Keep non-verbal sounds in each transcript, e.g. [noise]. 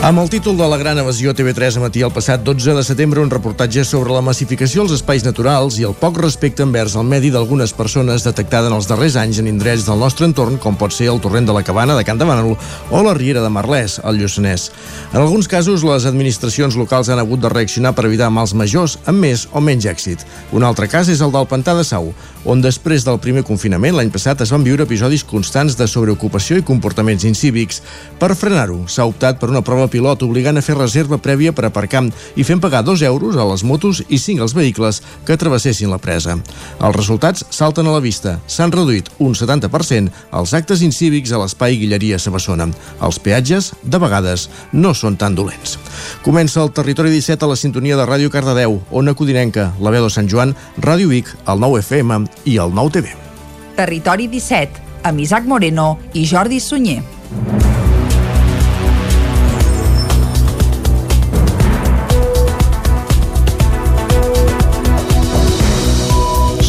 Amb el títol de la gran evasió TV3 a matí el passat 12 de setembre, un reportatge sobre la massificació als espais naturals i el poc respecte envers el medi d'algunes persones detectada en els darrers anys en indrets del nostre entorn, com pot ser el torrent de la Cabana de Can de Bànol o la Riera de Marlès, al Lluçanès. En alguns casos, les administracions locals han hagut de reaccionar per evitar mals majors amb més o menys èxit. Un altre cas és el del Pantà de Sau, on després del primer confinament l'any passat es van viure episodis constants de sobreocupació i comportaments incívics. Per frenar-ho, s'ha optat per una prova pilot obligant a fer reserva prèvia per aparcar i fent pagar 2 euros a les motos i 5 als vehicles que travessessin la presa. Els resultats salten a la vista. S'han reduït un 70% els actes incívics a l'espai Guilleria Sabassona. Els peatges, de vegades, no són tan dolents. Comença el Territori 17 a la sintonia de Ràdio Cardedeu, Ona Codinenca, la veu de Sant Joan, Ràdio Vic, el 9 FM i el 9 TV. Territori 17, amb Isaac Moreno i Jordi Sunyer.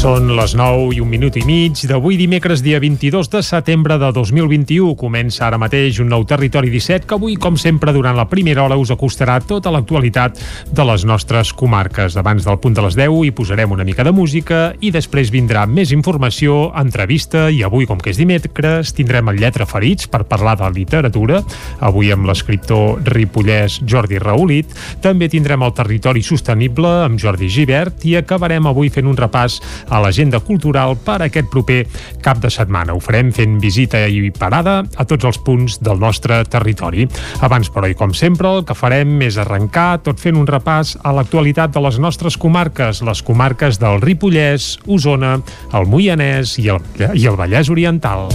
Són les 9 i un minut i mig d'avui dimecres dia 22 de setembre de 2021. Comença ara mateix un nou Territori 17 que avui, com sempre, durant la primera hora us acostarà tota l'actualitat de les nostres comarques. Abans del punt de les 10 hi posarem una mica de música i després vindrà més informació, entrevista i avui, com que és dimecres, tindrem el Lletra Ferits per parlar de literatura. Avui amb l'escriptor ripollès Jordi Raulit. També tindrem el Territori Sostenible amb Jordi Givert i acabarem avui fent un repàs a l'agenda cultural per aquest proper cap de setmana. Ho farem fent visita i parada a tots els punts del nostre territori. Abans, però, i com sempre, el que farem és arrencar tot fent un repàs a l'actualitat de les nostres comarques, les comarques del Ripollès, Osona, el Moianès i el, i el Vallès Oriental.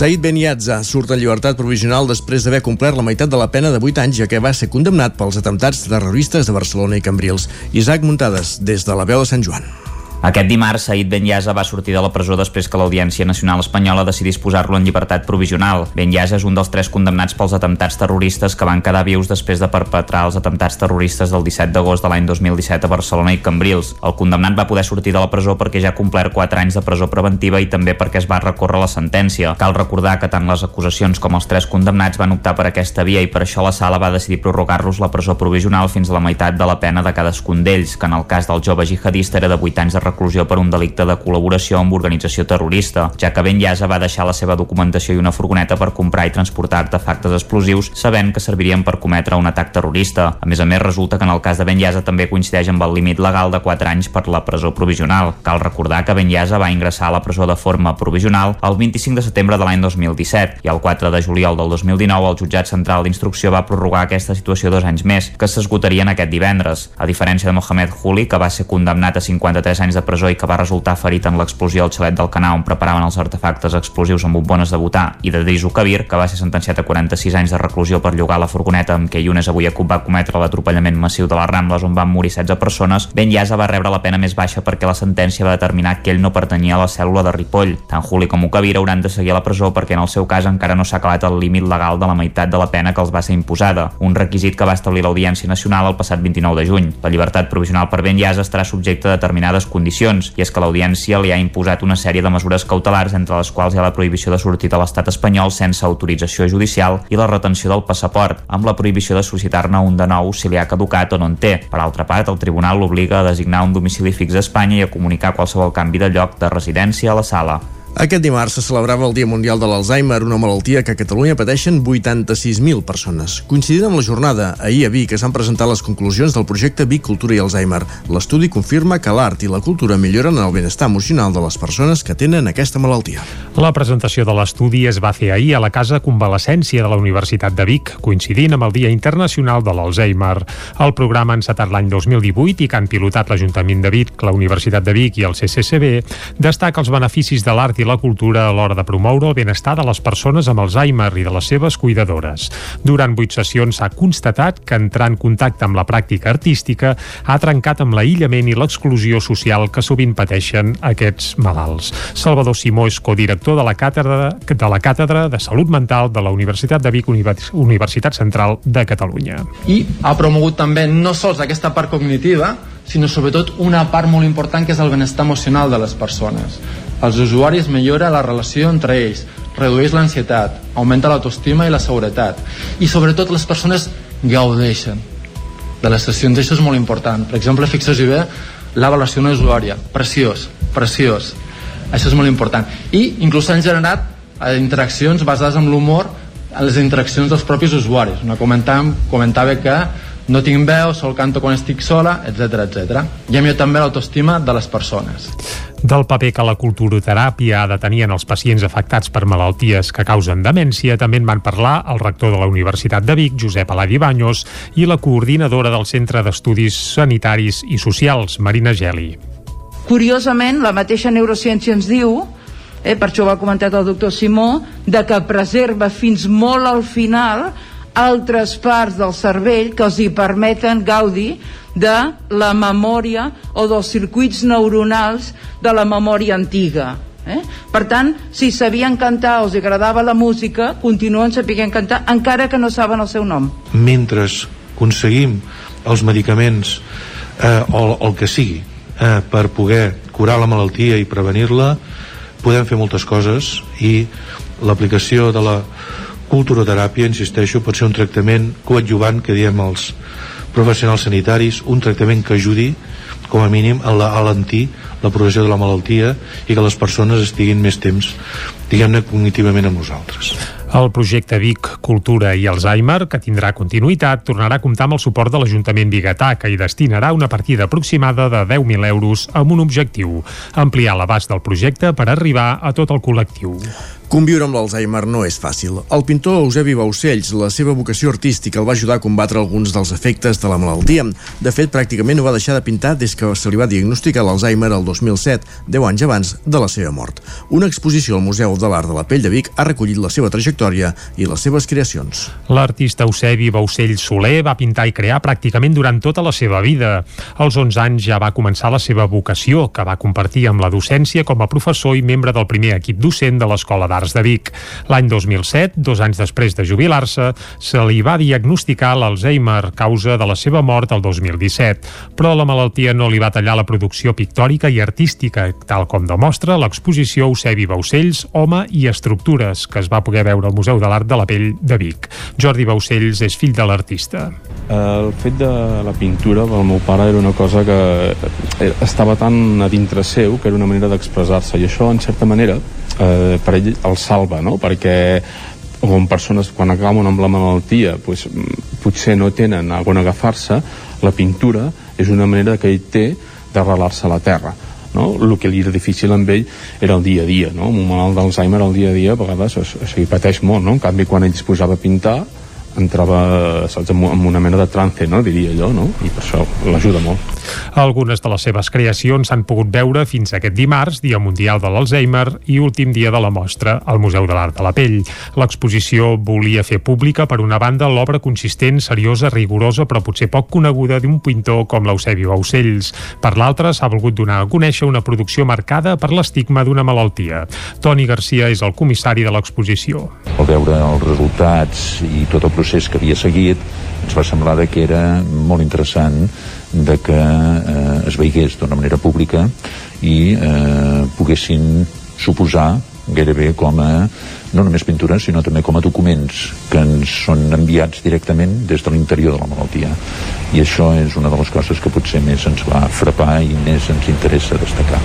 Said Beniatza surt en llibertat provisional després d'haver complert la meitat de la pena de 8 anys ja que va ser condemnat pels atemptats terroristes de Barcelona i Cambrils. Isaac Muntades, des de la veu de Sant Joan. Aquest dimarts, Said Benyasa va sortir de la presó després que l'Audiència Nacional Espanyola decidís posar-lo en llibertat provisional. Benyasa és un dels tres condemnats pels atemptats terroristes que van quedar vius després de perpetrar els atemptats terroristes del 17 d'agost de l'any 2017 a Barcelona i Cambrils. El condemnat va poder sortir de la presó perquè ja ha complert 4 anys de presó preventiva i també perquè es va recórrer la sentència. Cal recordar que tant les acusacions com els tres condemnats van optar per aquesta via i per això la sala va decidir prorrogar-los la presó provisional fins a la meitat de la pena de cadascun d'ells, que en el cas del jove jihadista era de 8 anys de reclusió per un delicte de col·laboració amb organització terrorista, ja que Ben Yasa va deixar la seva documentació i una furgoneta per comprar i transportar artefactes explosius sabent que servirien per cometre un atac terrorista. A més a més, resulta que en el cas de Ben Yasa també coincideix amb el límit legal de 4 anys per la presó provisional. Cal recordar que Ben Yasa va ingressar a la presó de forma provisional el 25 de setembre de l'any 2017 i el 4 de juliol del 2019 el jutjat central d'instrucció va prorrogar aquesta situació dos anys més, que s'esgotarien aquest divendres. A diferència de Mohamed Juli, que va ser condemnat a 53 anys de presó i que va resultar ferit en l'explosió al xalet del Canà on preparaven els artefactes explosius amb bombones de butà i de Drisu Kabir, que va ser sentenciat a 46 anys de reclusió per llogar la furgoneta amb què Yunes avui va cometre l'atropellament massiu de les Rambles on van morir 16 persones, Ben Yasa va rebre la pena més baixa perquè la sentència va determinar que ell no pertanyia a la cèl·lula de Ripoll. Tant Juli com Ukabir hauran de seguir a la presó perquè en el seu cas encara no s'ha acabat el límit legal de la meitat de la pena que els va ser imposada, un requisit que va establir l'Audiència Nacional el passat 29 de juny. La llibertat provisional per Ben Yasa estarà subjecte a determinades condicions, i és que l'Audiència li ha imposat una sèrie de mesures cautelars entre les quals hi ha la prohibició de sortir de l'estat espanyol sense autorització judicial i la retenció del passaport, amb la prohibició de sol·licitar-ne un de nou si li ha caducat o no en té. Per altra part, el tribunal l'obliga a designar un domicili fix a Espanya i a comunicar qualsevol canvi de lloc de residència a la sala. Aquest dimarts se celebrava el Dia Mundial de l'Alzheimer, una malaltia que a Catalunya pateixen 86.000 persones. Coincidint amb la jornada, ahir a Vic es van presentar les conclusions del projecte Vic Cultura i Alzheimer. L'estudi confirma que l'art i la cultura milloren el benestar emocional de les persones que tenen aquesta malaltia. La presentació de l'estudi es va fer ahir a la Casa Convalescència de la Universitat de Vic, coincidint amb el Dia Internacional de l'Alzheimer. El programa ha encetat l'any 2018 i que han pilotat l'Ajuntament de Vic, la Universitat de Vic i el CCCB, destaca els beneficis de l'art i la cultura a l'hora de promoure el benestar de les persones amb Alzheimer i de les seves cuidadores. Durant vuit sessions s'ha constatat que entrar en contacte amb la pràctica artística ha trencat amb l'aïllament i l'exclusió social que sovint pateixen aquests malalts. Salvador Simó és codirector de la càtedra de, la càtedra de Salut Mental de la Universitat de Vic, Universitat Central de Catalunya. I ha promogut també no sols aquesta part cognitiva, sinó sobretot una part molt important que és el benestar emocional de les persones. Els usuaris millora la relació entre ells, redueix l'ansietat, augmenta l'autoestima i la seguretat. I sobretot les persones gaudeixen de les sessions, això és molt important. Per exemple, fixeu-vos bé l'avaluació usuària, preciós, preciós. Això és molt important. I inclús s'han generat eh, interaccions basades en l'humor en les interaccions dels propis usuaris. Una comentàvem, comentava que no tinc veu, sol canto quan estic sola, etc etc. I a mi també l'autoestima de les persones. Del paper que la culturoteràpia ha de tenir en els pacients afectats per malalties que causen demència també en van parlar el rector de la Universitat de Vic, Josep Aladi Banyos, i la coordinadora del Centre d'Estudis Sanitaris i Socials, Marina Geli. Curiosament, la mateixa neurociència ens diu eh, per això ho ha comentat el doctor Simó, de que preserva fins molt al final altres parts del cervell que els hi permeten gaudir de la memòria o dels circuits neuronals de la memòria antiga. Eh? Per tant, si sabien cantar o els agradava la música, continuen sapient cantar encara que no saben el seu nom. Mentre aconseguim els medicaments eh, o el que sigui eh, per poder curar la malaltia i prevenir-la, podem fer moltes coses i l'aplicació de la culturoteràpia, insisteixo, pot ser un tractament coadjuvant que diem els professionals sanitaris, un tractament que ajudi com a mínim a alentir la progressió de la malaltia i que les persones estiguin més temps diguem-ne cognitivament amb nosaltres. El projecte Vic Cultura i Alzheimer, que tindrà continuïtat, tornarà a comptar amb el suport de l'Ajuntament Bigatà, que hi destinarà una partida aproximada de 10.000 euros amb un objectiu, ampliar l'abast del projecte per arribar a tot el col·lectiu. Conviure amb l'Alzheimer no és fàcil. El pintor Eusebi Baucells, la seva vocació artística el va ajudar a combatre alguns dels efectes de la malaltia. De fet, pràcticament no va deixar de pintar des que se li va diagnosticar l'Alzheimer el 2007, 10 anys abans de la seva mort. Una exposició al Museu de l'Art de la Pell de Vic ha recollit la seva trajectòria i les seves creacions. L'artista Eusebi Baucells Soler va pintar i crear pràcticament durant tota la seva vida. Als 11 anys ja va començar la seva vocació, que va compartir amb la docència com a professor i membre del primer equip docent de l'Escola d'Art Arts de Vic. L'any 2007, dos anys després de jubilar-se, se li va diagnosticar l'Alzheimer, causa de la seva mort el 2017, però la malaltia no li va tallar la producció pictòrica i artística, tal com demostra l'exposició Eusebi Baucells, Home i Estructures, que es va poder veure al Museu de l'Art de la Pell de Vic. Jordi Baucells és fill de l'artista. El fet de la pintura pel meu pare era una cosa que estava tan a dintre seu que era una manera d'expressar-se i això, en certa manera, eh, per ell el salva, no? perquè com persones quan acaben amb la malaltia pues, potser no tenen a on agafar-se, la pintura és una manera que ell té d'arrelar-se a la terra. No? El que li era difícil amb ell era el dia a dia, no? un malalt d'Alzheimer el dia a dia a vegades o sigui, pateix molt, no? en canvi quan ell es posava a pintar entrava saps, en una mena de trance, no? diria jo, no? i per això l'ajuda molt. Algunes de les seves creacions s'han pogut veure fins aquest dimarts, Dia Mundial de l'Alzheimer i últim dia de la mostra al Museu de l'Art de la Pell. L'exposició volia fer pública, per una banda, l'obra consistent, seriosa, rigorosa, però potser poc coneguda d'un pintor com l'Eusebi Baucells. Per l'altra, s'ha volgut donar a conèixer una producció marcada per l'estigma d'una malaltia. Toni Garcia és el comissari de l'exposició. Al veure els resultats i tot el procés que havia seguit, ens va semblar que era molt interessant de que eh, es veigués d'una manera pública i eh, poguessin suposar gairebé com a no només pintures, sinó també com a documents que ens són enviats directament des de l'interior de la malaltia. I això és una de les coses que potser més ens va frapar i més ens interessa destacar.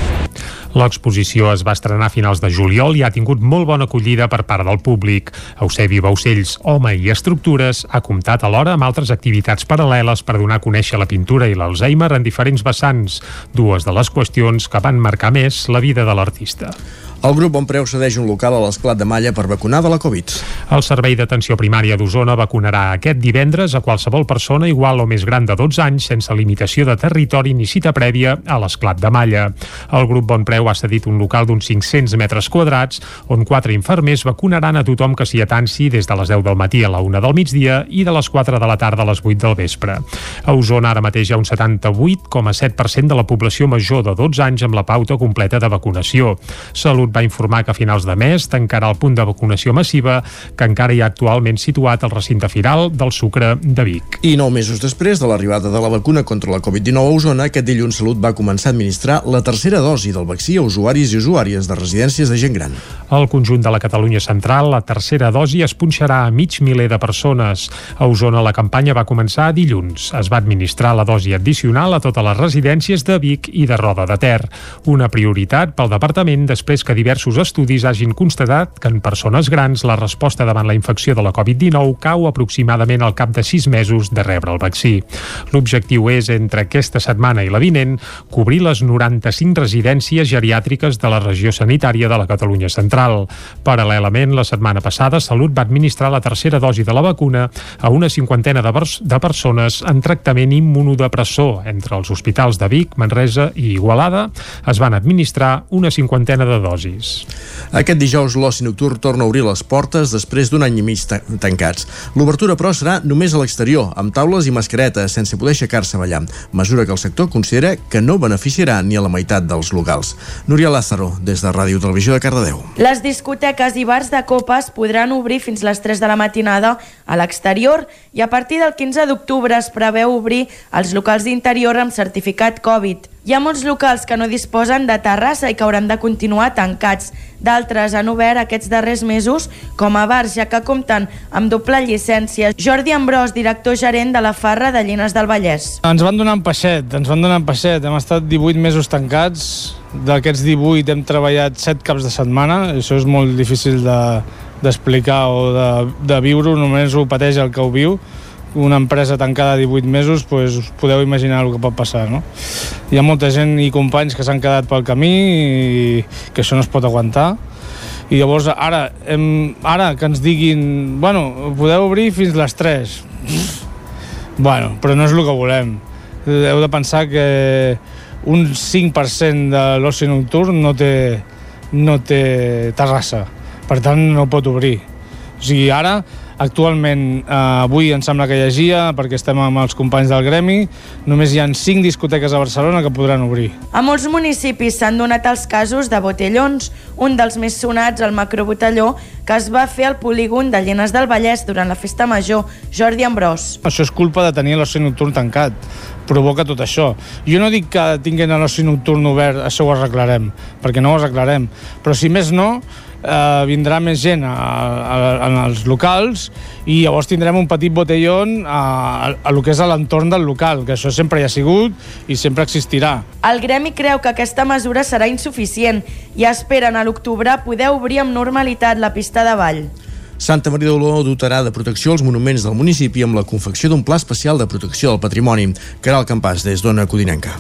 L'exposició es va estrenar a finals de juliol i ha tingut molt bona acollida per part del públic. Eusebi Baucells, Home i Estructures, ha comptat alhora amb altres activitats paral·leles per donar a conèixer la pintura i l'Alzheimer en diferents vessants, dues de les qüestions que van marcar més la vida de l'artista. El grup Bon Preu cedeix un local a l'Esclat de Malla per vacunar de la Covid. El Servei d'Atenció Primària d'Osona vacunarà aquest divendres a qualsevol persona igual o més gran de 12 anys sense limitació de territori ni cita prèvia a l'Esclat de Malla. El grup Bon Preu ha cedit un local d'uns 500 metres quadrats on quatre infermers vacunaran a tothom que s'hi atansi des de les 10 del matí a la 1 del migdia i de les 4 de la tarda a les 8 del vespre. A Osona ara mateix hi ha un 78,7% de la població major de 12 anys amb la pauta completa de vacunació. Salut va informar que a finals de mes tancarà el punt de vacunació massiva que encara hi ha actualment situat al recinte firal del Sucre de Vic. I nou mesos després de l'arribada de la vacuna contra la Covid-19 a Osona, aquest dilluns Salut va començar a administrar la tercera dosi del vaccí a usuaris i usuàries de residències de gent gran. Al conjunt de la Catalunya central, la tercera dosi es punxarà a mig miler de persones. A Osona la campanya va començar dilluns. Es va administrar la dosi addicional a totes les residències de Vic i de Roda de Ter. Una prioritat pel departament després que diversos estudis hagin constatat que en persones grans la resposta davant la infecció de la Covid-19 cau aproximadament al cap de 6 mesos de rebre el vaccí. L'objectiu és, entre aquesta setmana i la vinent, cobrir les 95 residències geriàtriques de la regió sanitària de la Catalunya central. Paral·lelament, la setmana passada, Salut va administrar la tercera dosi de la vacuna a una cinquantena de, de persones en tractament immunodepressor. Entre els hospitals de Vic, Manresa i Igualada es van administrar una cinquantena de dosis horaris. Aquest dijous l'oci nocturn torna a obrir les portes després d'un any i mig tancats. L'obertura, però, serà només a l'exterior, amb taules i mascaretes, sense poder aixecar-se a ballar, mesura que el sector considera que no beneficiarà ni a la meitat dels locals. Núria Lázaro, des de Ràdio Televisió de Cardedeu. Les discoteques i bars de copes podran obrir fins les 3 de la matinada a l'exterior i a partir del 15 d'octubre es preveu obrir els locals d'interior amb certificat Covid. Hi ha molts locals que no disposen de terrassa i que hauran de continuar tancats. D'altres han obert aquests darrers mesos com a bars, ja que compten amb doble llicència. Jordi Ambrós, director gerent de la Farra de Llines del Vallès. Ens van donar un peixet, ens van donar un peixet. Hem estat 18 mesos tancats. D'aquests 18 hem treballat 7 caps de setmana. Això és molt difícil d'explicar de, o de, de viure-ho, només ho pateix el que ho viu una empresa tancada 18 mesos, pues, us podeu imaginar el que pot passar. No? Hi ha molta gent i companys que s'han quedat pel camí i que això no es pot aguantar. I llavors ara, hem, ara que ens diguin bueno, podeu obrir fins les 3 [laughs] bueno, però no és el que volem heu de pensar que un 5% de l'oci nocturn no té, no té terrassa per tant no pot obrir o sigui, ara Actualment, eh, avui em sembla que llegia, perquè estem amb els companys del gremi, només hi han 5 discoteques a Barcelona que podran obrir. A molts municipis s'han donat els casos de botellons, un dels més sonats, el macrobotelló, que es va fer al polígon de Llenes del Vallès durant la festa major, Jordi Ambrós. Això és culpa de tenir l'oci nocturn tancat provoca tot això. Jo no dic que tinguin l'oci nocturn obert, això ho arreglarem, perquè no ho arreglarem, però si més no, eh, vindrà més gent a, a, a, als locals i llavors tindrem un petit botellón a, a, a lo que és a l'entorn del local, que això sempre hi ha sigut i sempre existirà. El gremi creu que aquesta mesura serà insuficient i esperen a l'octubre poder obrir amb normalitat la pista de ball. Santa Maria d'Oló dotarà de protecció els monuments del municipi amb la confecció d'un pla especial de protecció del patrimoni. Caral Campàs, des d'Ona Codinenca.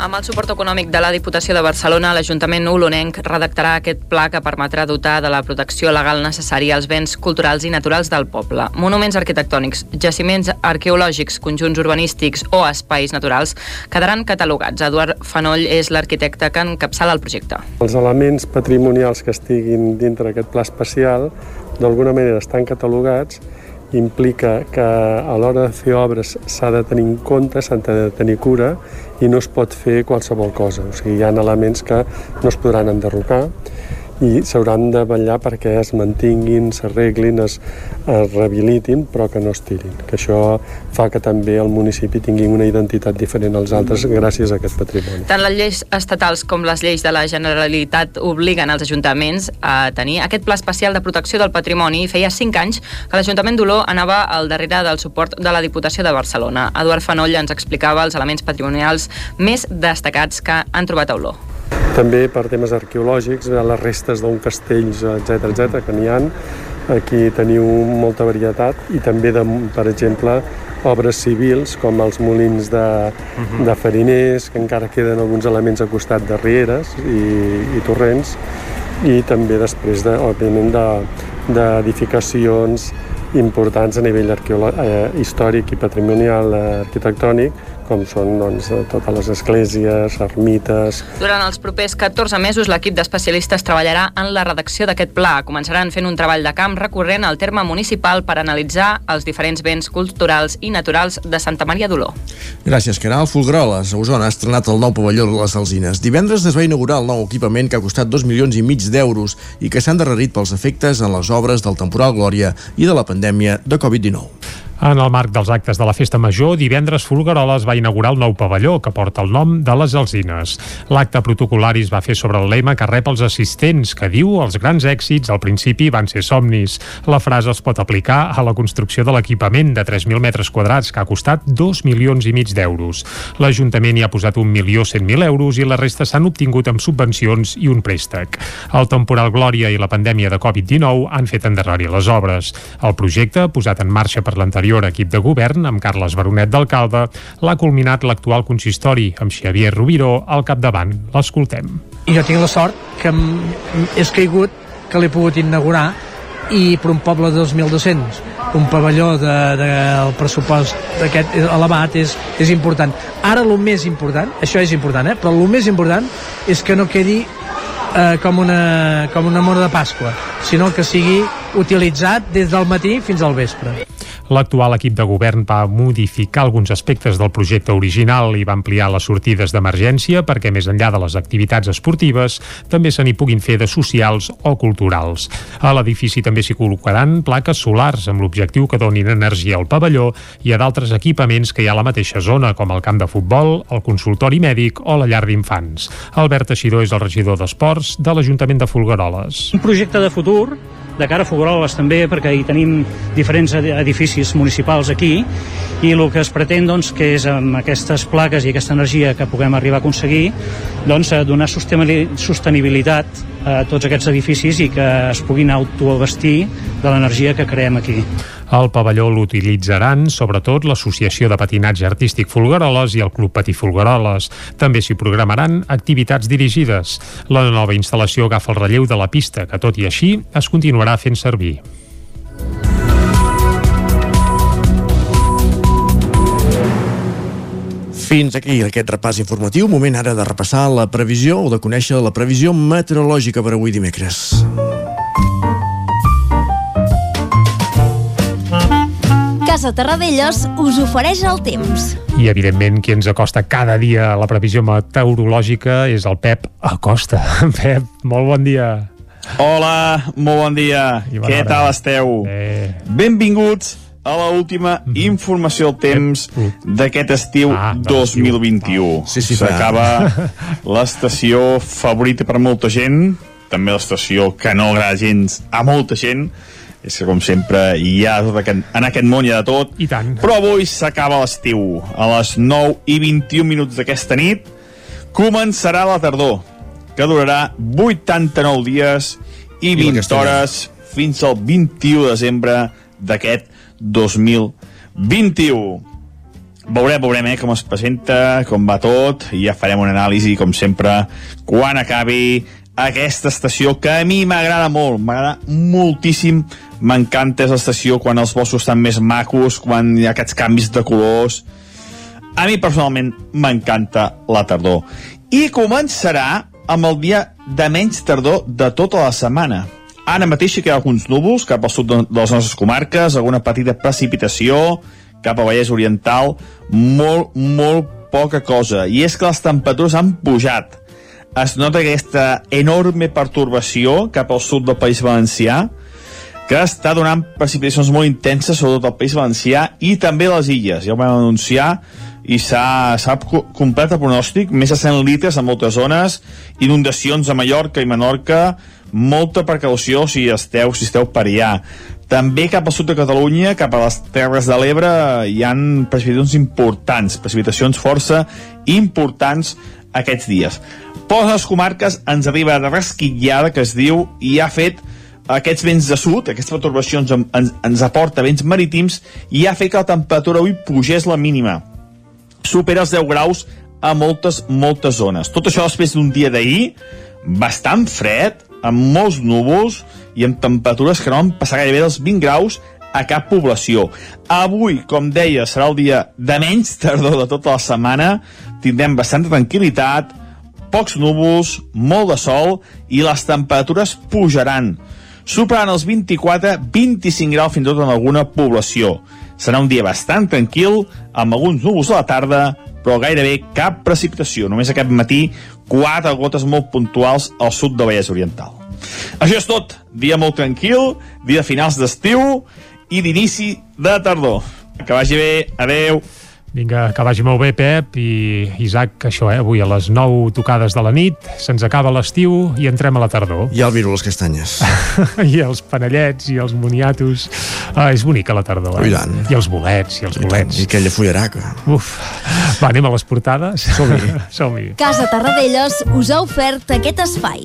Amb el suport econòmic de la Diputació de Barcelona, l'Ajuntament olonenc redactarà aquest pla que permetrà dotar de la protecció legal necessària als béns culturals i naturals del poble. Monuments arquitectònics, jaciments arqueològics, conjunts urbanístics o espais naturals quedaran catalogats. Eduard Fanoll és l'arquitecte que encapçala el projecte. Els elements patrimonials que estiguin dintre d'aquest pla especial d'alguna manera estan catalogats implica que a l'hora de fer obres s'ha de tenir en compte, s'ha de tenir cura i no es pot fer qualsevol cosa. O sigui, hi ha elements que no es podran enderrocar i s'hauran de vetllar perquè es mantinguin, s'arreglin, es, es rehabilitin, però que no es tirin. Que això fa que també el municipi tingui una identitat diferent als altres gràcies a aquest patrimoni. Tant les lleis estatals com les lleis de la Generalitat obliguen els ajuntaments a tenir aquest pla especial de protecció del patrimoni. Feia cinc anys que l'Ajuntament d'Oló anava al darrere del suport de la Diputació de Barcelona. Eduard Fanoll ens explicava els elements patrimonials més destacats que han trobat a Oló. També per temes arqueològics, les restes d'un castell, etc etc que n'hi han. Aquí teniu molta varietat i també, de, per exemple, obres civils com els molins de, uh -huh. de fariners, que encara queden alguns elements a costat de rieres i, i torrents, i també després, de, òbviament, d'edificacions de, importants a nivell eh, històric i patrimonial eh, arquitectònic com són doncs, totes les esglésies, ermites... Durant els propers 14 mesos, l'equip d'especialistes treballarà en la redacció d'aquest pla. Començaran fent un treball de camp recorrent al terme municipal per analitzar els diferents béns culturals i naturals de Santa Maria d'Oló. Gràcies, Caral. Fulgroles, a Osona, ha estrenat el nou pavelló de les Alzines. Divendres es va inaugurar el nou equipament que ha costat 2 milions i mig d'euros i que s'han darrerit pels efectes en les obres del temporal Glòria i de la pandèmia de Covid-19. En el marc dels actes de la Festa Major, divendres Folgueroles va inaugurar el nou pavelló que porta el nom de les Alzines. L'acte protocolari es va fer sobre el lema que rep els assistents, que diu els grans èxits al principi van ser somnis. La frase es pot aplicar a la construcció de l'equipament de 3.000 metres quadrats que ha costat 2 milions i mig d'euros. L'Ajuntament hi ha posat 1.100.000 euros i la resta s'han obtingut amb subvencions i un préstec. El temporal Glòria i la pandèmia de Covid-19 han fet endarrerir les obres. El projecte, posat en marxa per l'anterior l'anterior equip de govern, amb Carles Baronet d'alcalde, l'ha culminat l'actual consistori, amb Xavier Rubiró al capdavant. L'escoltem. Jo tinc la sort que és caigut que l'he pogut inaugurar i per un poble de 2.200 un pavelló del de, de, pressupost d'aquest elevat és, és important. Ara el més important, això és important, eh? però el més important és que no quedi eh, com, una, com una mona de Pasqua, sinó que sigui utilitzat des del matí fins al vespre. L'actual equip de govern va modificar alguns aspectes del projecte original i va ampliar les sortides d'emergència perquè més enllà de les activitats esportives també se n'hi puguin fer de socials o culturals. A l'edifici també s'hi col·locaran plaques solars amb l'objectiu que donin energia al pavelló i a d'altres equipaments que hi ha a la mateixa zona com el camp de futbol, el consultori mèdic o la llar d'infants. Albert Teixidor és el regidor d'Esports de l'Ajuntament de Folgueroles. Un projecte de futur de cara a Fogueroles també, perquè hi tenim diferents edificis municipals aquí, i el que es pretén doncs, que és amb aquestes plaques i aquesta energia que puguem arribar a aconseguir doncs, donar sostenibilitat a tots aquests edificis i que es puguin autoabastir de l'energia que creem aquí. El pavelló l'utilitzaran sobretot l'Associació de Patinatge Artístic Folgueroles i el Club Patí Folgueroles. També s'hi programaran activitats dirigides. La nova instal·lació agafa el relleu de la pista, que tot i així es continuarà fent servir. Fins aquí aquest repàs informatiu. Moment ara de repassar la previsió o de conèixer la previsió meteorològica per avui dimecres. Casa Terradellos us ofereix el temps. I, evidentment, qui ens acosta cada dia a la previsió meteorològica és el Pep Acosta. [laughs] Pep, molt bon dia. Hola, molt bon dia. Què hora. tal esteu? Eh. Benvinguts a la última mm -hmm. informació del temps d'aquest estiu ah, 2021. Sí, sí, S'acaba [laughs] l'estació favorita per molta gent, també l'estació que no agrada gens a molta gent, és que com sempre hi ha tot aquest, en aquest món hi ha de tot. I tant. però avui s'acaba l'estiu. A les 9 i 21 minuts d'aquesta nit començarà la tardor que durarà 89 dies i 20 I hores fins al 21 de desembre d'aquest 2021 veurem, veurem eh, com es presenta, com va tot, i ja farem una anàlisi, com sempre, quan acabi aquesta estació que a mi m'agrada molt, m'agrada moltíssim. M'encanta l'estació quan els boscos estan més macos, quan hi ha aquests canvis de colors. A mi personalment m'encanta la tardor. I començarà amb el dia de menys tardor de tota la setmana. Ara mateix hi ha alguns núvols cap al sud de les nostres comarques, alguna petita precipitació cap a Vallès Oriental molt, molt poca cosa. I és que les temperatures han pujat es nota aquesta enorme pertorbació cap al sud del País Valencià que està donant precipitacions molt intenses sobretot al País Valencià i també a les illes. Ja ho vam anunciar i s'ha complet el pronòstic, més de 100 litres en moltes zones, inundacions a Mallorca i Menorca, molta precaució si esteu, si esteu per allà. També cap al sud de Catalunya, cap a les Terres de l'Ebre, hi han precipitacions importants, precipitacions força importants aquests dies. Per les comarques ens arriba de resquitllada que es diu i ha fet aquests vents de sud, aquestes perturbacions ens, ens aporta vents marítims i ha fet que la temperatura avui pugés la mínima. Supera els 10 graus a moltes, moltes zones. Tot això després d'un dia d'ahir bastant fred, amb molts núvols i amb temperatures que no van passar gairebé dels 20 graus a cap població. Avui, com deia, serà el dia de menys tardor de tota la setmana. Tindrem bastanta tranquil·litat, pocs núvols, molt de sol i les temperatures pujaran. Superaran els 24-25 graus fins i tot en alguna població. Serà un dia bastant tranquil, amb alguns núvols a la tarda, però gairebé cap precipitació. Només aquest matí, quatre gotes molt puntuals al sud de Vallès Oriental. Això és tot. Dia molt tranquil, dia de finals d'estiu i d'inici de tardor. Que vagi bé. Adeu. Vinga, que vagi molt bé, Pep, i Isaac, això, eh, avui a les 9 tocades de la nit, se'ns acaba l'estiu i entrem a la tardor. I el viru les castanyes. [laughs] I els panellets i els moniatos. Ah, és bonica la tardor, eh? I tant. I els bolets, i els bolets. I aquella fullaraca. Uf. Va, anem a les portades? Som-hi. [laughs] Som-hi. Casa Tarradellas us ha ofert aquest espai.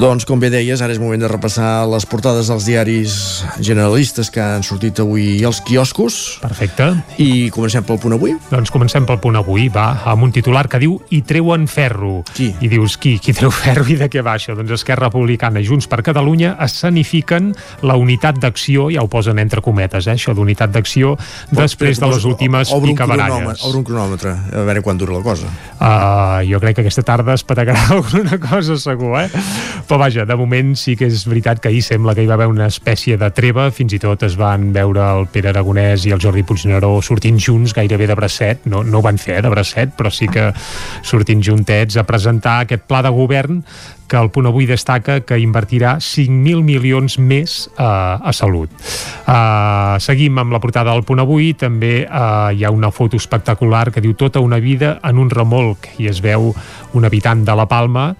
Doncs, com bé deies, ara és moment de repassar les portades dels diaris generalistes que han sortit avui als quioscos. Perfecte. I comencem pel punt avui? Doncs comencem pel punt avui, va, amb un titular que diu i treuen ferro. Qui? I dius, qui? Qui treu ferro i de què va això? Doncs Esquerra Republicana i Junts per Catalunya escenifiquen la unitat d'acció, ja ho posen entre cometes, eh, això d'unitat d'acció, després de les últimes obre picabaralles. Obre un cronòmetre, a veure quan dura la cosa. Uh, jo crec que aquesta tarda es patagarà [laughs] alguna cosa segur, eh? Però vaja, de moment sí que és veritat que ahir sembla que hi va haver una espècie de treva, fins i tot es van veure el Pere Aragonès i el Jordi Puigneró sortint junts gairebé de bracet, no, no ho van fer eh, de bracet, però sí que sortint juntets a presentar aquest pla de govern que el punt avui destaca que invertirà 5.000 milions més uh, a salut. Uh, seguim amb la portada del punt avui, també uh, hi ha una foto espectacular que diu tota una vida en un remolc i es veu un habitant de la Palma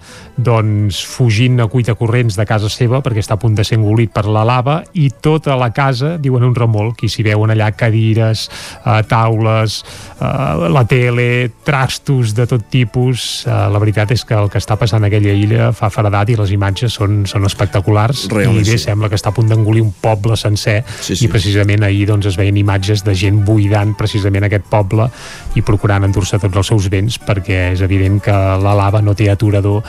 doncs fugint a cuita corrents de casa seva perquè està a punt de ser engolit per la lava i tota la casa diuen un remolc i s'hi veuen allà cadires, uh, taules, uh, la tele, trastos de tot tipus. Uh, la veritat és que el que està passant a aquella illa fa faradat i les imatges són, són espectaculars Realment i bé, sí. sembla que està a punt d'engolir un poble sencer Sí, sí. i precisament ahir doncs, es veien imatges de gent buidant precisament aquest poble i procurant endur-se tots els seus béns perquè és evident que la lava no té aturador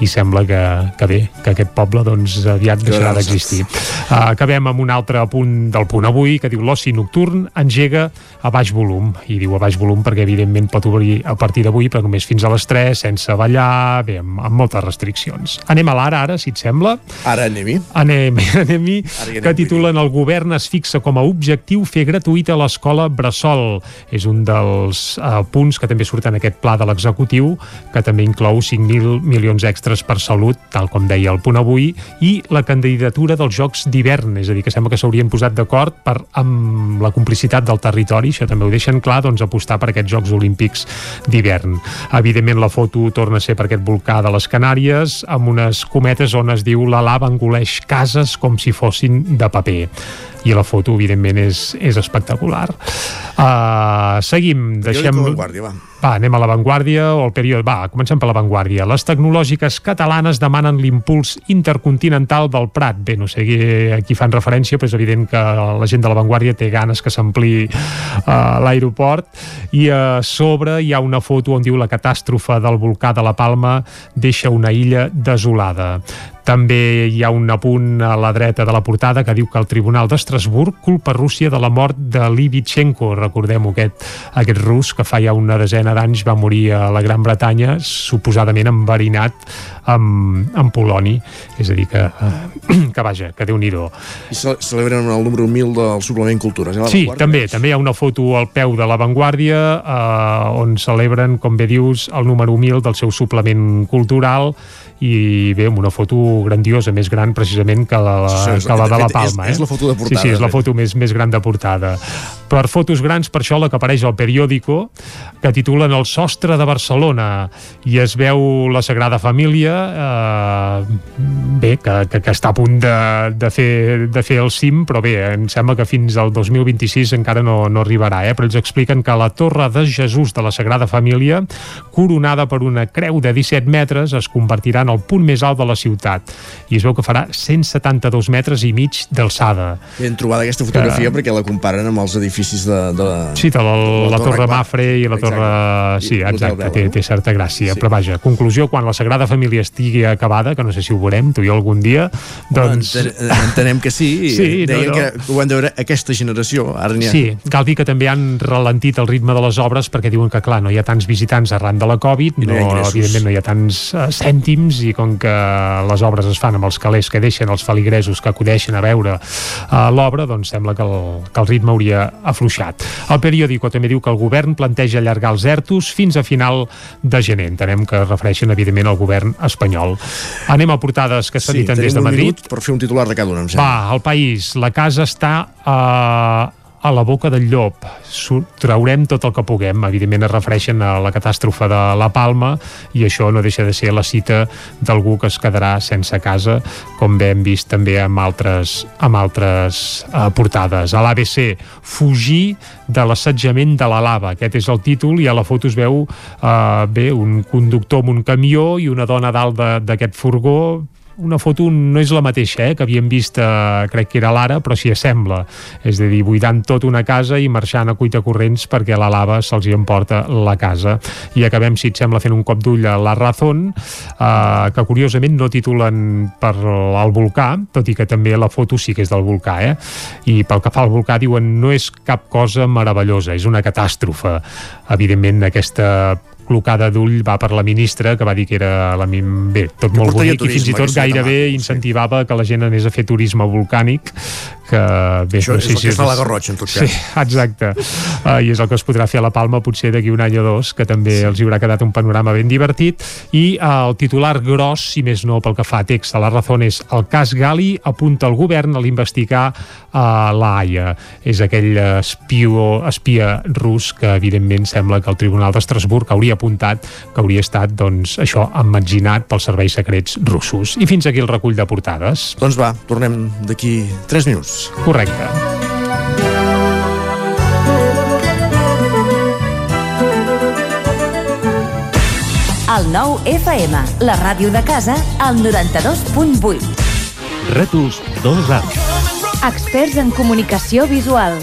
i sembla que, que bé, que aquest poble doncs, aviat deixarà d'existir. Uh, acabem amb un altre punt del punt avui que diu l'oci nocturn engega a baix volum i diu a baix volum perquè evidentment pot obrir a partir d'avui però només fins a les 3 sense ballar, bé, amb, amb moltes restriccions. Anem a l'ara ara, si et sembla. Ara anem-hi. Anem, [laughs] anem-hi, Ara hi anem, que titulen el govern es fixa com a objectiu fer gratuïta l'escola Bressol. És un dels uh, punts que també surt en aquest pla de l'executiu, que també inclou 5.000 milions extres per salut, tal com deia el punt avui, i la candidatura dels Jocs d'hivern, és a dir, que sembla que s'haurien posat d'acord per amb la complicitat del territori, això també ho deixen clar, doncs apostar per aquests Jocs Olímpics d'hivern. Evidentment la foto torna a ser per aquest volcà de les Canàries, amb unes cometes on es diu la lava engoleix cases com si fossin de paper i la foto evidentment és, és espectacular uh, seguim deixem... Vanguardia, va. Va, anem a l'avantguàrdia o al període... Va, comencem per l'avantguàrdia. Les tecnològiques catalanes demanen l'impuls intercontinental del Prat. Bé, no sé a qui fan referència, però és evident que la gent de l'avantguàrdia té ganes que s'ampli uh, l'aeroport. I a sobre hi ha una foto on diu la catàstrofe del volcà de la Palma deixa una illa desolada. També hi ha un apunt a la dreta de la portada que diu que el Tribunal d'Estrasburg culpa Rússia de la mort de Livichenko. Recordem-ho, aquest, aquest rus que fa ja una desena d'anys va morir a la Gran Bretanya, suposadament enverinat amb, amb poloni. És a dir, que, eh, [clears throat] que vaja, que déu nhi I ce celebren el número 1000 del suplement Cultures. Eh? Sí, també, també hi ha una foto al peu de l'avantguàrdia eh, on celebren, com bé dius, el número 1000 del seu suplement cultural i bé, amb una foto grandiosa, més gran precisament que la, Sí, és- que la de de la és- Palma. és eh? la foto de portada, sí, és la foto més, més gran de portada. Per fotos grans, per això la que apareix al periòdico, que titulen El sostre de Barcelona, i es veu la Sagrada Família, eh, bé, que, que, que està a punt de, de, fer, de fer el cim, però bé, em sembla que fins al 2026 encara no, no arribarà, eh? però ells expliquen que la Torre de Jesús de la Sagrada Família, coronada per una creu de 17 metres, es convertirà en el punt més alt de la ciutat, i es veu que farà 172 metres i mig d'alçada. Ben trobada aquesta fotografia Que- perquè la comparen amb els edificis de, de la... Sí, de la, la, la Torre Gua- Mafre i la Torre... Sí, exacte, té, no? té certa gràcia. Però vaja, conclusió, quan la Sagrada Família estigui acabada, que no sé si ho veurem, tu i jo algun dia, doncs... Enten- Entenem que sí, [laughs] Sí, no, deien no. que ho han de veure aquesta generació, ara n'hi ha... Sí, cal dir que també han ralentit el ritme de les obres perquè diuen que, clar, no hi ha tants visitants arran de la Covid, no no, evidentment no hi ha tants uh, i com que les obres es fan amb els calés que deixen els feligresos que acudeixen a veure uh, l'obra, doncs sembla que el, que el ritme hauria afluixat. El periòdico també diu que el govern planteja allargar els ERTOs fins a final de gener. Entenem que es refereixen, evidentment, al govern espanyol. Anem a portades que s'han Sí, dit des tenim de un Madrid. minut per fer un titular de cada una, em sembla. Va, al país, la casa està a, a la boca del llop. Traurem tot el que puguem. Evidentment es refereixen a la catàstrofe de La Palma i això no deixa de ser la cita d'algú que es quedarà sense casa, com bé hem vist també amb altres, amb altres uh, portades. A l'ABC, fugir de l'assetjament de la lava. Aquest és el títol i a la foto es veu uh, bé un conductor amb un camió i una dona dalt d'aquest furgó una foto no és la mateixa eh, que havíem vist, eh, crec que era l'ara, però s'hi assembla. És a dir, buidant tot una casa i marxant a cuita corrents perquè la lava se'ls hi emporta la casa. I acabem, si et sembla, fent un cop d'ull a La Razón, eh, que curiosament no titulen per el volcà, tot i que també la foto sí que és del volcà, eh? I pel que fa al volcà diuen no és cap cosa meravellosa, és una catàstrofe. Evidentment, aquesta clocada d'ull va per la ministra que va dir que era la, mi- bé, tot molt portaria bonic i fins i turisme, tot gairebé demà. incentivava que la gent anés a fer turisme volcànic que bé, Això no és sé el si que fa la Garrotxa, en tot sí, exacte uh, i és el que es podrà fer a la Palma potser d'aquí un any o dos que també sí. els hi haurà quedat un panorama ben divertit i uh, el titular gros si més no pel que fa a text a la raó és el cas Gali apunta el govern a l'investigar uh, la Haia és aquell espió, espia rus que evidentment sembla que el Tribunal d'Estrasburg hauria apuntat que hauria estat doncs, això emmetzinat pels serveis secrets russos i fins aquí el recull de portades Doncs va, tornem d'aquí 3 minuts. correcte El nou FM, la ràdio de casa, al 92.8. Rètols 2A. Experts en comunicació visual.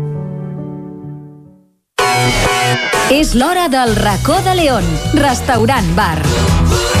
És l'hora del racó de León, restaurant bar.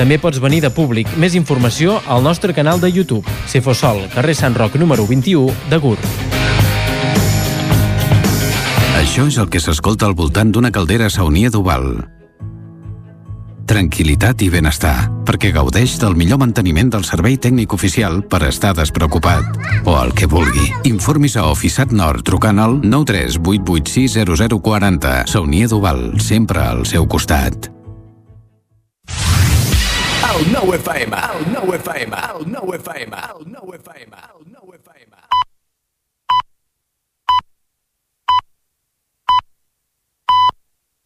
També pots venir de públic. Més informació al nostre canal de YouTube. Cefosol, carrer Sant Roc número 21 de Gurb. Això és el que s'escolta al voltant d'una caldera saunia d'Oval. Tranquilitat i benestar, perquè gaudeix del millor manteniment del servei tècnic oficial per estar despreocupat. O el que vulgui. Informis a Oficiat Nord trucant al 938860040. Saunia d'Oval, sempre al seu costat. El nou FM, el nou FM, el nou FM, el nou FM, el nou FM.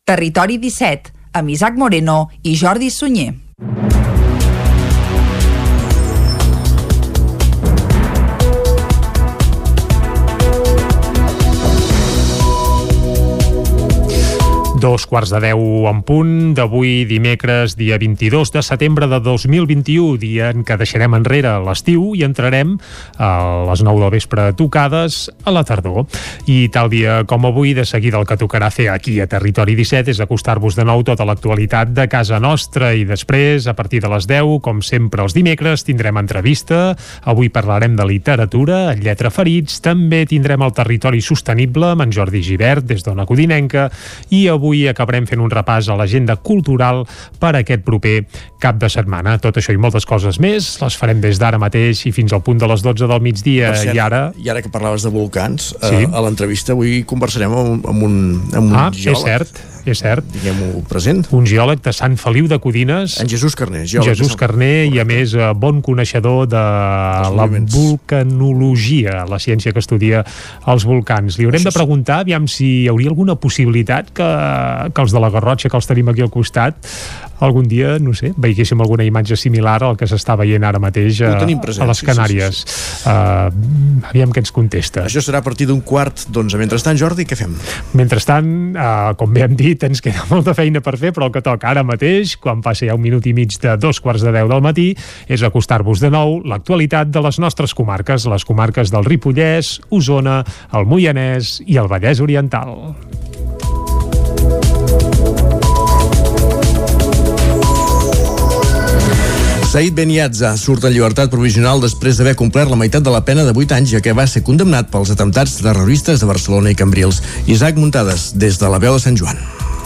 Territori 17, amb Isaac Moreno i Jordi Sunyer. Dos quarts de deu en punt d'avui dimecres, dia 22 de setembre de 2021, dia en què deixarem enrere l'estiu i entrarem a les 9 del vespre tocades a la tardor. I tal dia com avui, de seguida el que tocarà fer aquí a Territori 17 és acostar-vos de nou tota l'actualitat de casa nostra i després, a partir de les 10, com sempre els dimecres, tindrem entrevista. Avui parlarem de literatura, en lletra ferits, també tindrem el territori sostenible amb en Jordi Givert des d'Ona Codinenca i avui acabarem fent un repàs a l'agenda cultural per aquest proper cap de setmana. Tot això i moltes coses més les farem des d'ara mateix i fins al punt de les 12 del migdia Per cert, i ara... I ara que parlaves de volcans, Sí. eh, a l'entrevista avui conversarem amb, amb un, amb un Ah, geòleg. és cert, és cert. Diguem-ho present. Un geòleg de Sant Feliu de Codines. En Jesús Carner, geòleg. Jesús Sant- Carner i a més eh, bon coneixedor de la vulcanologia, la ciència que estudia els volcans. Li haurem de preguntar aviam si hi hauria alguna possibilitat que, que els de la Garrotxa, que els tenim aquí al costat, algun dia, no sé, veiéssim alguna imatge similar al que s'està veient ara mateix a, present, a les sí, sí, Canàries. Uh, aviam què ens contesta. Això serà a partir d'un quart d'onze. Mentrestant, Jordi, què fem? Mentrestant, eh, com bé hem dit, ens queda molta feina per fer, però el que toca ara mateix, quan passa ja un minut i mig de dos quarts de deu del matí, és acostar-vos de nou l'actualitat de les nostres comarques, les comarques del Ripollès, Osona, el Moianès i el Vallès Oriental. Said Beniatza surt en llibertat provisional després d'haver complert la meitat de la pena de 8 anys ja que va ser condemnat pels atemptats terroristes de Barcelona i Cambrils. Isaac Muntades, des de la veu de Sant Joan.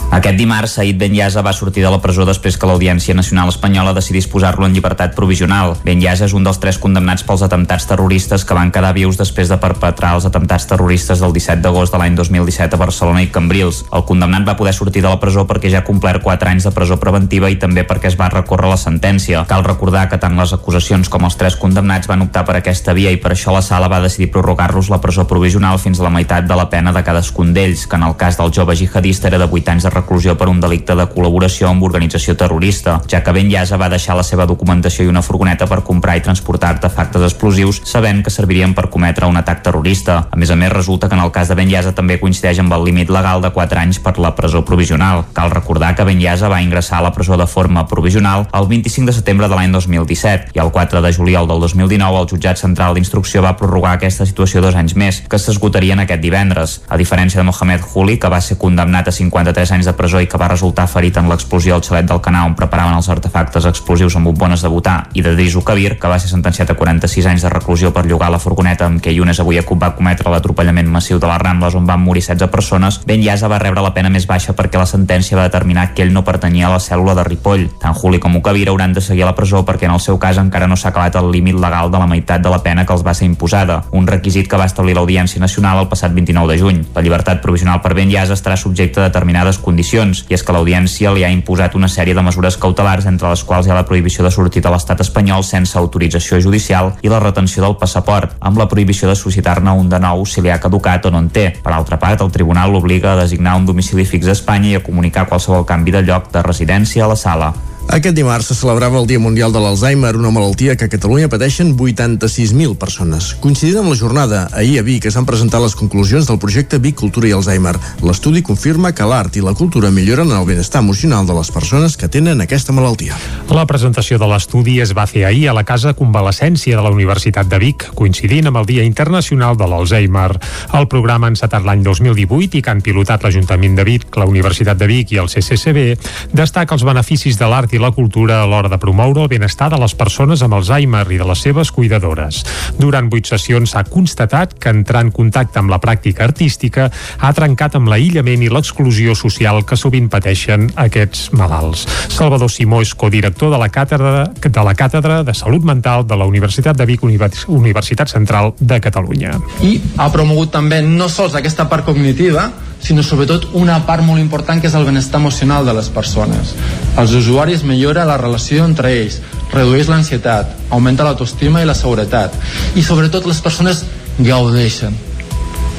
Aquest dimarts, Said Benyaza va sortir de la presó després que l'Audiència Nacional Espanyola decidís posar-lo en llibertat provisional. Benyaza és un dels tres condemnats pels atemptats terroristes que van quedar vius després de perpetrar els atemptats terroristes del 17 d'agost de l'any 2017 a Barcelona i Cambrils. El condemnat va poder sortir de la presó perquè ja ha complert 4 anys de presó preventiva i també perquè es va recórrer la sentència. Cal recordar que tant les acusacions com els tres condemnats van optar per aquesta via i per això la sala va decidir prorrogar-los la presó provisional fins a la meitat de la pena de cadascun d'ells, que en el cas del jove jihadista era de 8 anys de reclusió per un delicte de col·laboració amb organització terrorista, ja que Ben Yasa va deixar la seva documentació i una furgoneta per comprar i transportar artefactes explosius sabent que servirien per cometre un atac terrorista. A més a més, resulta que en el cas de Ben Yasa també coincideix amb el límit legal de 4 anys per la presó provisional. Cal recordar que Ben Yasa va ingressar a la presó de forma provisional el 25 de setembre de l'any 2017 i el 4 de juliol del 2019 el jutjat central d'instrucció va prorrogar aquesta situació dos anys més, que s'esgotarien aquest divendres. A diferència de Mohamed Juli, que va ser condemnat a 53 anys de presó i que va resultar ferit en l'explosió al xalet del Canà on preparaven els artefactes explosius amb bombones de butà, i de Drisu Kabir, que va ser sentenciat a 46 anys de reclusió per llogar la furgoneta amb què Younes avui va cometre l'atropellament massiu de les Rambles on van morir 16 persones, Ben Yasa va rebre la pena més baixa perquè la sentència va determinar que ell no pertanyia a la cèl·lula de Ripoll. Tant Juli com Ukabir hauran de seguir a la presó perquè en el seu cas encara no s'ha acabat el límit legal de la meitat de la pena que els va ser imposada, un requisit que va establir l'Audiència Nacional el passat 29 de juny. La llibertat provisional per Ben Yasa estarà subjecte a determinades condicions, i és que l'Audiència li ha imposat una sèrie de mesures cautelars entre les quals hi ha la prohibició de sortir de l'estat espanyol sense autorització judicial i la retenció del passaport, amb la prohibició de suscitar-ne un de nou si li ha caducat o no en té. Per altra part, el tribunal l'obliga a designar un domicili fix a Espanya i a comunicar qualsevol canvi de lloc de residència a la sala. Aquest dimarts se celebrava el Dia Mundial de l'Alzheimer, una malaltia que a Catalunya pateixen 86.000 persones. Coincidint amb la jornada, ahir a Vic es van presentar les conclusions del projecte Vic Cultura i Alzheimer. L'estudi confirma que l'art i la cultura milloren el benestar emocional de les persones que tenen aquesta malaltia. La presentació de l'estudi es va fer ahir a la Casa Convalescència de la Universitat de Vic, coincidint amb el Dia Internacional de l'Alzheimer. El programa encetat l'any 2018 i que han pilotat l'Ajuntament de Vic, la Universitat de Vic i el CCCB, destaca els beneficis de l'art i la cultura a l'hora de promoure el benestar de les persones amb Alzheimer i de les seves cuidadores. Durant vuit sessions s'ha constatat que entrar en contacte amb la pràctica artística ha trencat amb l'aïllament i l'exclusió social que sovint pateixen aquests malalts. Salvador Simó és codirector de la càtedra de la càtedra de Salut Mental de la Universitat de Vic Universitat Central de Catalunya. I ha promogut també no sols aquesta part cognitiva, sinó sobretot una part molt important que és el benestar emocional de les persones. Els usuaris millora la relació entre ells, redueix l'ansietat, augmenta l'autoestima i la seguretat i sobretot les persones gaudeixen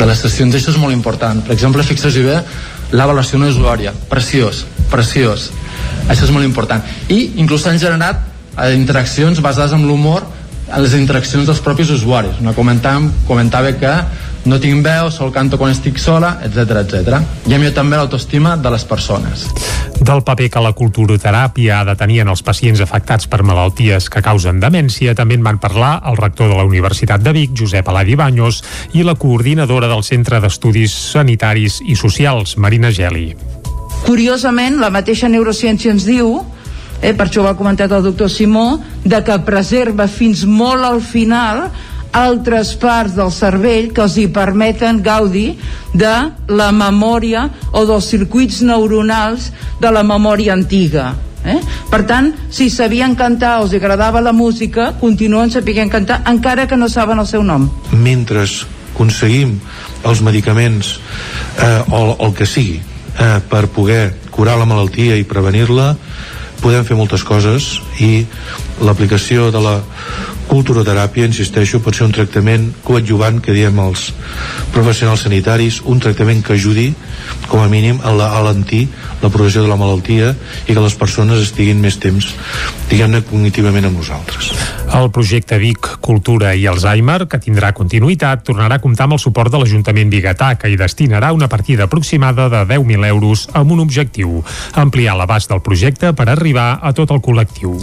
de les sessions, això és molt important. Per exemple, fixeu-vos bé l'avaluació no usuària, preciós, preciós. Això és molt important. I inclús s'han generat eh, interaccions basades en l'humor a les interaccions dels propis usuaris. Una comentàvem, comentava que no tinc veu, sol canto quan estic sola, etc etc. I a mi també l'autoestima de les persones. Del paper que la culturoteràpia ha de tenir en els pacients afectats per malalties que causen demència també en van parlar el rector de la Universitat de Vic, Josep Aladi Baños, i la coordinadora del Centre d'Estudis Sanitaris i Socials, Marina Geli. Curiosament, la mateixa neurociència ens diu eh, per això ho ha comentat el doctor Simó, de que preserva fins molt al final altres parts del cervell que els hi permeten gaudir de la memòria o dels circuits neuronals de la memòria antiga. Eh? Per tant, si sabien cantar o els agradava la música, continuen sapient cantar encara que no saben el seu nom. Mentre aconseguim els medicaments eh, o el que sigui eh, per poder curar la malaltia i prevenir-la, podem fer moltes coses i l'aplicació de la culturoteràpia, insisteixo, pot ser un tractament coadjuvant que diem els professionals sanitaris, un tractament que ajudi com a mínim a alentir la progressió de la malaltia i que les persones estiguin més temps diguem-ne cognitivament amb nosaltres. El projecte Vic Cultura i Alzheimer, que tindrà continuïtat, tornarà a comptar amb el suport de l'Ajuntament Bigatà, que hi destinarà una partida aproximada de 10.000 euros amb un objectiu, ampliar l'abast del projecte per arribar a tot el col·lectiu.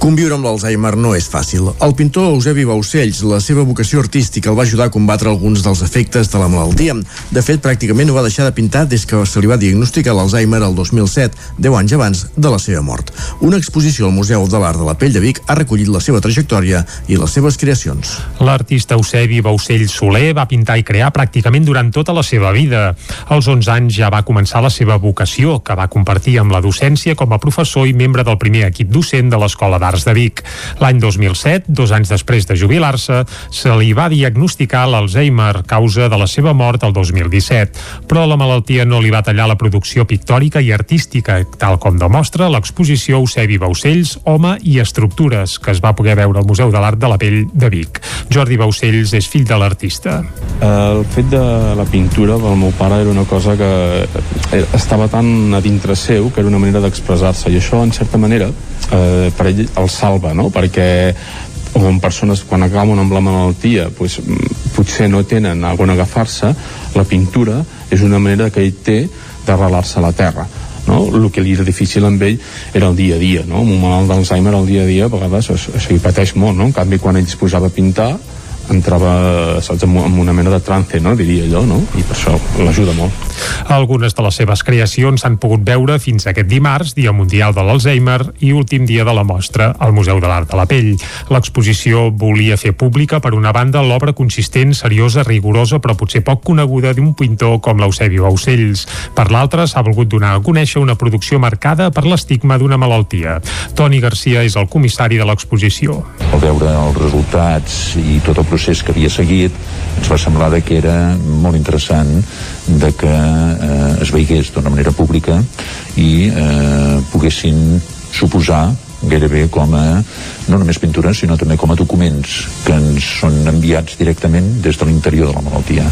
Conviure amb l'Alzheimer no és fàcil. El pintor Eusebi Baucells, la seva vocació artística el va ajudar a combatre alguns dels efectes de la malaltia. De fet, pràcticament ho va deixar de pintar des que se li va diagnosticar l'Alzheimer el 2007, 10 anys abans de la seva mort. Una exposició al Museu de l'Art de la Pell de Vic ha recollit la seva trajectòria i les seves creacions. L'artista Eusebi Baucell Soler va pintar i crear pràcticament durant tota la seva vida. Als 11 anys ja va començar la seva vocació, que va compartir amb la docència com a professor i membre del primer equip docent de l'Escola d'Arts de Vic. L'any 2007, dos anys després de jubilar-se, se li va diagnosticar l'Alzheimer, causa de la seva mort el 2017. Però la malaltia no li va tallar la producció pictòrica i artística, tal com demostra l'exposició Eusebi Baucells, Home i Estructures, que es va poder veure al Museu de l'Art de la Pell de Vic. Jordi Baucells és fill de l'artista. El fet de la pintura pel meu pare era una cosa que estava tan a dintre seu que era una manera d'expressar-se i això en certa manera eh, per ell el salva no? perquè on persones quan acaben amb la malaltia pues, potser no tenen a on agafar-se la pintura és una manera que ell té d'arrelar-se a la terra no? el que li era difícil amb ell era el dia a dia no? amb un malalt d'Alzheimer el dia a dia a vegades o sigui, pateix molt no? en canvi quan ell es posava a pintar entrava saps, en una mena de trance, no? diria allò, no? i per això l'ajuda molt. Algunes de les seves creacions s'han pogut veure fins aquest dimarts, Dia Mundial de l'Alzheimer i últim dia de la mostra al Museu de l'Art de la Pell. L'exposició volia fer pública, per una banda, l'obra consistent, seriosa, rigorosa, però potser poc coneguda d'un pintor com l'Eusebi Baucells. Per l'altra, s'ha volgut donar a conèixer una producció marcada per l'estigma d'una malaltia. Toni Garcia és el comissari de l'exposició. Al veure els resultats i tot el procés que havia seguit, ens va semblar que era molt interessant de que eh, es veigués d'una manera pública i eh, poguessin suposar gairebé com a, no només pintures, sinó també com a documents que ens són enviats directament des de l'interior de la malaltia.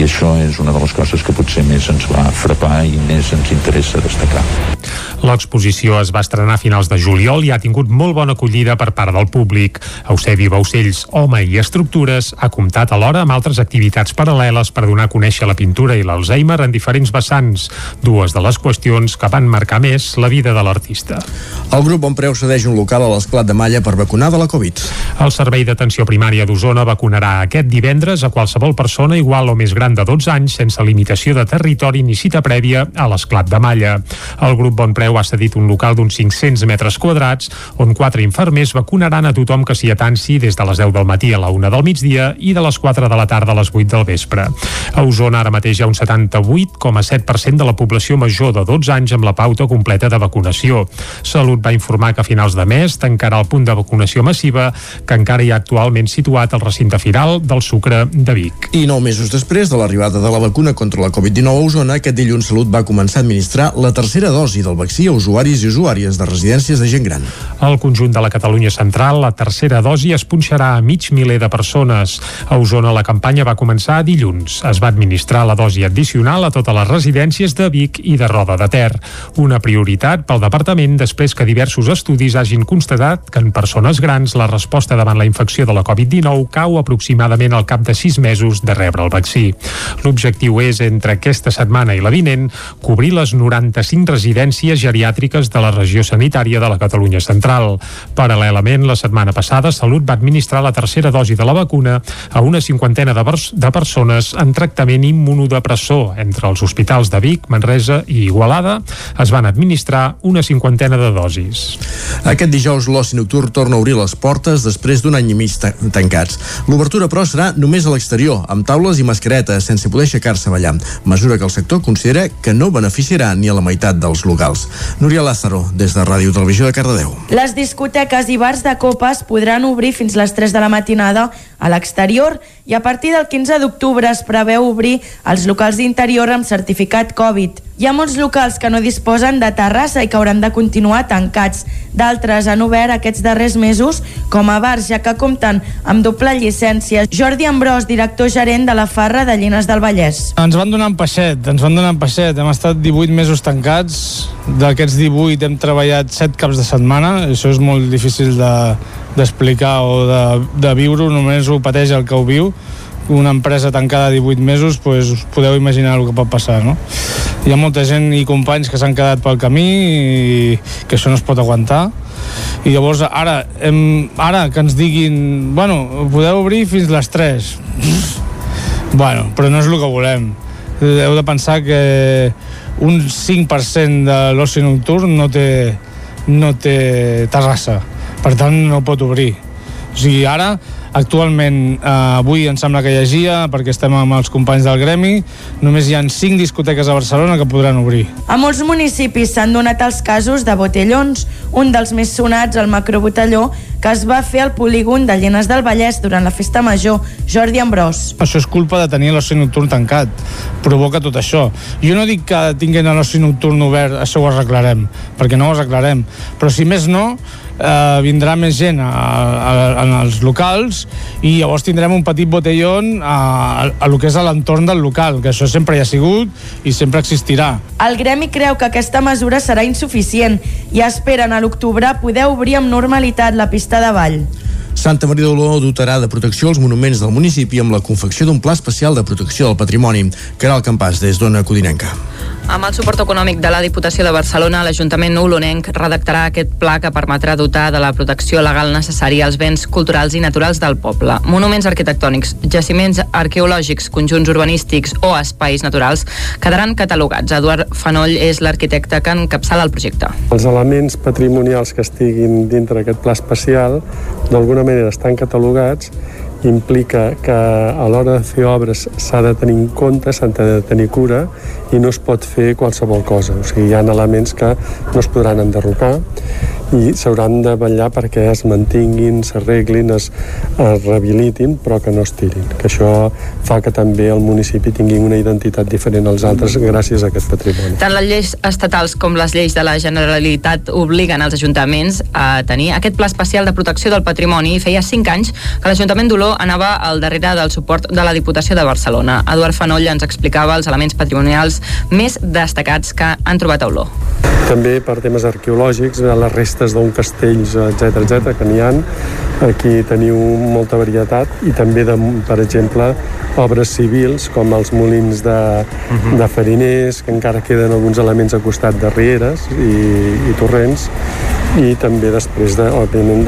I això és una de les coses que potser més ens va frapar i més ens interessa destacar. L'exposició es va estrenar a finals de juliol i ha tingut molt bona acollida per part del públic. Eusebi Baucells, Home i Estructures, ha comptat alhora amb altres activitats paral·leles per donar a conèixer la pintura i l'Alzheimer en diferents vessants, dues de les qüestions que van marcar més la vida de l'artista. El grup Bon Preu cedeix un local a l'esclat de Malla per vacunar de la Covid. El Servei d'Atenció Primària d'Osona vacunarà aquest divendres a qualsevol persona igual o més gran de 12 anys sense limitació de territori ni cita prèvia a l'esclat de Malla. El grup Bon Preu ha cedit un local d'uns 500 metres quadrats on quatre infermers vacunaran a tothom que s'hi atansi des de les 10 del matí a la 1 del migdia i de les 4 de la tarda a les 8 del vespre. A Osona ara mateix hi ha un 78,7% de la població major de 12 anys amb la pauta completa de vacunació. Salut va informar que a finals de mes tancarà el punt de vacunació massiva que encara hi ha actualment situat al recinte firal del Sucre de Vic. I nou mesos després de l'arribada de la vacuna contra la Covid-19 a Osona, aquest dilluns Salut va començar a administrar la tercera dosi del vaccí a usuaris i usuàries de residències de gent gran. Al conjunt de la Catalunya central, la tercera dosi es punxarà a mig miler de persones. A Osona la campanya va començar dilluns. Es va administrar la dosi addicional a totes les residències de Vic i de Roda de Ter. Una prioritat pel departament després que diversos estudis hagin constatat que en persones grans la resposta davant la infecció de la Covid-19 cau aproximadament al cap de sis mesos de rebre el vaccí. L'objectiu és, entre aquesta setmana i la vinent, cobrir les 95 residències geriàtriques de la regió sanitària de la Catalunya central. Paral·lelament, la setmana passada, Salut va administrar la tercera dosi de la vacuna a una cinquantena de, de persones en tractament immunodepressor. Entre els hospitals de Vic, Manresa i Igualada es van administrar una cinquantena de dosis. Aquest dijous l'oci nocturn torna a obrir les portes després d'un any i mig tancats. L'obertura, però, serà només a l'exterior, amb taules i mascaretes, sense poder aixecar-se a ballar, mesura que el sector considera que no beneficiarà ni a la meitat dels locals. Núria Lázaro, des de Ràdio Televisió de Cardedeu. Les discoteques i bars de copes podran obrir fins les 3 de la matinada a l'exterior i a partir del 15 d'octubre es preveu obrir els locals d'interior amb certificat Covid. Hi ha molts locals que no disposen de terrassa i que hauran de continuar tancats. D'altres han obert aquests darrers mesos com a bars, ja que compten amb doble llicència. Jordi Ambrós, director gerent de la Farra de Llines del Vallès. Ens van donar un peixet, ens van donar un peixet. Hem estat 18 mesos tancats. D'aquests 18 hem treballat 7 caps de setmana. Això és molt difícil d'explicar de, o de, de viure, només ho pateix el que ho viu una empresa tancada 18 mesos pues, podeu imaginar el que pot passar no? hi ha molta gent i companys que s'han quedat pel camí i que això no es pot aguantar. I llavors ara, hem, ara que ens diguin bueno, podeu obrir fins les 3 [laughs] bueno, però no és el que volem. Heu de pensar que un 5% de l'oci nocturn no té, no té terrassa. Per tant no pot obrir. O sigui, ara Actualment, eh, avui em sembla que llegia, perquè estem amb els companys del gremi, només hi han 5 discoteques a Barcelona que podran obrir. A molts municipis s'han donat els casos de botellons, un dels més sonats, el macrobotelló, que es va fer al polígon de Llenes del Vallès durant la festa major, Jordi Ambrós. Això és culpa de tenir l'oci nocturn tancat. Provoca tot això. Jo no dic que tinguin l'oci nocturn obert, això ho arreglarem, perquè no ho arreglarem. Però si més no, eh, vindrà més gent a, a, a, als locals i llavors tindrem un petit botellón a, a, a lo que és a l'entorn del local, que això sempre hi ha sigut i sempre existirà. El gremi creu que aquesta mesura serà insuficient i esperen a l'octubre poder obrir amb normalitat la pista de ball. Santa Maria d'Oló dotarà de protecció els monuments del municipi amb la confecció d'un pla especial de protecció del patrimoni. Caral Campàs, des d'Ona Codinenca. Amb el suport econòmic de la Diputació de Barcelona, l'Ajuntament olonenc redactarà aquest pla que permetrà dotar de la protecció legal necessària als béns culturals i naturals del poble. Monuments arquitectònics, jaciments arqueològics, conjunts urbanístics o espais naturals quedaran catalogats. Eduard Fanoll és l'arquitecte que encapçala el projecte. Els elements patrimonials que estiguin dintre d'aquest pla especial d'alguna manera estan catalogats implica que a l'hora de fer obres s'ha de tenir en compte, s'ha de tenir cura i no es pot fer qualsevol cosa. O sigui, hi ha elements que no es podran enderrocar i s'hauran de vetllar perquè es mantinguin, s'arreglin, es, es rehabilitin, però que no es tirin. Que això fa que també el municipi tingui una identitat diferent als altres gràcies a aquest patrimoni. Tant les lleis estatals com les lleis de la Generalitat obliguen els ajuntaments a tenir aquest pla especial de protecció del patrimoni i feia 5 anys que l'Ajuntament d'Oló anava al darrere del suport de la Diputació de Barcelona. Eduard Fanoll ens explicava els elements patrimonials més destacats que han trobat a Oló. També per temes arqueològics, les restes d'un castells, etc etc que n'hi han, aquí teniu molta varietat i també, de, per exemple, obres civils com els molins de, de fariners, que encara queden alguns elements a costat de rieres i, i torrents, i també després, de, òbviament,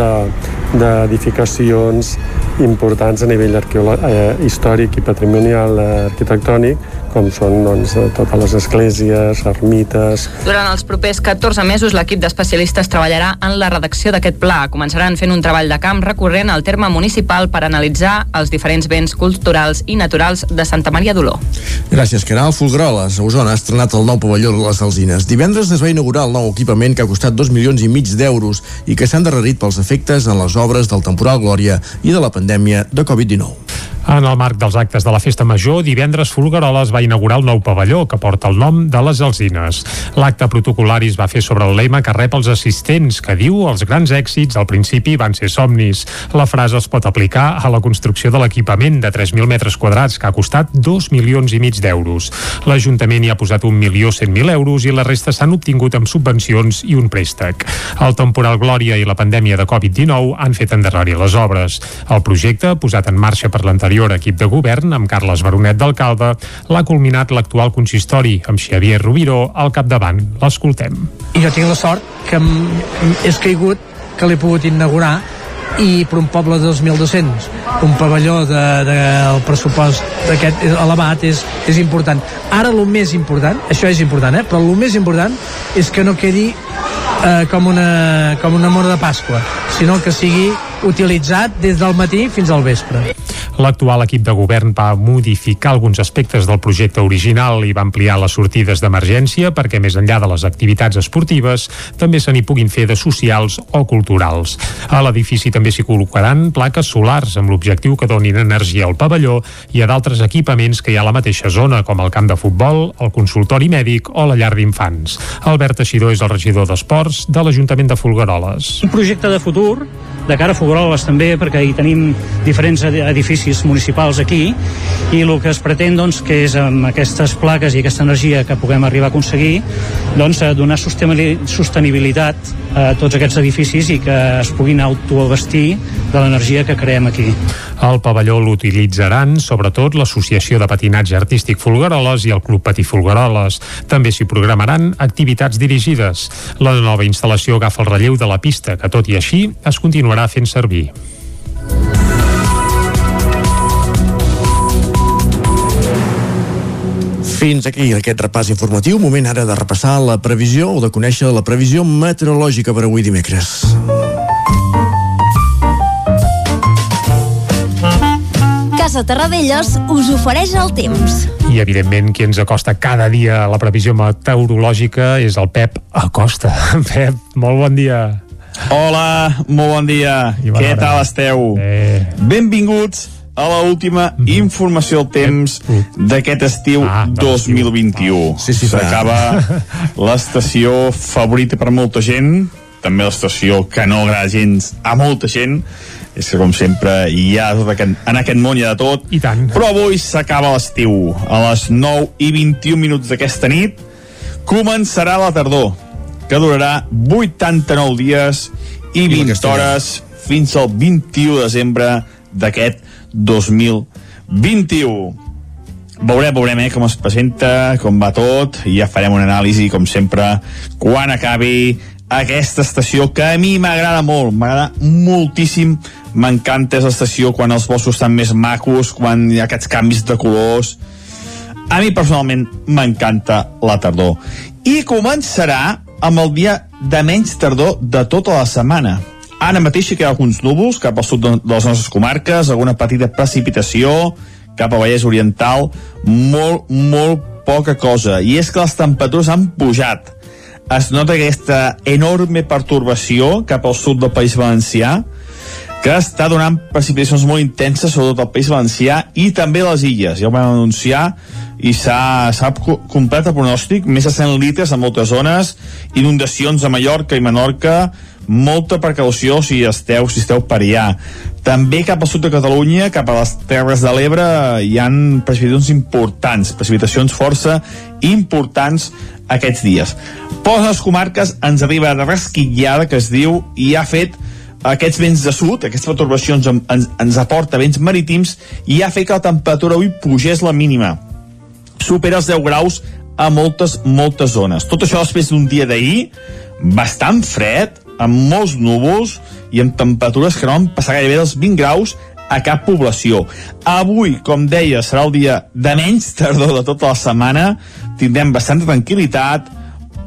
d'edificacions de, importants a nivell eh, històric i patrimonial eh, arquitectònic com són doncs, totes les esglésies, ermites... Durant els propers 14 mesos, l'equip d'especialistes treballarà en la redacció d'aquest pla. Començaran fent un treball de camp recorrent al terme municipal per analitzar els diferents béns culturals i naturals de Santa Maria d'Oló. Gràcies, Caral. Fulgaroles, a Osona, ha estrenat el nou pavelló de les Alzines. Divendres es va inaugurar el nou equipament que ha costat 2 milions i mig d'euros i que s'ha endarrerit pels efectes en les obres del temporal Glòria i de la pandèmia de Covid-19. En el marc dels actes de la Festa Major, divendres Folgueroles va inaugurar el nou pavelló que porta el nom de les Alzines. L'acte protocolari es va fer sobre el lema que rep els assistents, que diu els grans èxits al principi van ser somnis. La frase es pot aplicar a la construcció de l'equipament de 3.000 metres quadrats que ha costat 2 milions i mig d'euros. L'Ajuntament hi ha posat 1.100.000 euros i la resta s'han obtingut amb subvencions i un préstec. El temporal Glòria i la pandèmia de Covid-19 han fet endarrerir les obres. El projecte, posat en marxa per l'anterior l'anterior equip de govern, amb Carles Baronet d'alcalde, l'ha culminat l'actual consistori, amb Xavier Rubiró al capdavant. L'escoltem. Jo tinc la sort que és caigut que l'he pogut inaugurar i per un poble de 2.200 un pavelló de, de, el pressupost d'aquest elevat és, és important. Ara el més important, això és important, eh? però el més important és que no quedi eh, com, una, com una mona de Pasqua, sinó que sigui utilitzat des del matí fins al vespre. L'actual equip de govern va modificar alguns aspectes del projecte original i va ampliar les sortides d'emergència perquè més enllà de les activitats esportives també se n'hi puguin fer de socials o culturals. A l'edifici també s'hi col·locaran plaques solars amb l'objectiu que donin energia al pavelló i a d'altres equipaments que hi ha a la mateixa zona com el camp de futbol, el consultori mèdic o la llar d'infants. Albert Teixidor és el regidor d'Esports de l'Ajuntament de Folgueroles. Un projecte de futur de cara a Fogueroles també, perquè hi tenim diferents edificis municipals aquí, i el que es pretén, doncs, que és amb aquestes plaques i aquesta energia que puguem arribar a aconseguir, doncs, donar sostenibilitat a tots aquests edificis i que es puguin autoabastir de l'energia que creem aquí. El pavelló l'utilitzaran sobretot l'Associació de Patinatge Artístic Folgueroles i el Club Patí Folgueroles. També s'hi programaran activitats dirigides. La nova instal·lació agafa el relleu de la pista, que tot i així es continuarà fent servir. Fins aquí aquest repàs informatiu. Moment ara de repassar la previsió o de conèixer la previsió meteorològica per avui dimecres. Casa Terradellos us ofereix el temps. I, evidentment, qui ens acosta cada dia a la previsió meteorològica és el Pep Acosta. [laughs] Pep, molt bon dia. Hola, molt bon dia. Què tal esteu? Eh. Benvinguts a la última mm -hmm. informació del temps d'aquest estiu ah, 2021. Sí, sí, S'acaba [laughs] l'estació favorita per molta gent, també l'estació que no agrada gens a molta gent, és que com sempre hi ha tot aquest, en aquest món hi ha de tot I tant. però avui s'acaba l'estiu a les 9 i 21 minuts d'aquesta nit començarà la tardor que durarà 89 dies i 20 I hores fins al 21 de desembre d'aquest 2021 veurem, veurem eh, com es presenta, com va tot, i ja farem una anàlisi, com sempre, quan acabi aquesta estació que a mi m'agrada molt, m'agrada moltíssim. M'encanta l'estació quan els boscos estan més macos, quan hi ha aquests canvis de colors. A mi personalment m'encanta la tardor. I començarà amb el dia de menys tardor de tota la setmana. Ara mateix hi ha alguns núvols cap al sud de les nostres comarques, alguna petita precipitació cap a Vallès Oriental molt, molt poca cosa. I és que les temperatures han pujat. Es nota aquesta enorme pertorbació cap al sud del País Valencià que està donant precipitacions molt intenses sobretot al País Valencià i també a les illes. Ja ho vam anunciar i s'ha complet el pronòstic, més de 100 litres a moltes zones, inundacions a Mallorca i Menorca, molta precaució si esteu, si esteu per allà. També cap al sud de Catalunya, cap a les Terres de l'Ebre, hi han precipitacions importants, precipitacions força importants aquests dies. Per les comarques ens arriba de resquitllada, que es diu, i ha fet aquests vents de sud, aquestes perturbacions ens, ens aporta vents marítims i ha fet que la temperatura avui pugés la mínima. Supera els 10 graus a moltes, moltes zones. Tot això després d'un dia d'ahir bastant fred, amb molts núvols i amb temperatures que no van passar gairebé dels 20 graus a cap població. Avui, com deia, serà el dia de menys tardor de tota la setmana. Tindrem bastanta tranquil·litat,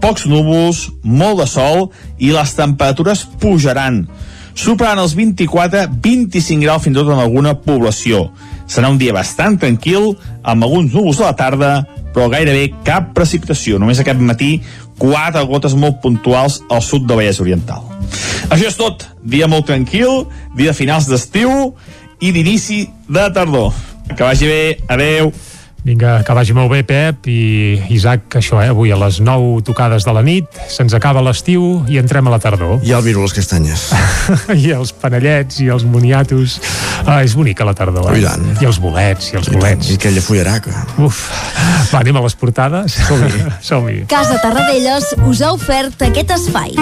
pocs núvols, molt de sol i les temperatures pujaran superaran els 24-25 graus fins i tot en alguna població. Serà un dia bastant tranquil, amb alguns núvols a la tarda, però gairebé cap precipitació. Només aquest matí, quatre gotes molt puntuals al sud de Vallès Oriental. Això és tot. Dia molt tranquil, dia de finals d'estiu i d'inici de tardor. Que vagi bé. Adeu. Vinga, que vagi molt bé, Pep, i Isaac, això, eh, avui a les 9 tocades de la nit, se'ns acaba l'estiu i entrem a la tardor. I el viru les castanyes. [laughs] I els panellets i els moniatos. Ah, és bonica la tardor, eh? I tant. I els bolets, i els bolets. I aquella fullaraca. Uf. Va, anem a les portades? Som-hi. [laughs] Som-hi. Casa Tarradellas us ha ofert aquest espai.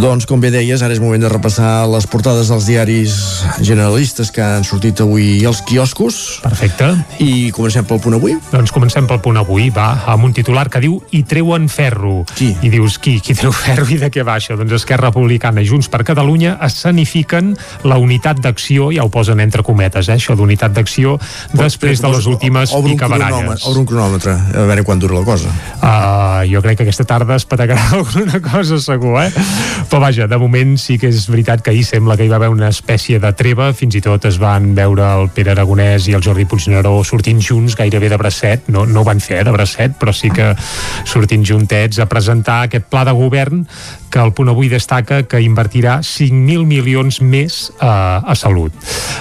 Doncs, com bé deies, ara és moment de repassar les portades dels diaris generalistes que han sortit avui als quioscos. Perfecte. I comencem pel punt avui? Doncs comencem pel punt avui, va, amb un titular que diu i treuen ferro. Qui? I dius, qui? Qui treu ferro i de què va això? Doncs Esquerra Republicana i Junts per Catalunya escenifiquen la unitat d'acció, ja ho posen entre cometes, eh, això d'unitat d'acció, després de les últimes obre picabaralles. Obre un cronòmetre, a veure quan dura la cosa. Uh, jo crec que aquesta tarda es patagarà [laughs] alguna cosa segur, eh? Però vaja, de moment sí que és veritat que ahir sembla que hi va haver una espècie de treva, fins i tot es van veure el Pere Aragonès i el Jordi Puigneró sortint junts gairebé de bracet, no, no ho van fer eh, de bracet, però sí que sortint juntets a presentar aquest pla de govern que el punt avui destaca que invertirà 5.000 milions més uh, a salut.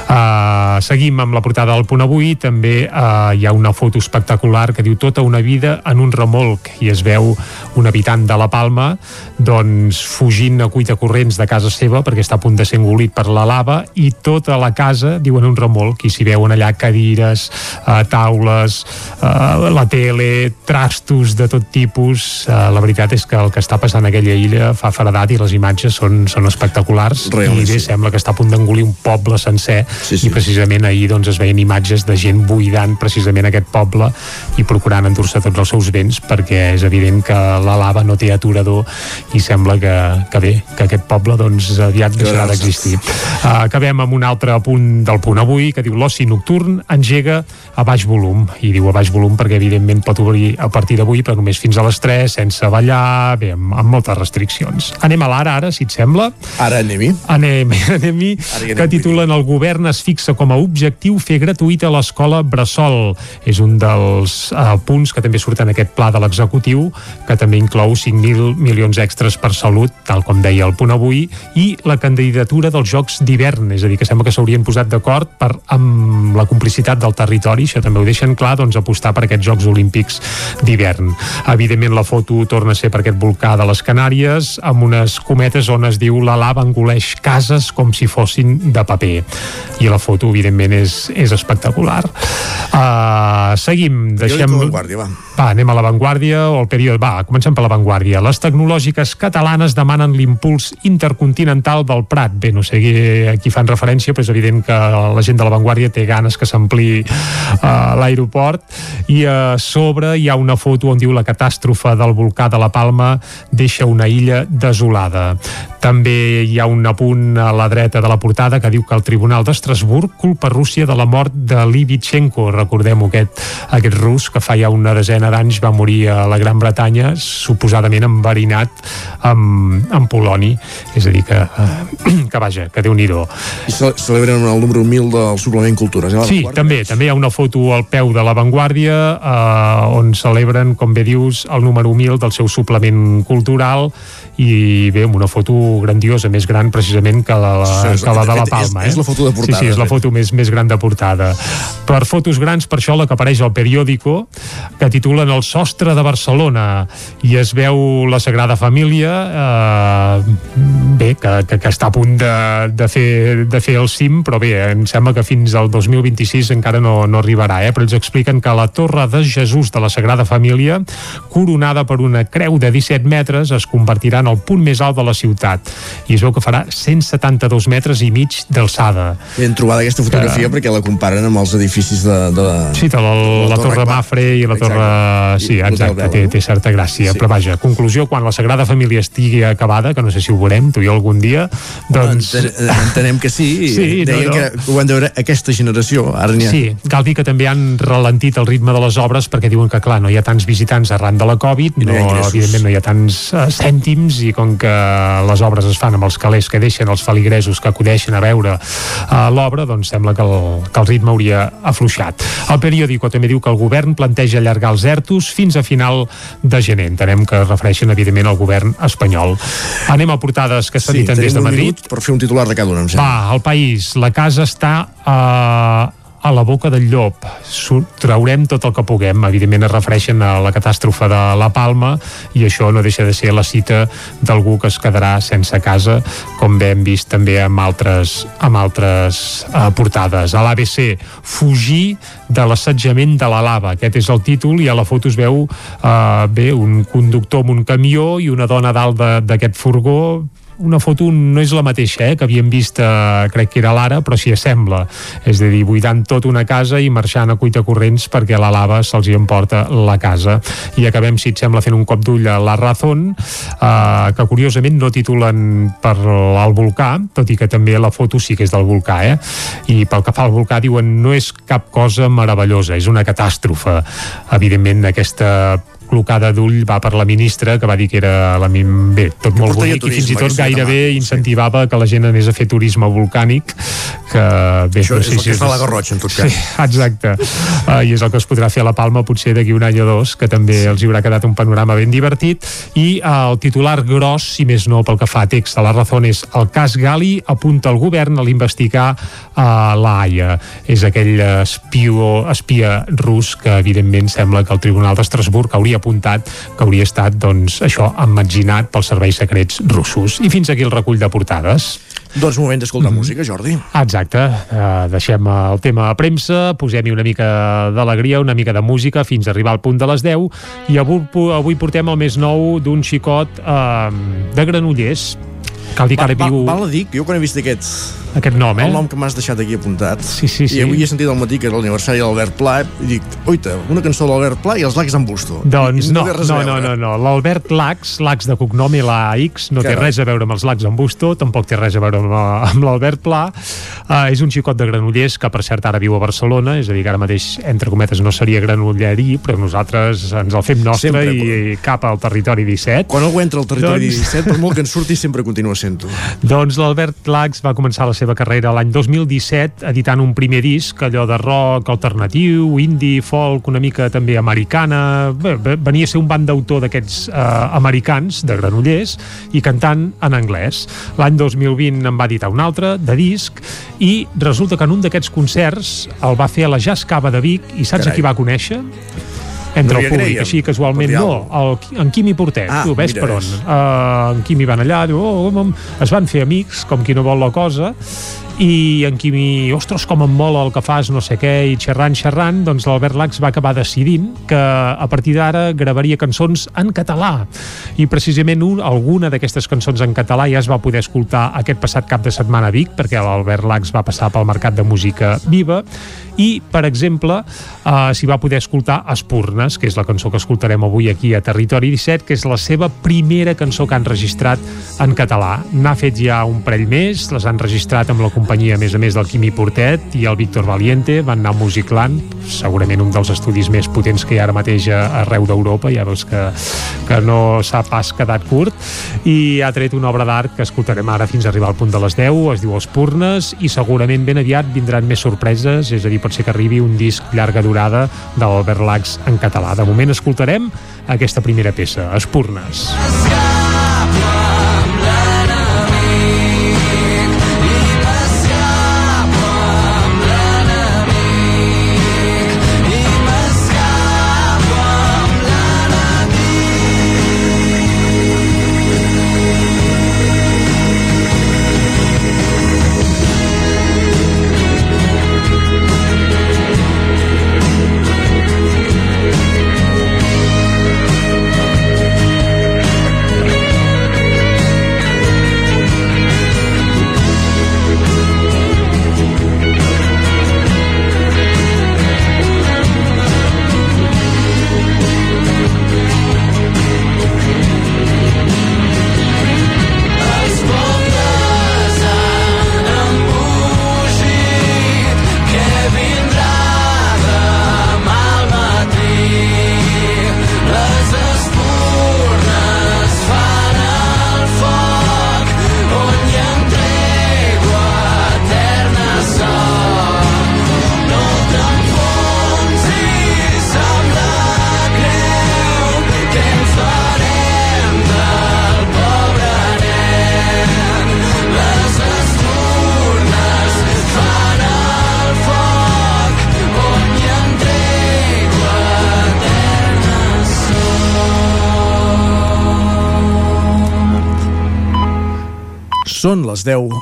Uh, seguim amb la portada del punt avui, també uh, hi ha una foto espectacular que diu tota una vida en un remolc i es veu un habitant de la Palma doncs fugint a cuita corrents de casa seva perquè està a punt de ser engolit per la lava i tota la casa, diuen un remolc i s'hi veuen allà cadires, uh, taules uh, la tele trastos de tot tipus uh, la veritat és que el que està passant a aquella illa fa fredat i les imatges són, són espectaculars Real, i bé, sí. sembla que està a punt d'engolir un poble sencer Sí, sí. i precisament ahir doncs, es veien imatges de gent buidant precisament aquest poble i procurant endur-se tots els seus béns perquè és evident que la lava no té aturador i sembla que, que bé, que aquest poble doncs aviat deixarà d'existir. Uh, acabem amb un altre punt del punt avui que diu l'oci nocturn engega a baix volum i diu a baix volum perquè evidentment pot obrir a partir d'avui però només fins a les 3 sense ballar, bé, amb, amb moltes restriccions. Anem a l'ara ara, si et sembla. Ara anem-hi. Anem, [laughs] anem-hi, anem, que titulen el govern es fixa com a objectiu fer gratuïta l'escola Bressol. És un dels uh, punts que també surt en aquest pla de l'executiu, que també inclou 5.000 milions extres per salut, tal com deia el punt avui, i la candidatura dels Jocs d'hivern, és a dir, que sembla que s'haurien posat d'acord per amb la complicitat del territori, això també ho deixen clar, doncs apostar per aquests Jocs Olímpics d'hivern. Evidentment la foto torna a ser per aquest volcà de les Canàries, amb unes cometes on es diu la lava engoleix cases com si fossin de paper. I la foto, evidentment, és, és espectacular. Uh, seguim, deixem... Va. Va, anem a l'avantguàrdia o al període... Va, comencem per l'avantguàrdia. Les tecnològiques catalanes demanen l'impuls intercontinental del Prat. Bé, no sé a qui fan referència, però és evident que la gent de l'avantguàrdia té ganes que s'ampli uh, l'aeroport i a sobre hi ha una foto on diu la catàstrofe del volcà de la Palma deixa una illa desolada. També hi ha un apunt a la dreta de la portada que diu que el Tribunal d'Estrasburg culpa Rússia de la mort de Livichenko. Recordem aquest, aquest rus que fa ja una desena d'anys va morir a la Gran Bretanya, suposadament enverinat amb, amb Poloni, és a dir que, eh, [clears throat] que vaja, que déu nhi I ce celebren el número 1000 del suplement Cultures. Eh? Sí, també, també hi ha una foto al peu de l'avantguàrdia eh, on celebren, com bé dius, el número 1000 del seu suplement cultural i bé, amb una foto grandiosa, més gran precisament que la, la, que la de la Palma. És, és la foto de portada. Sí, sí, és la foto més, més gran de portada. Per fotos grans, per això la que apareix al periòdico, que titulen El sostre de Barcelona, i es veu la Sagrada Família, eh, bé, que, que, que està a punt de, de, fer, de fer el cim, però bé, em sembla que fins al 2026 encara no, no arribarà, eh? però ens expliquen que la Torre de Jesús de la Sagrada Família, coronada per una creu de 17 metres, es convertirà en el punt més alt de la ciutat i es veu que farà 172 metres i mig d'alçada. Ben trobada aquesta fotografia que... perquè la comparen amb els edificis de... de la... Sí, de la, la, la Torre Mafre i la Torre... Exacte. Sí, exacte, té, té certa gràcia. Sí. Però vaja, conclusió, quan la Sagrada Família estigui acabada, que no sé si ho veurem, tu i algun dia, doncs... Enten, entenem que sí, [laughs] sí deien no, no. que ho han de veure aquesta generació. Ara ha... Sí, cal dir que també han ralentit el ritme de les obres perquè diuen que, clar, no hi ha tants visitants arran de la Covid, no, no evidentment no hi ha tants uh, cèntims i com que les obres es fan amb els calés que deixen els feligresos que acudeixen a veure uh, l'obra, doncs sembla que el, que el ritme hauria afluixat. El periòdico també diu que el govern planteja allargar els ERTOs fins a final de gener. Entenem que es refereixen, evidentment, al govern espanyol. Anem a portades que s'editen sí, des de Madrid. per fer un titular de cada una, Va, el país. La casa està uh, a la boca del llop. Traurem tot el que puguem. Evidentment es refereixen a la catàstrofe de la Palma i això no deixa de ser la cita d'algú que es quedarà sense casa, com bé hem vist també amb altres, amb altres uh, portades. A l'ABC, fugir de l'assetjament de la lava. Aquest és el títol i a la foto es veu uh, bé un conductor amb un camió i una dona dalt d'aquest furgó una foto no és la mateixa eh, que havíem vist, eh, crec que era l'ara, però s'hi assembla. És a dir, buidant tot una casa i marxant a cuita corrents perquè la lava se'ls hi emporta la casa. I acabem, si et sembla, fent un cop d'ull a La Razón, eh, que curiosament no titulen per el volcà, tot i que també la foto sí que és del volcà, eh? I pel que fa al volcà diuen no és cap cosa meravellosa, és una catàstrofe. Evidentment, aquesta clocada d'ull va per la ministra que va dir que era la mim... bé, tot que molt bonic turisme, i fins i tot gairebé incentivava sí. que la gent anés a fer turisme volcànic que bé, Això no sé és el si que és fa la Garrotxa en tot cas sí, exacte, uh, i és el que es podrà fer a la Palma potser d'aquí un any o dos que també sí. els hi haurà quedat un panorama ben divertit i uh, el titular gros si més no pel que fa a text a la raó és el cas Gali apunta el govern a l'investigar uh, la Haia és aquell espió, espia rus que evidentment sembla que el Tribunal d'Estrasburg hauria apuntat que hauria estat, doncs, això, emmetzinat pels serveis secrets russos. I fins aquí el recull de portades. Doncs moment d'escoltar mm música, Jordi. Exacte. Uh, deixem el tema a premsa, posem-hi una mica d'alegria, una mica de música, fins a arribar al punt de les 10, i avui, avui portem el més nou d'un xicot uh, de Granollers, cal dir que ara viu... Val, a dir que jo quan he vist aquest, aquest nom, eh? El nom que m'has deixat aquí apuntat. Sí, sí, sí. I avui he sentit al matí que era l'aniversari de l'Albert Pla i dic, oita, una cançó de l'Albert Pla i els lacs en busto. Doncs no, no, no, no, no, no. L'Albert Lax, Lax de cognom i la X, no Carai. té res a veure amb els lacs en busto, tampoc té res a veure amb, amb l'Albert Pla. Uh, és un xicot de Granollers que, per cert, ara viu a Barcelona, és a dir, que ara mateix, entre cometes, no seria granollerí, però nosaltres ens el fem nostre sempre, i, i cap al territori 17. Quan algú entra al territori doncs... 17, per molt que en surti, sempre continua sent-ho. [laughs] Doncs l'Albert Lax va començar la seva carrera l'any 2017 editant un primer disc, allò de rock alternatiu, indie, folk, una mica també americana, bé, venia a ser un band d'autor d'aquests eh, americans, de Granollers, i cantant en anglès. L'any 2020 en va editar un altre, de disc, i resulta que en un d'aquests concerts el va fer a la Jazz Cava de Vic, i saps Carai. a qui va conèixer? Entre no el públic, creiem, així casualment no, el, en Quimi Portet, ah, tu ves per on? uh, en Quimi van allà diu, oh, oh, es van fer amics, com qui no vol la cosa i en Quimi, ostres, com em mola el que fas, no sé què, i xerrant, xerrant, doncs l'Albert Lax va acabar decidint que a partir d'ara gravaria cançons en català. I precisament un, alguna d'aquestes cançons en català ja es va poder escoltar aquest passat cap de setmana a Vic, perquè l'Albert Lax va passar pel Mercat de Música Viva, i, per exemple, eh, s'hi va poder escoltar Espurnes, que és la cançó que escoltarem avui aquí a Territori 17, que és la seva primera cançó que han registrat en català. N'ha fet ja un parell més, les han registrat amb la companyia companyia, a més a més, del Quimi Portet i el Víctor Valiente, van anar a Musicland, segurament un dels estudis més potents que hi ha ara mateix arreu d'Europa, ja veus que, que no s'ha pas quedat curt, i ha tret una obra d'art que escoltarem ara fins a arribar al punt de les 10, es diu Espurnes, i segurament ben aviat vindran més sorpreses, és a dir, pot ser que arribi un disc llarga durada de l'Albert Lax en català. De moment escoltarem aquesta primera peça, Espurnes. Escapa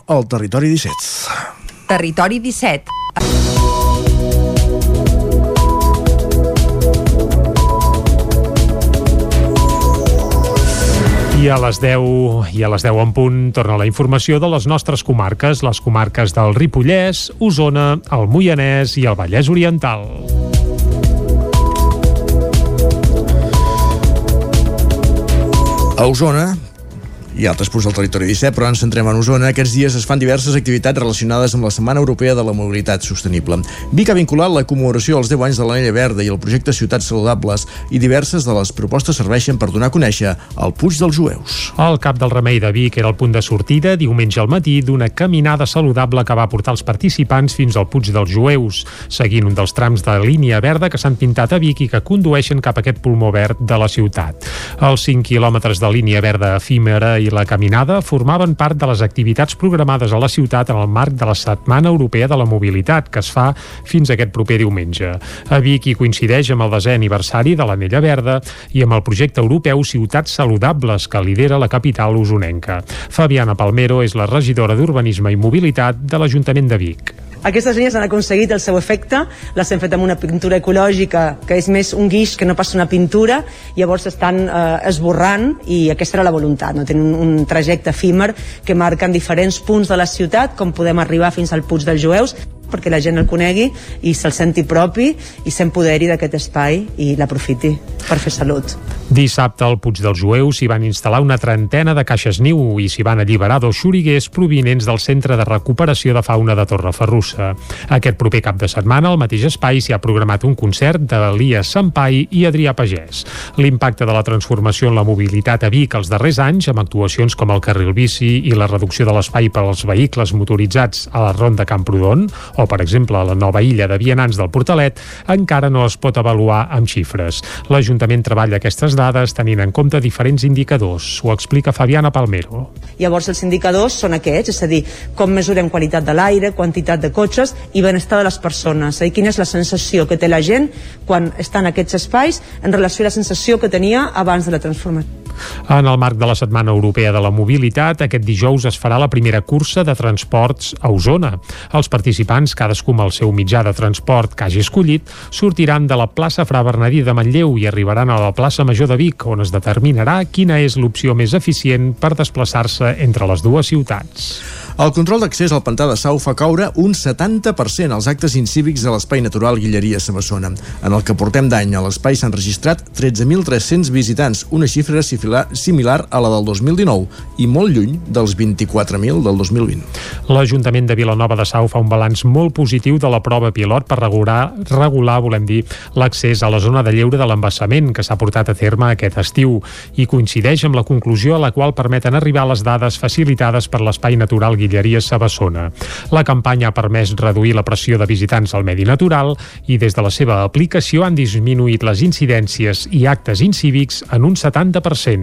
al Territori 17. Territori 17. I a les 10 i a les 10 en punt torna la informació de les nostres comarques, les comarques del Ripollès, Osona, el Moianès i el Vallès Oriental. A Osona, i altres punts del territori 17, però ens centrem en Osona. Aquests dies es fan diverses activitats relacionades amb la Setmana Europea de la Mobilitat Sostenible. Vic ha vinculat la commemoració als 10 anys de l'Anella Verda i el projecte Ciutats Saludables i diverses de les propostes serveixen per donar a conèixer el Puig dels Jueus. El cap del Remei de Vic era el punt de sortida diumenge al matí d'una caminada saludable que va portar els participants fins al Puig dels Jueus, seguint un dels trams de línia verda que s'han pintat a Vic i que condueixen cap a aquest pulmó verd de la ciutat. Els 5 quilòmetres de línia verda efímera i la caminada formaven part de les activitats programades a la ciutat en el marc de la Setmana Europea de la Mobilitat, que es fa fins aquest proper diumenge. A Vic hi coincideix amb el desè aniversari de l'Anella Verda i amb el projecte europeu Ciutats Saludables, que lidera la capital usonenca. Fabiana Palmero és la regidora d'Urbanisme i Mobilitat de l'Ajuntament de Vic. Aquestes línies han aconseguit el seu efecte, les hem fet amb una pintura ecològica que és més un guix que no passa una pintura, llavors estan eh, esborrant i aquesta era la voluntat, no? tenen un, trajecte efímer que marquen diferents punts de la ciutat, com podem arribar fins al Puig dels Jueus, perquè la gent el conegui i se'l senti propi i s'empoderi d'aquest espai i l'aprofiti per fer salut. Dissabte al Puig dels Jueus s'hi van instal·lar una trentena de caixes niu i s'hi van alliberar dos xuriguers provinents del Centre de Recuperació de Fauna de Torreferrussa. Aquest proper cap de setmana al mateix espai s'hi ha programat un concert de Lías Sampai i Adrià Pagès. L'impacte de la transformació en la mobilitat a Vic els darrers anys, amb actuacions com el carril bici i la reducció de l'espai per als vehicles motoritzats a la Ronda Camprodon o, per exemple, la nova illa de vianants del Portalet, encara no es pot avaluar amb xifres. L'Ajuntament treballa aquestes dades tenint en compte diferents indicadors. Ho explica Fabiana Palmero. Llavors els indicadors són aquests, és a dir, com mesurem qualitat de l'aire, quantitat de cotxes i benestar de les persones. Dir, quina és la sensació que té la gent quan està en aquests espais en relació a la sensació que tenia abans de la transformació. En el marc de la Setmana Europea de la Mobilitat, aquest dijous es farà la primera cursa de transports a Osona. Els participants, cadascú amb el seu mitjà de transport que hagi escollit, sortiran de la plaça Fra Bernadí de Manlleu i arribaran a la plaça Major de Vic, on es determinarà quina és l'opció més eficient per desplaçar-se entre les dues ciutats. El control d'accés al pantà de Sau fa caure un 70% als actes incívics de l'Espai Natural Guilleria Samassona. En el que portem d'any a l'espai s'han registrat 13.300 visitants, una xifra si similar, a la del 2019 i molt lluny dels 24.000 del 2020. L'Ajuntament de Vilanova de Sau fa un balanç molt positiu de la prova pilot per regular, regular volem dir, l'accés a la zona de lleure de l'embassament que s'ha portat a terme aquest estiu i coincideix amb la conclusió a la qual permeten arribar les dades facilitades per l'Espai Natural Guilleries Sabassona. La campanya ha permès reduir la pressió de visitants al medi natural i des de la seva aplicació han disminuït les incidències i actes incívics en un 70%.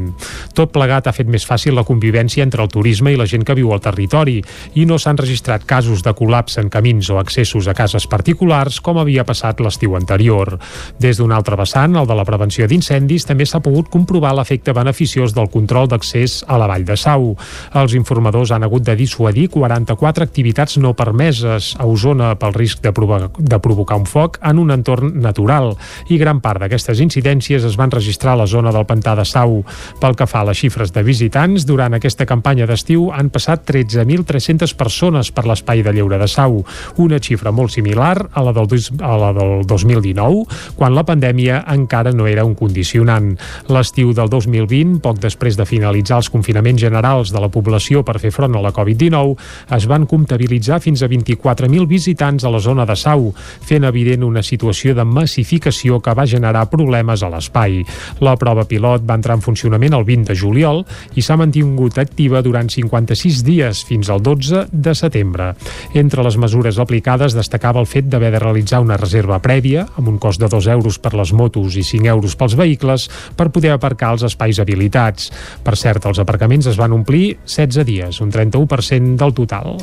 Tot plegat ha fet més fàcil la convivència entre el turisme i la gent que viu al territori i no s'han registrat casos de col·lapse en camins o accessos a cases particulars com havia passat l'estiu anterior. Des d'un altre vessant, el de la prevenció d'incendis, també s'ha pogut comprovar l'efecte beneficiós del control d'accés a la Vall de Sau. Els informadors han hagut de dissuadir 44 activitats no permeses a Osona pel risc de, provo de provocar un foc en un entorn natural i gran part d'aquestes incidències es van registrar a la zona del Pantà de Sau. Pel que fa a les xifres de visitants, durant aquesta campanya d'estiu han passat 13.300 persones per l'espai de lleure de Sau, una xifra molt similar a la del, a la del 2019, quan la pandèmia encara no era un condicionant. L'estiu del 2020, poc després de finalitzar els confinaments generals de la població per fer front a la Covid-19, es van comptabilitzar fins a 24.000 visitants a la zona de Sau, fent evident una situació de massificació que va generar problemes a l'espai. La prova pilot va entrar en funcionament el 20 de juliol i s'ha mantingut activa durant 56 dies fins al 12 de setembre. Entre les mesures aplicades destacava el fet d'haver de realitzar una reserva prèvia amb un cost de 2 euros per les motos i 5 euros pels vehicles per poder aparcar als espais habilitats. Per cert, els aparcaments es van omplir 16 dies, un 31% del total.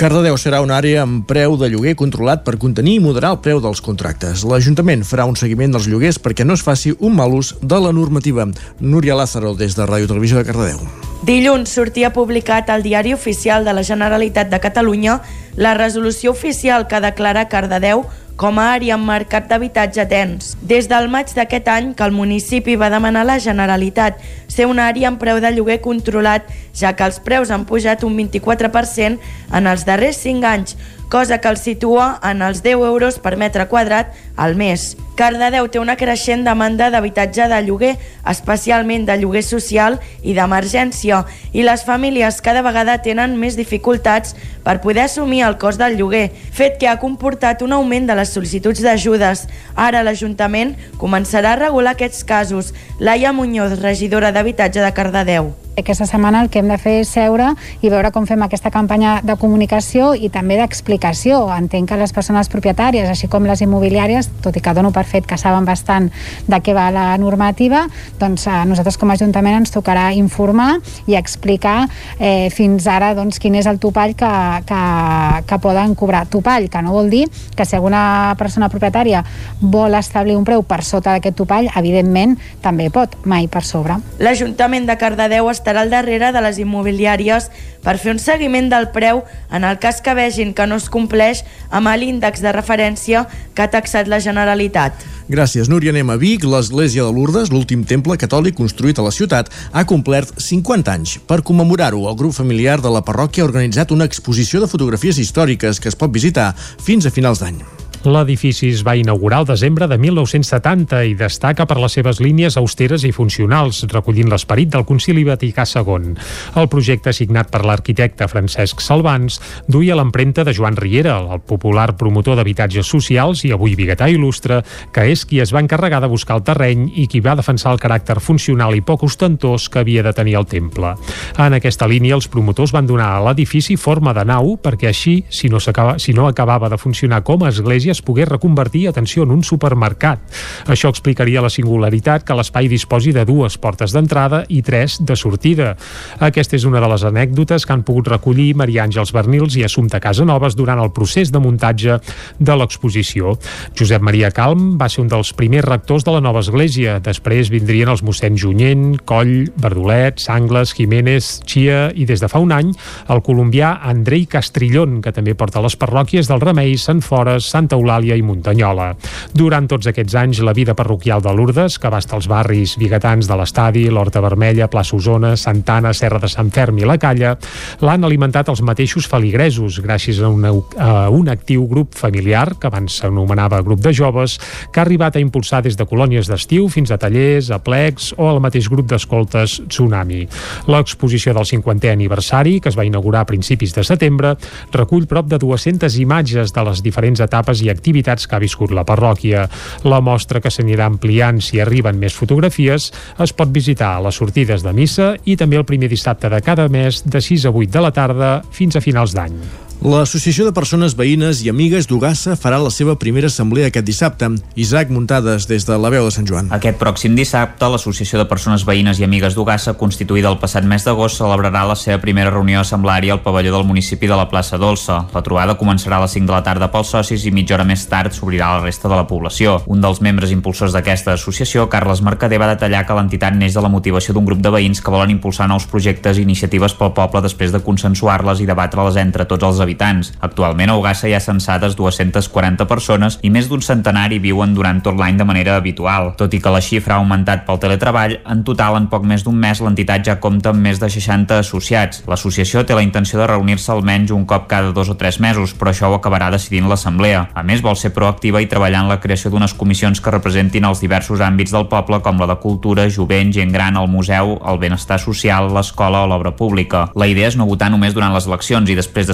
Cardedeu serà una àrea amb preu de lloguer controlat per contenir i moderar el preu dels contractes. L'Ajuntament farà un seguiment dels lloguers perquè no es faci un mal ús de la normativa. Núria Lázaro, des de Ràdio Televisió de Cardedeu. Dilluns sortia publicat al Diari Oficial de la Generalitat de Catalunya la resolució oficial que declara Cardedeu com a àrea amb mercat d'habitatge tens. Des del maig d'aquest any que el municipi va demanar a la Generalitat ser una àrea amb preu de lloguer controlat, ja que els preus han pujat un 24% en els darrers 5 anys, cosa que el situa en els 10 euros per metre quadrat al mes. Cardedeu té una creixent demanda d'habitatge de lloguer, especialment de lloguer social i d'emergència, i les famílies cada vegada tenen més dificultats per poder assumir el cost del lloguer, fet que ha comportat un augment de les sol·licituds d'ajudes. Ara l'Ajuntament començarà a regular aquests casos. Laia Muñoz, regidora d'Habitatge de Cardedeu aquesta setmana el que hem de fer és seure i veure com fem aquesta campanya de comunicació i també d'explicació. Entenc que les persones propietàries, així com les immobiliàries, tot i que dono per fet que saben bastant de què va la normativa, doncs a nosaltres com a Ajuntament ens tocarà informar i explicar eh, fins ara doncs, quin és el topall que, que, que poden cobrar. Topall, que no vol dir que si alguna persona propietària vol establir un preu per sota d'aquest topall, evidentment també pot, mai per sobre. L'Ajuntament de Cardedeu estarà al darrere de les immobiliàries per fer un seguiment del preu en el cas que vegin que no es compleix amb l'índex de referència que ha taxat la Generalitat. Gràcies, Núria. Anem a Vic. L'Església de Lourdes, l'últim temple catòlic construït a la ciutat, ha complert 50 anys. Per commemorar-ho, el grup familiar de la parròquia ha organitzat una exposició de fotografies històriques que es pot visitar fins a finals d'any. L'edifici es va inaugurar el desembre de 1970 i destaca per les seves línies austeres i funcionals, recollint l'esperit del Concili Vaticà II. El projecte, signat per l'arquitecte Francesc Salvans, duia l'empremta de Joan Riera, el popular promotor d'habitatges socials i avui biguetà il·lustre, que és qui es va encarregar de buscar el terreny i qui va defensar el caràcter funcional i poc ostentós que havia de tenir el temple. En aquesta línia, els promotors van donar a l'edifici forma de nau perquè així, si no, si no acabava de funcionar com a església, es pogués reconvertir, atenció, en un supermercat. Això explicaria la singularitat que l'espai disposi de dues portes d'entrada i tres de sortida. Aquesta és una de les anècdotes que han pogut recollir Maria Àngels Bernils i Assumpta Casanovas durant el procés de muntatge de l'exposició. Josep Maria Calm va ser un dels primers rectors de la nova església. Després vindrien els mossèn Junyent, Coll, Verdolet, Sangles, Jiménez, Xia i des de fa un any el colombià Andrei Castrillón, que també porta les parròquies del Remei, Sant Fores, Santa Eulàlia i Muntanyola. Durant tots aquests anys, la vida parroquial de Lourdes, que abasta els barris biguetans de l'Estadi, l'Horta Vermella, Plaça Osona, Santana, Serra de Sant Ferm i la Calla, l'han alimentat els mateixos feligresos, gràcies a un, a un actiu grup familiar, que abans s'anomenava grup de joves, que ha arribat a impulsar des de colònies d'estiu fins a tallers, a plecs o al mateix grup d'escoltes Tsunami. L'exposició del 50è aniversari, que es va inaugurar a principis de setembre, recull prop de 200 imatges de les diferents etapes i activitats que ha viscut la parròquia. La mostra, que s'anirà ampliant si arriben més fotografies, es pot visitar a les sortides de missa i també el primer dissabte de cada mes de 6 a 8 de la tarda fins a finals d'any. L'Associació de Persones Veïnes i Amigues d'Ugassa farà la seva primera assemblea aquest dissabte. Isaac Muntades, des de la veu de Sant Joan. Aquest pròxim dissabte, l'Associació de Persones Veïnes i Amigues d'Ugassa, constituïda el passat mes d'agost, celebrarà la seva primera reunió assembleària al pavelló del municipi de la plaça Dolça. La trobada començarà a les 5 de la tarda pels socis i mitja hora més tard s'obrirà la resta de la població. Un dels membres impulsors d'aquesta associació, Carles Mercader, va detallar que l'entitat neix de la motivació d'un grup de veïns que volen impulsar nous projectes i iniciatives pel poble després de consensuar-les i debatre-les entre tots els habitants. Actualment a Ugassa hi ha censades 240 persones i més d'un centenari viuen durant tot l'any de manera habitual. Tot i que la xifra ha augmentat pel teletreball, en total en poc més d'un mes l'entitat ja compta amb més de 60 associats. L'associació té la intenció de reunir-se almenys un cop cada dos o tres mesos, però això ho acabarà decidint l'assemblea. A més, vol ser proactiva i treballar en la creació d'unes comissions que representin els diversos àmbits del poble com la de cultura, jovent, gent gran, el museu, el benestar social, l'escola o l'obra pública. La idea és no votar només durant les eleccions i després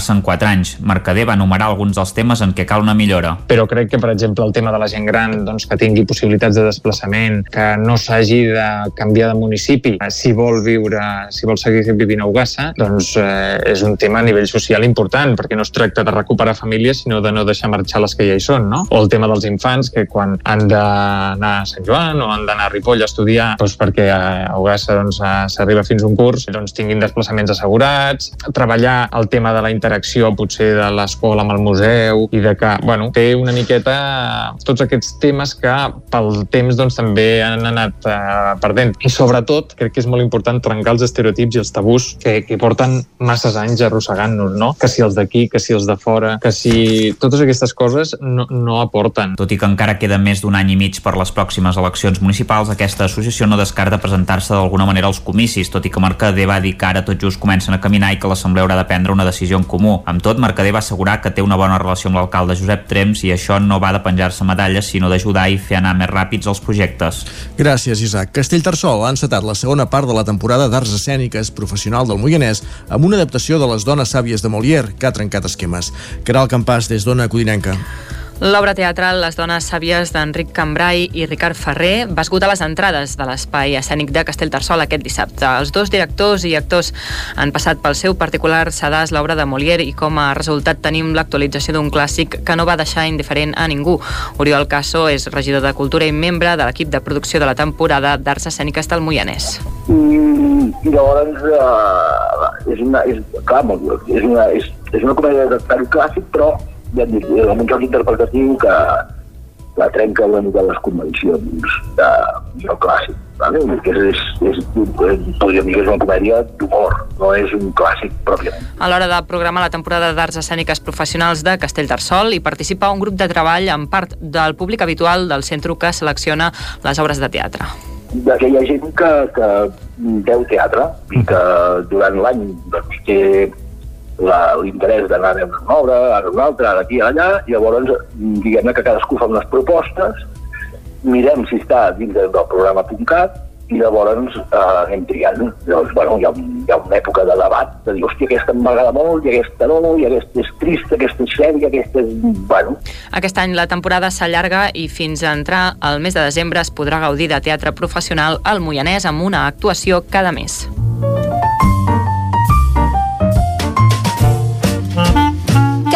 despreocupar-se en 4 anys. Mercader va enumerar alguns dels temes en què cal una millora. Però crec que, per exemple, el tema de la gent gran doncs, que tingui possibilitats de desplaçament, que no s'hagi de canviar de municipi si vol viure, si vol seguir vivint a Ugassa, doncs eh, és un tema a nivell social important, perquè no es tracta de recuperar famílies, sinó de no deixar marxar les que ja hi són, no? O el tema dels infants, que quan han d'anar a Sant Joan o han d'anar a Ripoll a estudiar, doncs perquè a Ugassa doncs, s'arriba fins a un curs, doncs tinguin desplaçaments assegurats, treballar el tema de la interacció potser de l'escola amb el museu i de que, bueno, té una miqueta tots aquests temes que pel temps doncs també han anat eh, perdent. I sobretot, crec que és molt important trencar els estereotips i els tabús que, que porten masses anys arrossegant-nos, no? Que si els d'aquí, que si els de fora, que si totes aquestes coses no, no aporten. Tot i que encara queda més d'un any i mig per les pròximes eleccions municipals, aquesta associació no descarta presentar-se d'alguna manera als comicis, tot i que Mercader va dir que ara tot just comencen a caminar i que l'Assemblea haurà de prendre una decisió en comú. Amb tot, Mercader va assegurar que té una bona relació amb l'alcalde Josep Trems i això no va de penjar-se medalles, sinó d'ajudar i fer anar més ràpids els projectes. Gràcies, Isaac. Castellterçol ha encetat la segona part de la temporada d'Arts Escèniques professional del Moianès amb una adaptació de les dones sàvies de Molière, que ha trencat esquemes. Caral Campàs, des d'Ona Codinenca. L'obra teatral Les dones sàvies d'Enric Cambrai i Ricard Ferrer va esgotar les entrades de l'espai escènic de Castellterçol aquest dissabte. Els dos directors i actors han passat pel seu particular sedàs l'obra de Molière i com a resultat tenim l'actualització d'un clàssic que no va deixar indiferent a ningú. Oriol Casso és regidor de Cultura i membre de l'equip de producció de la temporada d'Arts Escèniques del Moianès. I, i llavors eh, és una, és, clar, és una, és, és una comèdia de clàssic, però ja dic, amb un joc interpretatiu que, que trenca una mica les convencions de, del clàssic. Vale? Que és, és, és, podríem dir que és una comèdia d'humor, no és un clàssic pròpiament. A l'hora de programar la temporada d'Arts Escèniques Professionals de Castellterçol hi participa un grup de treball amb part del públic habitual del centre que selecciona les obres de teatre d'aquella gent que, que veu teatre i que durant l'any doncs, té l'interès d'anar a veure una obra, ara una altra, ara aquí, allà, i llavors diguem que cadascú fa unes propostes, mirem si està dins del programa .cat i llavors eh, anem triant. Llavors, bueno, hi ha, hi ha una època de debat, de dir, hòstia, aquesta m'agrada molt, i aquesta no, i aquesta és trista, aquesta és sèria, aquesta és... Bueno. Aquest any la temporada s'allarga i fins a entrar al mes de desembre es podrà gaudir de teatre professional al Moianès amb una actuació cada mes.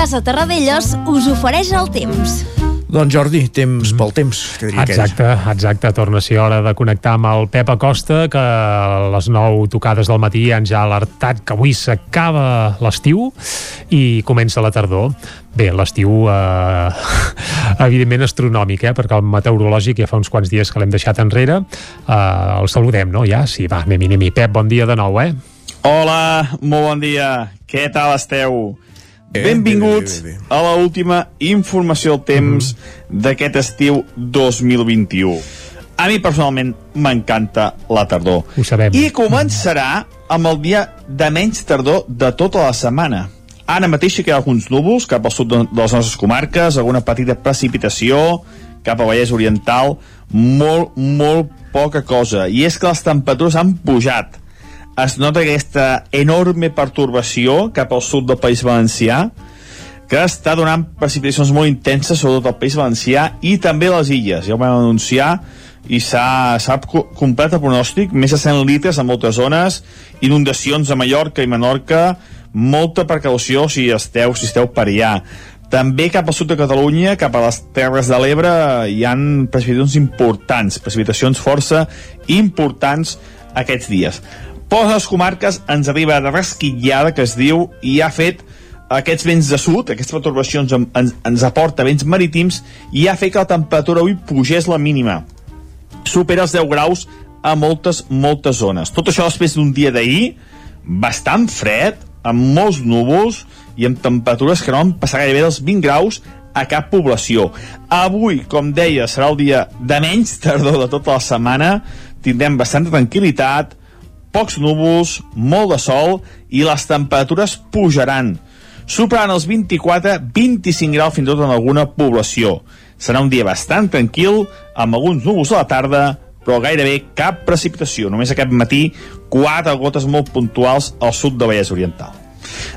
Casa Terradellos us ofereix el temps. Doncs Jordi, temps pel temps, que diria Exacte, exacte. Torna a ser hora de connectar amb el Pep Acosta, que a les 9 tocades del matí ens ja alertat que avui s'acaba l'estiu i comença la tardor. Bé, l'estiu eh, [laughs] evidentment astronòmic, eh, perquè el meteorològic ja fa uns quants dies que l'hem deixat enrere. Eh, el saludem, no? Ja? Sí, va, anem-hi, anem Pep, bon dia de nou, eh? Hola, molt bon dia. Què tal esteu? Benvinguts bé, bé, bé. a la última informació del temps d'aquest estiu 2021. A mi personalment m'encanta la tardor. Ho sabem. I començarà amb el dia de menys tardor de tota la setmana. Ara mateix hi ha alguns núvols cap al sud de de les nostres comarques, alguna petita precipitació cap a Vallès Oriental, molt, molt poca cosa. I és que les temperatures han pujat. Es nota aquesta enorme pertorbació cap al sud del País Valencià, que està donant precipitacions molt intenses sobretot al País Valencià i també a les illes. Ja ho vam anunciar i s'ha s'ha co- complert el pronòstic, més de 100 litres en moltes zones, inundacions a Mallorca i Menorca, molta precaució si esteu, si esteu per allà. També cap al sud de Catalunya, cap a les Terres de l'Ebre, hi han precipitacions importants, precipitacions força importants aquests dies. Per les comarques ens arriba de rasquillada, que es diu, i ha fet aquests vents de sud, aquestes perturbacions en- ens, ens aporta vents marítims i ha fet que la temperatura avui pugés la mínima. Supera els 10 graus a moltes, moltes zones. Tot això després d'un dia d'ahir bastant fred, amb molts núvols i amb temperatures que no van passar gairebé dels 20 graus a cap població. Avui, com deia, serà el dia de menys tardor de tota la setmana. Tindrem bastanta tranquil·litat, pocs núvols, molt de sol i les temperatures pujaran. Superaran els 24-25 graus fins i tot en alguna població. Serà un dia bastant tranquil, amb alguns núvols a la tarda, però gairebé cap precipitació. Només aquest matí, quatre gotes molt puntuals al sud de Vallès Oriental.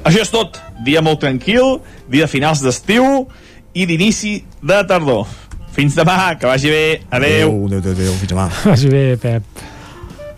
Això és tot. Dia molt tranquil, dia de finals d'estiu i d'inici de tardor. Fins demà, que vagi bé. Adeu. Adéu, adéu, adéu, fins demà. [laughs] Vagi bé, Pep.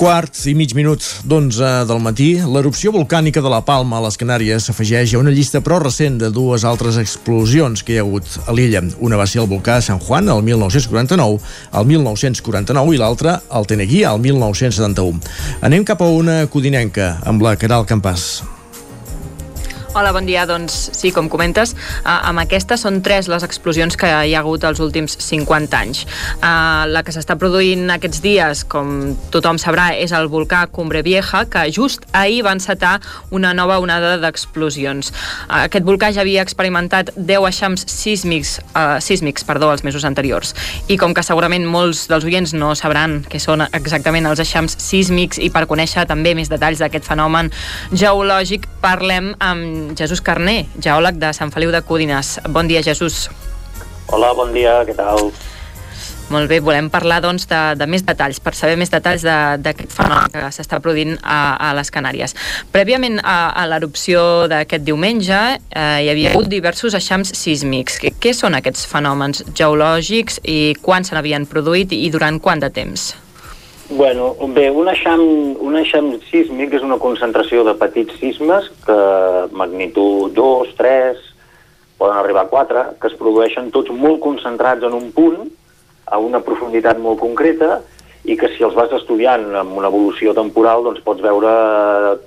Un quart i mig minut d'onze del matí, l'erupció volcànica de la Palma a les Canàries s'afegeix a una llista prou recent de dues altres explosions que hi ha hagut a l'illa. Una va ser el volcà San Juan el 1949, el 1949 i l'altra el Teneguí el 1971. Anem cap a una codinenca amb la Caral Campàs. Hola, bon dia. Doncs sí, com comentes, eh, amb aquesta són tres les explosions que hi ha hagut els últims 50 anys. Eh, la que s'està produint aquests dies, com tothom sabrà, és el volcà Cumbre Vieja, que just ahir va encetar una nova onada d'explosions. Eh, aquest volcà ja havia experimentat 10 eixams sísmics, eh, sísmics perdó, els mesos anteriors. I com que segurament molts dels oients no sabran què són exactament els eixams sísmics i per conèixer també més detalls d'aquest fenomen geològic, parlem amb Jesús Carné, geòleg de Sant Feliu de Codines. Bon dia, Jesús. Hola, bon dia, què tal? Molt bé, volem parlar doncs, de, de més detalls, per saber més detalls de- d'aquest fenomen que s'està produint a, a les Canàries. Prèviament a, a l'erupció d'aquest diumenge eh, hi havia hagut diversos eixams sísmics. Què, què són aquests fenòmens geològics i quan se n'havien produït i durant quant de temps? Bueno, bé, un eixam, un eixam sísmic és una concentració de petits sismes que magnitud 2, 3, poden arribar a 4, que es produeixen tots molt concentrats en un punt, a una profunditat molt concreta, i que si els vas estudiant amb una evolució temporal doncs pots veure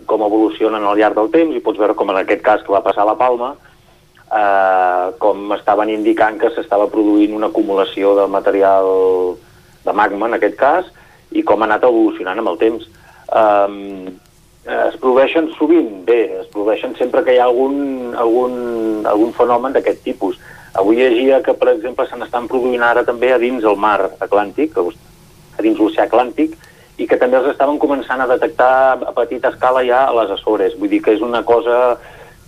com evolucionen al llarg del temps i pots veure com en aquest cas que va passar a la Palma eh, com estaven indicant que s'estava produint una acumulació de material de magma en aquest cas i com ha anat evolucionant amb el temps. Um, es produeixen sovint, bé, es produeixen sempre que hi ha algun, algun, algun fenomen d'aquest tipus. Avui llegia que, per exemple, se n'estan produint ara també a dins el mar Atlàntic, a dins l'oceà Atlàntic, i que també els estaven començant a detectar a petita escala ja a les Açores. Vull dir que és una cosa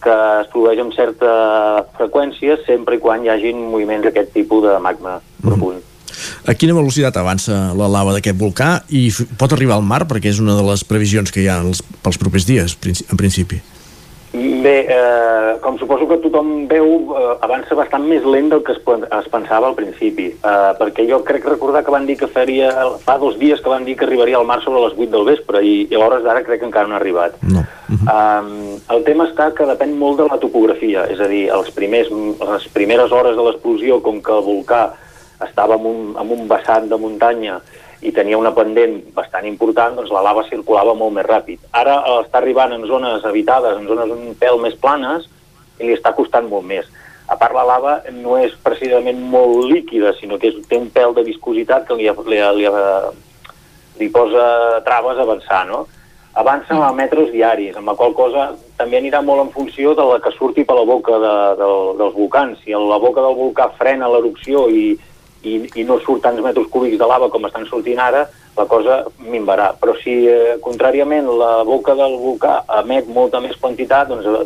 que es produeix amb certa freqüència sempre i quan hi hagin moviments d'aquest tipus de magma profund. A quina velocitat avança la lava d'aquest volcà i pot arribar al mar perquè és una de les previsions que hi ha els, pels propers dies, en principi? Bé, eh, com suposo que tothom veu, eh, avança bastant més lent del que es, es pensava al principi, eh, perquè jo crec recordar que van dir que faria, fa dos dies que van dir que arribaria al mar sobre les 8 del vespre i, i a l'hores d'ara crec que encara no ha arribat. No. Uh -huh. um, el tema està que depèn molt de la topografia, és a dir, els primers, les primeres hores de l'explosió, com que el volcà estava en un, en un vessant de muntanya i tenia una pendent bastant important, doncs la lava circulava molt més ràpid. Ara està arribant en zones habitades, en zones un pèl més planes, i li està costant molt més. A part, la lava no és precisament molt líquida, sinó que és, té un pèl de viscositat que li, li, li, li posa traves a avançar, no? Avança a metres diaris, amb la qual cosa també anirà molt en funció de la que surti per la boca de, de, dels volcans. Si la boca del volcà frena l'erupció i, i, i no surt tants metres cúbics de lava com estan sortint ara, la cosa minvarà. Però si, eh, contràriament, la boca del volcà emet molta més quantitat, doncs eh,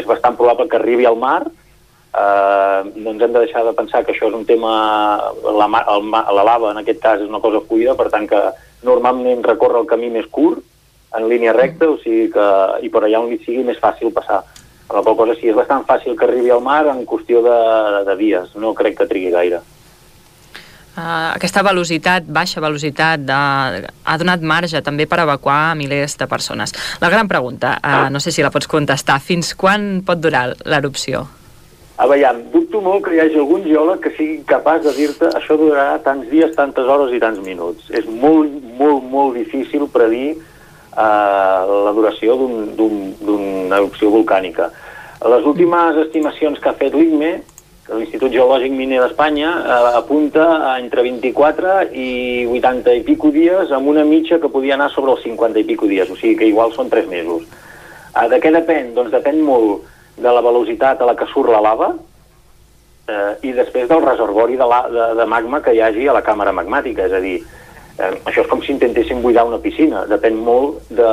és bastant probable que arribi al mar, eh, ens hem de deixar de pensar que això és un tema... La, el, la lava, en aquest cas, és una cosa fluida, per tant que normalment recorre el camí més curt, en línia recta, o sigui que, i per allà on li sigui més fàcil passar. La qual cosa sí, és bastant fàcil que arribi al mar en qüestió de, de dies, no crec que trigui gaire. Uh, aquesta velocitat, baixa velocitat, de, ha donat marge també per evacuar milers de persones. La gran pregunta, uh, no sé si la pots contestar, fins quan pot durar l'erupció? A veure, dubto molt que hi hagi algun geòleg que sigui capaç de dir-te això durarà tants dies, tantes hores i tants minuts. És molt, molt, molt difícil predir uh, la duració d'una un, erupció volcànica. Les últimes estimacions que ha fet l'IGME l'Institut Geològic Miner d'Espanya eh, apunta a entre 24 i 80 i pico dies amb una mitja que podia anar sobre els 50 i pico dies, o sigui que igual són 3 mesos. Eh, de què depèn? Doncs depèn molt de la velocitat a la que surt la lava eh, i després del reservori de, la, de, de magma que hi hagi a la càmera magmàtica, és a dir, eh, això és com si intentéssim buidar una piscina, depèn molt de,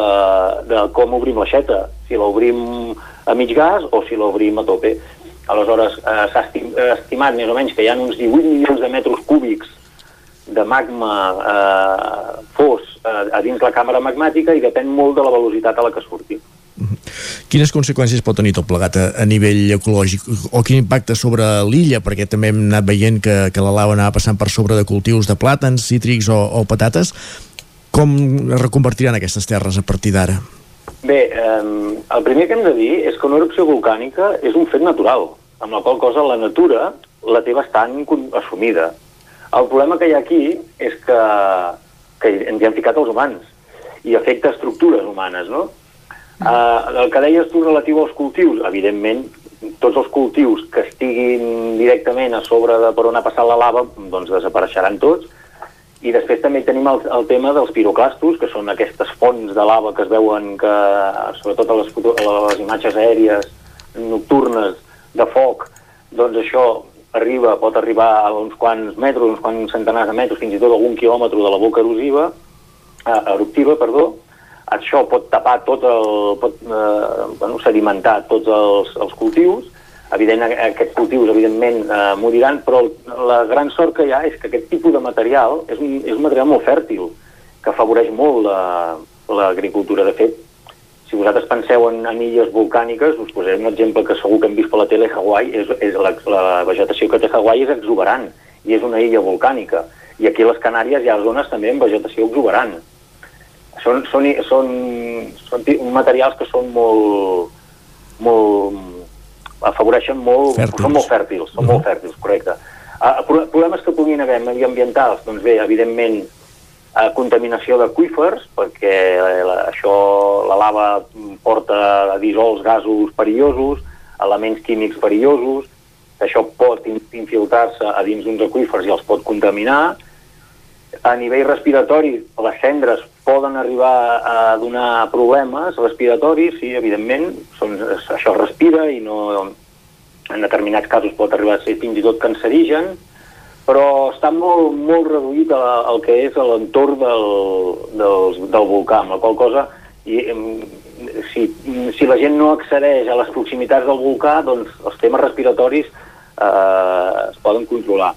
de com obrim l'aixeta, si l'obrim a mig gas o si l'obrim a tope. Aleshores, eh, s'ha estimat més o menys que hi ha uns 18 milions de metres cúbics de magma eh, fos eh, a dins la càmera magmàtica i depèn molt de la velocitat a la que surti. Quines conseqüències pot tenir tot plegat a, a nivell ecològic o quin impacte sobre l'illa? Perquè també hem anat veient que, que la lava anava passant per sobre de cultius de plàtans, cítrics o, o patates. Com es reconvertiran aquestes terres a partir d'ara? Bé, eh, el primer que hem de dir és que una erupció volcànica és un fet natural amb la qual cosa la natura la té bastant assumida. El problema que hi ha aquí és que, que ens hi han ficat els humans i afecta estructures humanes, no? Uh, el que deies tu relatiu als cultius, evidentment, tots els cultius que estiguin directament a sobre de per on ha passat la lava, doncs desapareixeran tots, i després també tenim el, el tema dels piroclastos, que són aquestes fonts de lava que es veuen que, sobretot a les, a les imatges aèries nocturnes, de foc, doncs això arriba, pot arribar a uns quants metres, uns quants centenars de metres, fins i tot algun quilòmetre de la boca erosiva, eh, eruptiva, perdó, això pot tapar tot el... pot eh, bueno, sedimentar tots els, els cultius, evident, aquests cultius evidentment eh, moriran, però la gran sort que hi ha és que aquest tipus de material és un, és un material molt fèrtil, que afavoreix molt l'agricultura. La, de fet, si vosaltres penseu en, en illes volcàniques, us posaré un exemple que segur que hem vist per la tele, Hawaii, és, és la, la vegetació que té Hawaii és exuberant, i és una illa volcànica. I aquí a les Canàries hi ha zones també amb vegetació exuberant. Són, són, són, són materials que són molt, molt afavoreixen molt, fèrtils. són molt fèrtils, són uh -huh. molt fèrtils, correcte. Uh, problemes que puguin haver mediambientals, doncs bé, evidentment eh, contaminació d'aquífers, perquè eh, la, això, la lava porta dissols gasos perillosos, elements químics perillosos, això pot infiltrar-se a dins d'uns aquífers i els pot contaminar. A nivell respiratori, les cendres poden arribar a donar problemes respiratoris, sí, evidentment, són, això es respira i no, en determinats casos pot arribar a ser fins i tot cancerigen, però està molt, molt reduït al que és l'entorn del, del, del volcà, amb la qual cosa i, si, si la gent no accedeix a les proximitats del volcà, doncs els temes respiratoris eh, es poden controlar.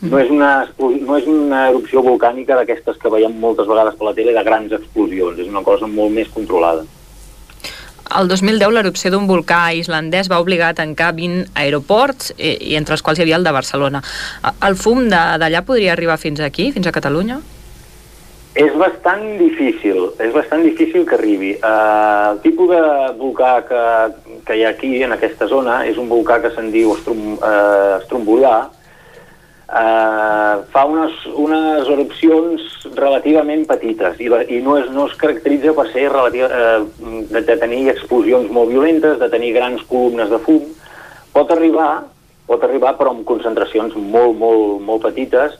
No és, una, no és una erupció volcànica d'aquestes que veiem moltes vegades per la tele de grans explosions, és una cosa molt més controlada. El 2010 l'erupció d'un volcà islandès va obligar a tancar 20 aeroports, i, i entre els quals hi havia el de Barcelona. El fum de- d'allà podria arribar fins aquí, fins a Catalunya? És bastant difícil, és bastant difícil que arribi. Uh, el tipus de volcà que, que hi ha aquí, en aquesta zona, és un volcà que se'n diu estrom, uh, estrombolià. Uh, fa unes, unes erupcions relativament petites i, la, i no, es, no es caracteritza per ser relativa, uh, de, de tenir explosions molt violentes, de tenir grans columnes de fum. Pot arribar, pot arribar però amb concentracions molt, molt, molt petites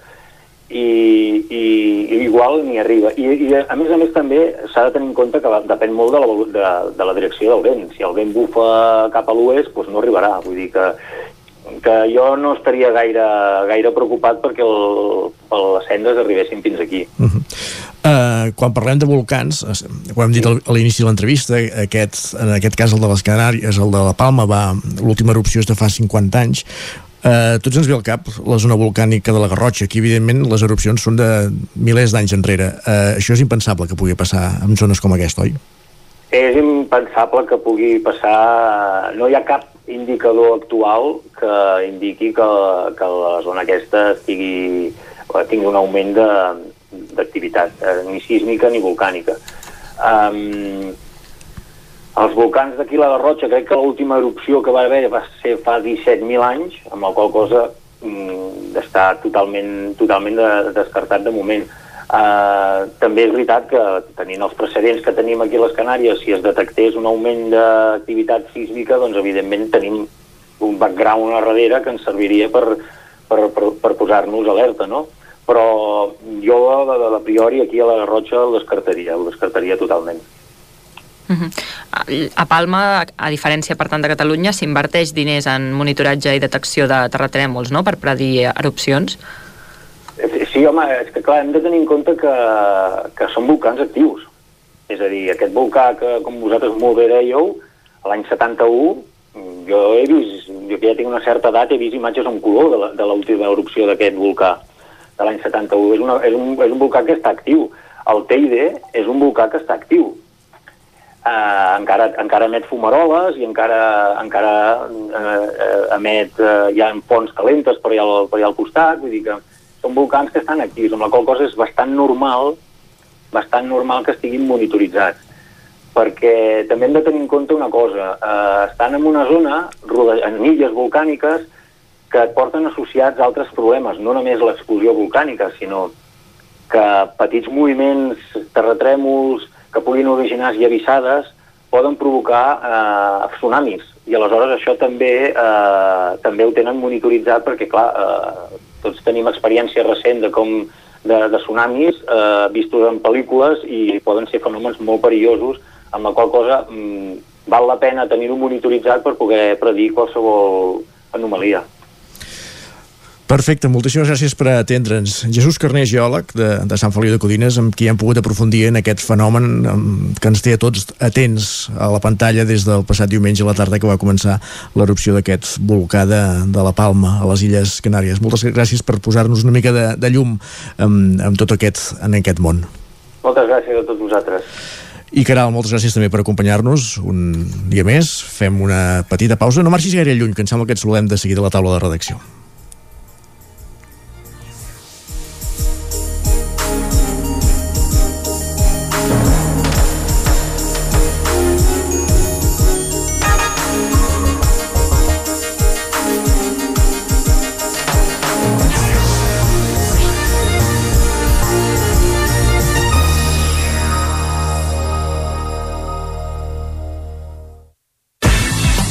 i, i, i igual n'hi arriba. I, I a més a més també s'ha de tenir en compte que depèn molt de la, de, de la direcció del vent. Si el vent bufa cap a l'oest, doncs no arribarà. Vull dir que, que jo no estaria gaire, gaire preocupat perquè el, les cendres arribessin fins aquí. Uh, quan parlem de volcans, ho hem dit al- a l'inici de l'entrevista, aquest, en aquest cas el de les Canàries, el de la Palma, va l'última erupció és de fa 50 anys, Uh, tots ens ve al cap la zona volcànica de la Garrotxa, aquí evidentment les erupcions són de milers d'anys enrere. Uh, això és impensable que pugui passar en zones com aquesta, oi? És impensable que pugui passar... No hi ha cap indicador actual que indiqui que, que la zona aquesta estigui, tingui un augment d'activitat, eh, ni sísmica ni volcànica. Um, els volcans d'aquí la Garrotxa, crec que l'última erupció que va haver va ser fa 17.000 anys, amb la qual cosa mm, està totalment, totalment de, descartat de moment. Uh, també és veritat que tenint els precedents que tenim aquí a les Canàries, si es detectés un augment d'activitat sísmica, doncs evidentment tenim un background a darrere que ens serviria per, per, per, per posar-nos alerta, no? Però jo, a, a priori, aquí a la Garrotxa el descartaria, el descartaria totalment. Mhm. A- A Palma, a diferència, per tant, de Catalunya, s'inverteix diners en monitoratge i detecció de terratrèmols, no?, per predir erupcions. Sí, home, és que clar, hem de tenir en compte que, que són volcans actius. És a dir, aquest volcà que, com vosaltres molt bé dèieu, l'any 71, jo he vist, jo que ja tinc una certa edat, he vist imatges en color de l'última erupció d'aquest volcà, de l'any 71. És, una, és, un, és un volcà que està actiu. El Teide és un volcà que està actiu. Uh, encara, encara emet fumaroles i encara, encara uh, emet, uh, hi ha fonts calentes per allà, al, per allà al costat, vull dir que són volcans que estan actius, amb la qual cosa és bastant normal bastant normal que estiguin monitoritzats perquè també hem de tenir en compte una cosa. Eh, estan en una zona en illes volcàniques que et porten associats altres problemes, no només l'explosió volcànica, sinó que petits moviments, terratrèmols que puguin originar esllavissades poden provocar eh, tsunamis. I aleshores això també eh, també ho tenen monitoritzat perquè clar, eh, tots tenim experiència recent de com de, de tsunamis eh, vistos en pel·lícules i poden ser fenòmens molt perillosos amb la qual cosa mm, val la pena tenir-ho monitoritzat per poder predir qualsevol anomalia. Perfecte, moltíssimes gràcies per atendre'ns. Jesús Carné, geòleg de, de Sant Feliu de Codines, amb qui hem pogut aprofundir en aquest fenomen que ens té a tots atents a la pantalla des del passat diumenge a la tarda que va començar l'erupció d'aquest volcà de, de la Palma a les Illes Canàries. Moltes gràcies per posar-nos una mica de, de llum amb, amb tot aquest, en aquest món. Moltes gràcies a tots vosaltres. I Caral, moltes gràcies també per acompanyar-nos un dia més. Fem una petita pausa. No marxis gaire lluny, que em sembla que et saludem de seguida a la taula de redacció.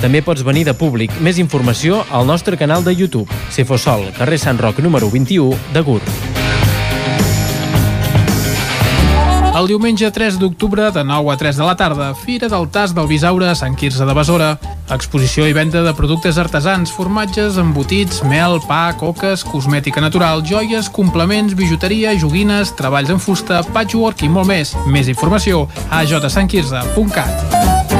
També pots venir de públic. Més informació al nostre canal de YouTube. Cefosol, carrer Sant Roc número 21, de Gurb. El diumenge 3 d'octubre de 9 a 3 de la tarda, Fira del Tas del Bisaure a Sant Quirze de Besora. Exposició i venda de productes artesans, formatges, embotits, mel, pa, coques, cosmètica natural, joies, complements, bijuteria, joguines, treballs en fusta, patchwork i molt més. Més informació a jsantquirze.cat.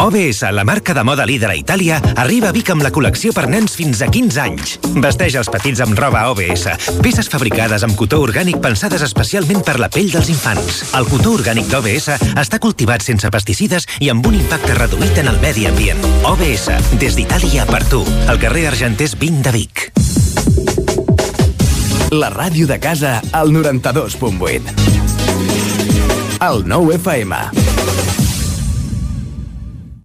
OBS, la marca de moda líder a Itàlia, arriba a Vic amb la col·lecció per nens fins a 15 anys. Vesteix els petits amb roba OBS, peces fabricades amb cotó orgànic pensades especialment per la pell dels infants. El cotó orgànic d'OBS està cultivat sense pesticides i amb un impacte reduït en el medi ambient. OBS, des d'Itàlia per tu, al carrer Argenters 20 de Vic. La ràdio de casa al 92.8. El 9 FM.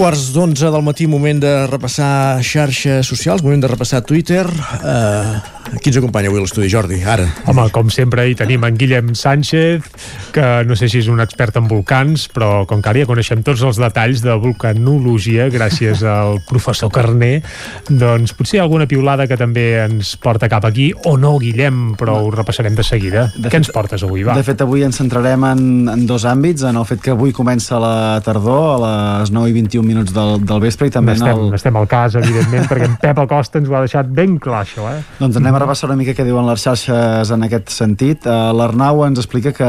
Quarts d'onze del matí, moment de repassar xarxes socials, moment de repassar Twitter. Uh, qui ens acompanya avui a l'estudi, Jordi? Ara. Home, com sempre, hi tenim en Guillem Sánchez, que no sé si és un expert en volcans, però com que ara ja coneixem tots els detalls de vulcanologia, gràcies al [laughs] professor Carné, doncs potser alguna piulada que també ens porta cap aquí, o no, Guillem, però ho repassarem de seguida. De Què fet- ens portes avui, va? De fet, avui ens centrarem en, en dos àmbits, en el fet que avui comença la tardor a les 9 i 21 minuts del, del vespre i també en Estem, el... estem al cas, evidentment, perquè en Pep Acosta ens ho ha deixat ben clar, això, eh? Doncs anem a repassar una mica què diuen les xarxes en aquest sentit. Uh, L'Arnau ens explica que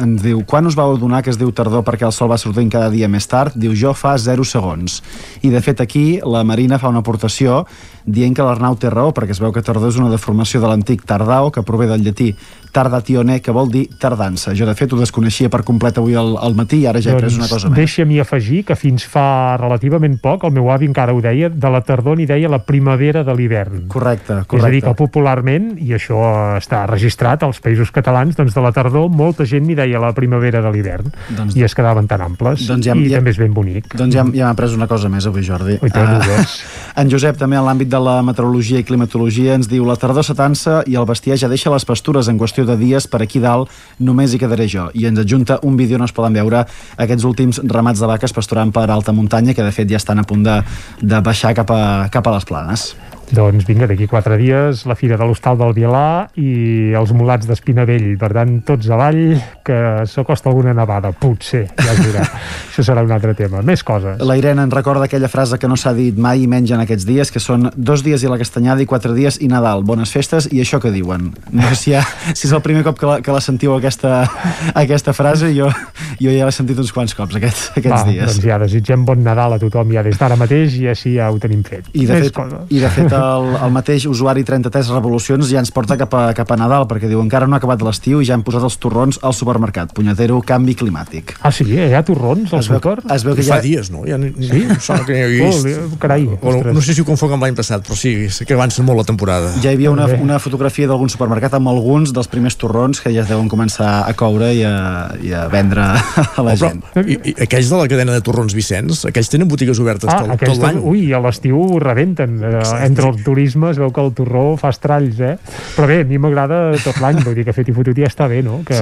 ens diu quan us vau adonar que es diu tardor perquè el sol va sortint cada dia més tard? Diu jo fa 0 segons. I de fet aquí la Marina fa una aportació dient que l'Arnau té raó perquè es veu que tardor és una deformació de l'antic tardao que prové del llatí tardatione que vol dir tardança. Jo de fet ho desconeixia per complet avui al, al matí i ara ja he pres una cosa més. Doncs deixa'm afegir que fins fa relativament poc, el meu avi encara ho deia, de la tardor n'hi deia la primavera de l'hivern. Correcte, És a dir, correcte. que popularment, i això està registrat als països catalans, doncs de la tardor molta gent n'hi deia la primavera de l'hivern. Doncs- I es quedaven tan amples. Doncs ja- I ja- també és ben bonic. Doncs ja, ja m'ha pres una cosa més avui, Jordi. Ui, tant, veus. en Josep, també en l'àmbit de la meteorologia i climatologia, ens diu la tardor s'atansa i el bestiar ja deixa les pastures en qüestió de dies per aquí dalt, només hi quedaré jo. I ens adjunta un vídeo on es poden veure aquests últims ramats de vaques pasturant per alta muntanya, que de fet ja estan a punt de, de baixar cap a, cap a les planes. Doncs vinga, d'aquí quatre dies, la Fira de l'Hostal del Vialà i els mulats d'Espinavell. Per tant, tots avall, que s'acosta alguna nevada, potser, ja es dirà. [laughs] Això serà un altre tema. Més coses. La Irene ens recorda aquella frase que no s'ha dit mai i menys en aquests dies, que són dos dies i la castanyada i quatre dies i Nadal. Bones festes i això que diuen. No sé si, ha, si és el primer cop que la, que la sentiu aquesta, aquesta frase, jo, jo ja l'he sentit uns quants cops aquests, aquests Va, dies. Doncs ja desitgem bon Nadal a tothom ja des d'ara mateix i així ja ho tenim fet. I de, Més fet, coses. I de fet [laughs] el, el mateix usuari 33 Revolucions ja ens porta cap a, cap a Nadal, perquè diu encara no ha acabat l'estiu i ja han posat els torrons al supermercat. Punyetero canvi climàtic. Ah, sí? Hi ha torrons al súper? es veu que Fa ja- dies, no? Ja, ni, Sí? [laughs] Sona que hi he vist. Oh, carai, o, no, sé si ho confoc amb l'any passat, però sí, que avança molt la temporada. Ja hi havia una, una fotografia d'algun supermercat amb alguns dels primers torrons que ja es deuen començar a coure i a, i a vendre a la Oh, però, gent. i, i, aquells de la cadena de torrons Vicenç, aquells tenen botigues obertes Ah, tot, tot l'any. ui, a l'estiu rebenten. Eh, entre el turisme es veu que el torró fa estralls, eh? Però bé, a mi m'agrada tot l'any, vull dir que fet i fotut ja està bé, no? Que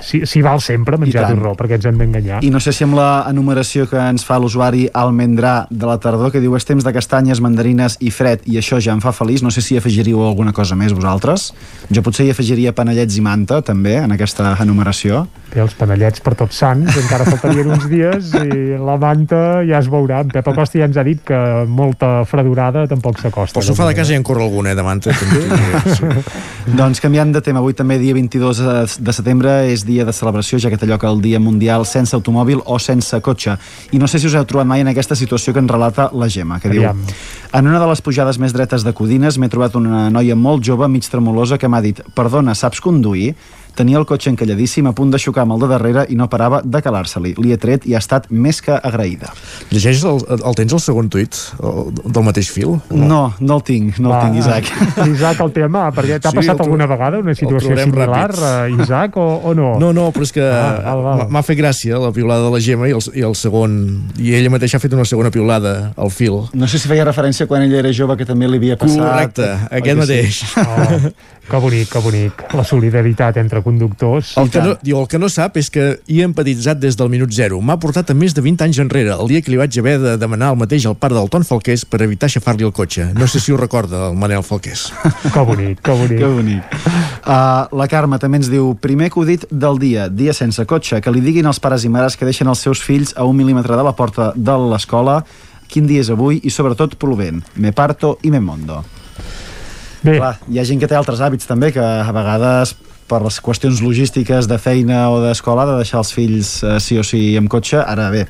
si, si val sempre menjar torró, perquè ens hem d'enganyar. I no sé si amb la enumeració que ens fa l'usuari Almendrà de la tardor, que diu és temps de castanyes, mandarines i fred, i això ja em fa feliç, no sé si hi afegiríeu alguna cosa més vosaltres. Jo potser hi afegiria panellets i manta, també, en aquesta enumeració. Bé, els panellets per tots sants, encara faltarien uns dies i la manta ja es veurà. En Pep Acosta ja ens ha dit que molta fredurada tampoc s'acosta. Pel sofà de casa ja en corre algun, eh, també. [laughs] Doncs canviant de tema, avui també dia 22 de setembre és dia de celebració, ja que té lloc el Dia Mundial sense automòbil o sense cotxe. I no sé si us heu trobat mai en aquesta situació que ens relata la Gemma, que Aviam. diu En una de les pujades més dretes de Codines m'he trobat una noia molt jove, mig tremolosa, que m'ha dit perdona, saps conduir? Tenia el cotxe encalladíssim a punt de xocar amb el de darrere i no parava de calar-se-li. Li he tret i ha estat més que agraïda. Llegeix el, el tens el segon tuit el, del mateix fil? No, no el tinc, no el tinc, Isaac. [laughs] Isaac, el tema, perquè t'ha Sí, passat el tro- alguna vegada una situació similar, ràpid. uh, Isaac, o, o no? No, no, però és que Ah, m'ha- fet gràcia la piulada de la Gemma i el, i el segon... I ella mateixa ha fet una segona piulada al fil. No sé si feia referència quan ella era jove que també li havia passat. Correcte, aquest que mateix. Oh, que bonic, que bonic. La solidaritat entre conductors. El que, no, diu, el que no sap és que hi he empatitzat des del minut zero. M'ha portat a més de 20 anys enrere, el dia que li vaig haver de demanar el mateix al pare del Ton Falqués per evitar aixafar-li el cotxe. No sé si ho recorda, el Manel Falqués. [laughs] Que bonic, que bonic. Que bonic. Uh, la Carme també ens diu primer acudit del dia, dia sense cotxe, que li diguin als pares i mares que deixen els seus fills a un mil·límetre de la porta de l'escola quin dia és avui i sobretot plovent. Me parto i me mondo. Bé. Clar, hi ha gent que té altres hàbits també, que a vegades per les qüestions logístiques de feina o d'escola de deixar els fills eh, sí o sí amb cotxe, ara bé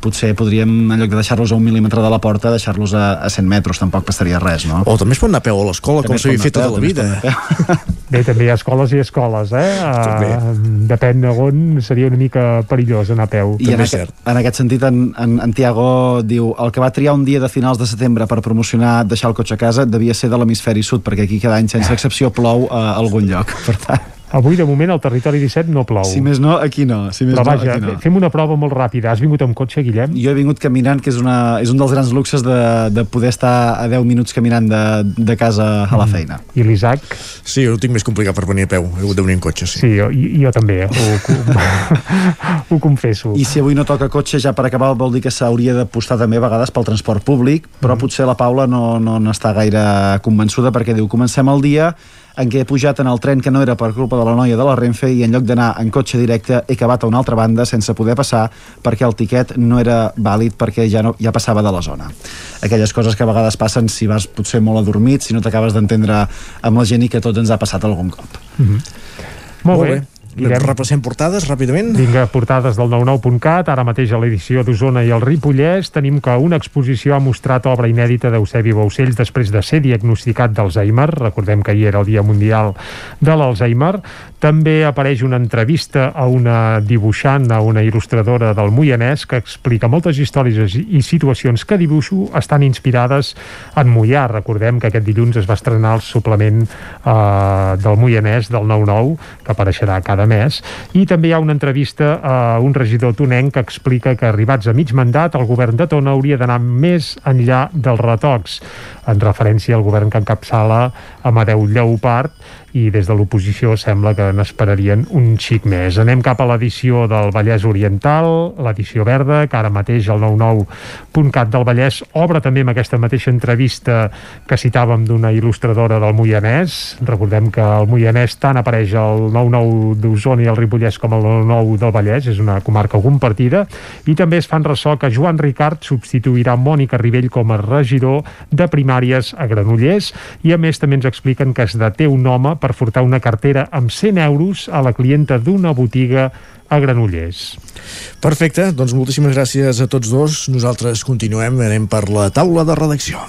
potser podríem, en lloc de deixar-los a un mil·límetre de la porta, deixar-los a, a 100 metres, tampoc passaria res, no? O també es pot anar a peu a l'escola, com També s'havia fet tota la vida. també. Bé, també hi ha escoles i escoles, eh? [laughs] També. Uh, depèn on seria una mica perillós anar a peu. I en, aquest, en aquest sentit, en, en, en Tiago diu el que va triar un dia de finals de setembre per promocionar deixar el cotxe a casa devia ser de l'hemisferi sud, perquè aquí cada any, sense [laughs] excepció, plou a algun lloc. Per tant, Avui, de moment, al territori 17 no plou. si més no, aquí no. Si més Però no, vaja, aquí no. fem una prova molt ràpida. Has vingut amb cotxe, Guillem? Jo he vingut caminant, que és, una, és un dels grans luxes de, de poder estar a 10 minuts caminant de, de casa a la feina. I l'Isaac? Sí, ho tinc més complicat per venir a peu. He hagut de venir en cotxe, sí. Sí, jo, i, jo també, ho, [laughs] ho confesso. I si avui no toca cotxe, ja per acabar vol dir que s'hauria d'apostar també a vegades pel transport públic, però Mm. potser la Paula no, no n'està gaire convençuda perquè diu comencem el dia en què he pujat en el tren que no era per culpa de la noia de la Renfe i en lloc d'anar en cotxe directe he acabat a una altra banda sense poder passar perquè el tiquet no era vàlid perquè ja, no, ja passava de la zona. Aquelles coses que a vegades passen si vas potser molt adormit, si no t'acabes d'entendre amb la gent i que tots ens ha passat algun cop. Mm -hmm. Molt, bé. Guillem. Repassem portades ràpidament. Vinga, portades del 99.cat, ara mateix a l'edició d'Osona i el Ripollès tenim que una exposició ha mostrat obra inèdita d'Eusebi Baucells després de ser diagnosticat d'Alzheimer. Recordem que ahir era el Dia Mundial de l'Alzheimer. També apareix una entrevista a una dibuixant, a una il·lustradora del Moianès, que explica moltes històries i situacions que dibuixo estan inspirades en Moià. Recordem que aquest dilluns es va estrenar el suplement eh, del Moianès del 9-9, que apareixerà cada mes, i també hi ha una entrevista a un regidor tonenc que explica que arribats a mig mandat el govern de Tona hauria d'anar més enllà dels retocs, en referència al govern que encapçala Amadeu Lleupart, i des de l'oposició sembla que n'esperarien un xic més. Anem cap a l'edició del Vallès Oriental, l'edició verda, que ara mateix el 99.cat del Vallès obre també amb aquesta mateixa entrevista que citàvem d'una il·lustradora del Moianès. Recordem que el Moianès tant apareix al 99 d'Osona i el Ripollès com el 99 del Vallès, és una comarca compartida, i també es fan ressò que Joan Ricard substituirà Mònica Rivell com a regidor de primàries a Granollers, i a més també ens expliquen que es deté un home per furtar una cartera amb 100 euros a la clienta d'una botiga a Granollers. Perfecte, doncs moltíssimes gràcies a tots dos. Nosaltres continuem, anem per la taula de redacció.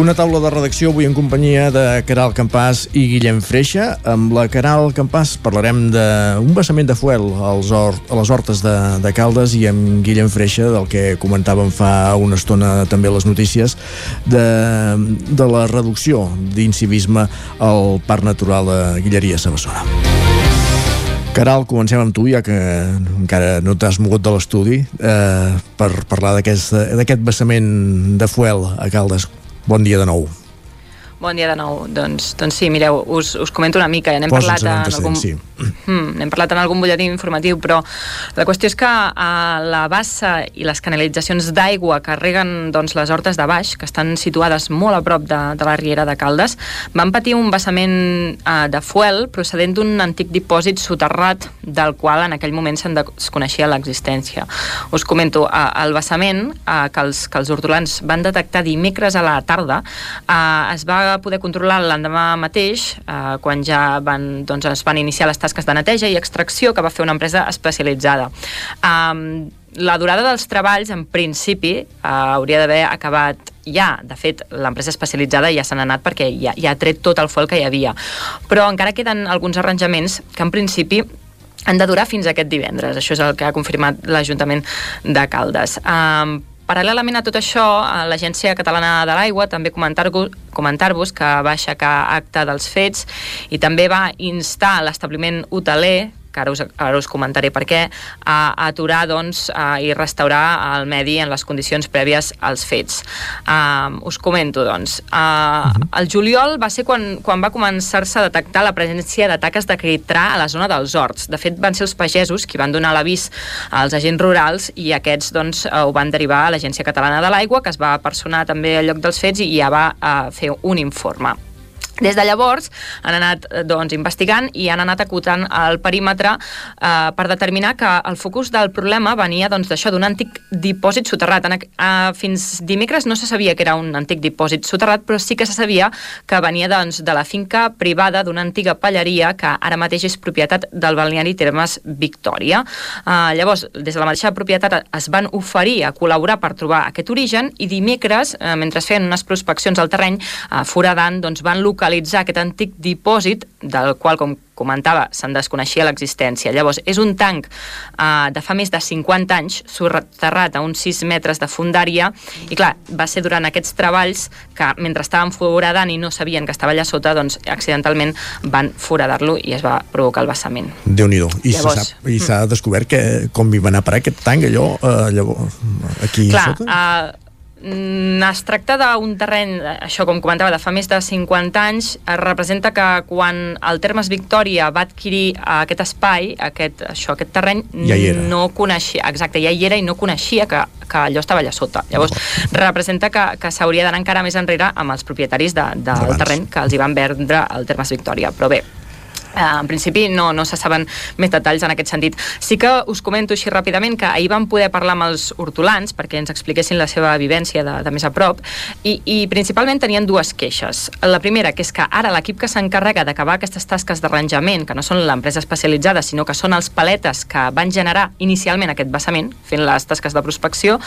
Una taula de redacció avui en companyia de Caral Campàs i Guillem Freixa. Amb la Caral Campàs parlarem d'un vessament de fuel als or, a les hortes de, de Caldes i amb Guillem Freixa del que comentàvem fa una estona també les notícies de, de la reducció d'incivisme al Parc Natural de Guilleria Sabassona. Caral, comencem amb tu, ja que encara no t'has mogut de l'estudi, eh, per parlar d'aquest vessament de fuel a Caldes. Bon dia de nou. Bon dia de nou. Doncs, doncs sí, mireu, us, us comento una mica. N'hem parlat, en algun, sí. [clears throat] hmm, n'hem parlat en algun butlletí informatiu, però la qüestió és que a la bassa i les canalitzacions d'aigua que reguen doncs, les hortes de baix, que estan situades molt a prop de, de la riera de Caldes, van patir un vessament eh, de fuel procedent d'un antic dipòsit soterrat del qual en aquell moment se'n desconeixia l'existència. Us comento, eh, el vessament eh, que, els, que els hortolans van detectar dimecres a la tarda eh, es va poder controlar l'endemà mateix, eh, quan ja van, doncs, es van iniciar les tasques de neteja i extracció que va fer una empresa especialitzada. Um, la durada dels treballs, en principi, eh, hauria d'haver acabat ja. De fet, l'empresa especialitzada ja se n'ha anat perquè ja, ja ha tret tot el foc que hi havia. Però encara queden alguns arranjaments que, en principi, han de durar fins aquest divendres. Això és el que ha confirmat l'Ajuntament de Caldes. Um, Paral·lelament a tot això, l'Agència Catalana de l'Aigua també comentar-vos comentar que va aixecar acte dels fets i també va instar l'establiment hoteler que ara us, ara us comentaré per què, a, a aturar doncs, a, i restaurar el medi en les condicions prèvies als fets. Uh, us comento, doncs. Uh, uh -huh. El juliol va ser quan, quan va començar-se a detectar la presència de taques de quitrà a la zona dels horts. De fet, van ser els pagesos qui van donar l'avís als agents rurals i aquests doncs, ho van derivar a l'Agència Catalana de l'Aigua, que es va personar també al lloc dels fets i ja va uh, fer un informe. Des de llavors han anat eh, doncs, investigant i han anat acotant el perímetre eh, per determinar que el focus del problema venia doncs, d'això, d'un antic dipòsit soterrat. En, eh, fins dimecres no se sabia que era un antic dipòsit soterrat, però sí que se sabia que venia doncs, de la finca privada d'una antiga palleria que ara mateix és propietat del balneari Termes Victòria. Eh, llavors, des de la mateixa propietat es van oferir a col·laborar per trobar aquest origen i dimecres, eh, mentre feien unes prospeccions al terreny, eh, foradant, doncs, van localitzar localitzar aquest antic dipòsit, del qual, com comentava, se'n desconeixia l'existència. Llavors, és un tanc eh, de fa més de 50 anys, soterrat a uns 6 metres de fundària, i clar, va ser durant aquests treballs que, mentre estaven foradant i no sabien que estava allà sota, doncs, accidentalment van foradar-lo i es va provocar el vessament. déu nhi I Llavors, s'ha mm. descobert que, com hi va anar a parar aquest tanc, allò, eh, llavors, aquí clar, sota? Eh, Mm, es tracta d'un terreny, això com comentava, de fa més de 50 anys, es representa que quan el Termes Victòria va adquirir aquest espai, aquest, això, aquest terreny, ja no coneixia, exacte, ja hi era i no coneixia que, que allò estava allà sota. Llavors, representa que, que s'hauria d'anar encara més enrere amb els propietaris de, del terreny que els hi van vendre el Termes Victòria. Però bé, en principi no, no se saben més detalls en aquest sentit. Sí que us comento així ràpidament que ahir vam poder parlar amb els hortolans perquè ens expliquessin la seva vivència de, de més a prop i, i principalment tenien dues queixes. La primera, que és que ara l'equip que s'encarrega d'acabar aquestes tasques d'arranjament, que no són l'empresa especialitzada, sinó que són els paletes que van generar inicialment aquest vessament, fent les tasques de prospecció,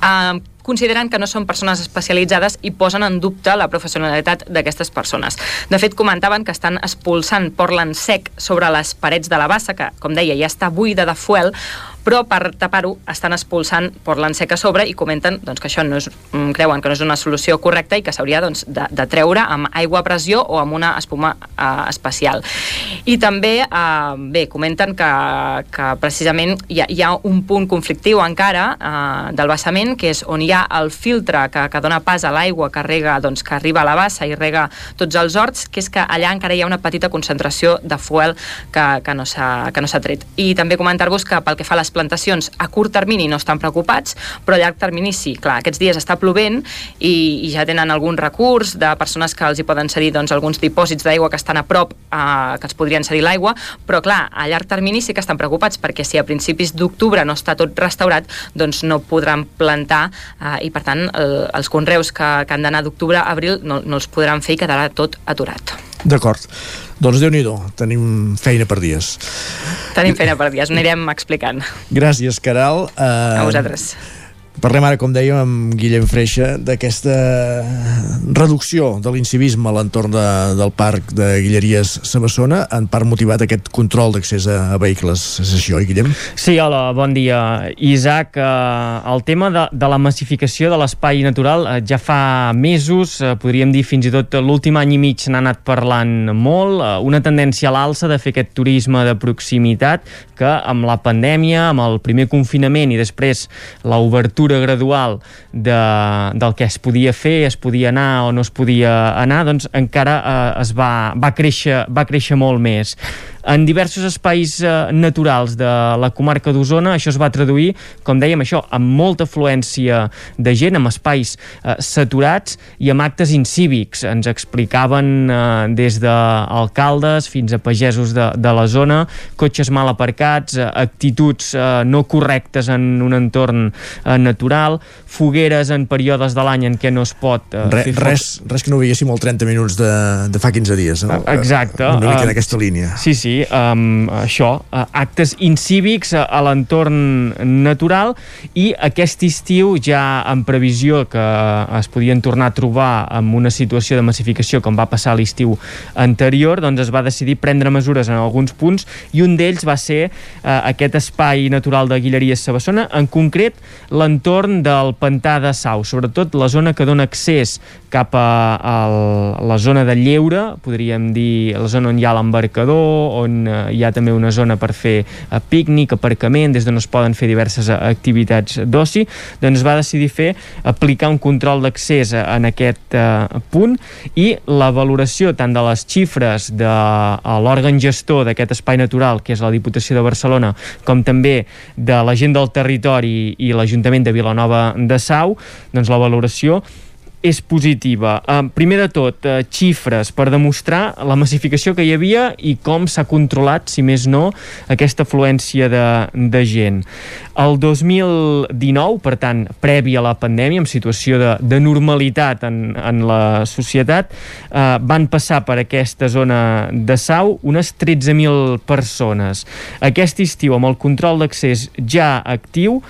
eh, consideren que no són persones especialitzades i posen en dubte la professionalitat d'aquestes persones. De fet, comentaven que estan expulsant portland sec sobre les parets de la bassa, que, com deia, ja està buida de fuel, però per tapar-ho estan expulsant portland sec a sobre i comenten doncs, que això no és, mm, creuen que no és una solució correcta i que s'hauria doncs, de, de treure amb aigua a pressió o amb una espuma eh, especial. I també, eh, bé, comenten que, que precisament hi ha, hi ha un punt conflictiu encara eh, del vessament, que és on hi ha el filtre que, que dona pas a l'aigua que rega, doncs, que arriba a la bassa i rega tots els horts, que és que allà encara hi ha una petita concentració de fuel que, que no s'ha tret. I també comentar-vos que pel que fa a les les plantacions a curt termini no estan preocupats, però a llarg termini sí. Clar, aquests dies està plovent i, i ja tenen algun recurs de persones que els hi poden cedir doncs, alguns dipòsits d'aigua que estan a prop eh, que els podrien cedir l'aigua, però clar, a llarg termini sí que estan preocupats perquè si a principis d'octubre no està tot restaurat, doncs no podran plantar eh, i per tant el, els conreus que, que han d'anar d'octubre a abril no, no els podran fer i quedarà tot aturat. D'acord. Doncs déu nhi tenim feina per dies. Tenim feina per dies, anirem explicant. Gràcies, Caral. Uh, a vosaltres. Parlem ara, com dèiem, amb Guillem Freixa d'aquesta reducció de l'incivisme a l'entorn de, del parc de Guilleries Sabassona, en part motivat aquest control d'accés a, vehicles. És això, oi, Guillem? Sí, hola, bon dia. Isaac, eh, el tema de, de la massificació de l'espai natural eh, ja fa mesos, eh, podríem dir fins i tot l'últim any i mig n'ha anat parlant molt, eh, una tendència a l'alça de fer aquest turisme de proximitat que amb la pandèmia, amb el primer confinament i després l'obertura gradual de, del que es podia fer, es podia anar o no es podia anar, doncs encara eh, es va, va, créixer, va créixer molt més en diversos espais eh, naturals de la comarca d'Osona. Això es va traduir, com dèiem, això amb molta afluència de gent, amb espais eh, saturats i amb actes incívics. Ens explicaven eh, des d'alcaldes fins a pagesos de, de la zona, cotxes mal aparcats, eh, actituds eh, no correctes en un entorn eh, natural, fogueres en períodes de l'any en què no es pot... Eh, Re, res, res que no veiéssim el 30 minuts de, de fa 15 dies. No? Exacte. Una mica en Uh, aquesta línia. Sí, sí, um, això, uh, actes incívics a, a l'entorn natural i aquest estiu ja en previsió que es podien tornar a trobar amb una situació de massificació com va passar l'estiu anterior, doncs es va decidir prendre mesures en alguns punts i un d'ells va ser aquest espai natural de Guilleries Sabassona, en concret l'entorn del pantà de Sau, sobretot la zona que dona accés cap a, a la zona de Lleure, podríem dir la zona on hi ha l'embarcador, on eh, hi ha també una zona per fer eh, pícnic, aparcament, des d'on es poden fer diverses eh, activitats d'oci, doncs va decidir fer, aplicar un control d'accés en aquest punt i la valoració tant de les xifres de l'òrgan gestor d'aquest espai natural, que és la Diputació de Barcelona, com també de la gent del territori i l'Ajuntament de Vilanova de Sau, doncs la valoració és positiva. Uh, primer de tot, uh, xifres per demostrar la massificació que hi havia i com s'ha controlat, si més no, aquesta afluència de, de gent. El 2019, per tant, previ a la pandèmia, en situació de, de normalitat en, en la societat, uh, van passar per aquesta zona de Sau unes 13.000 persones. Aquest estiu, amb el control d'accés ja actiu,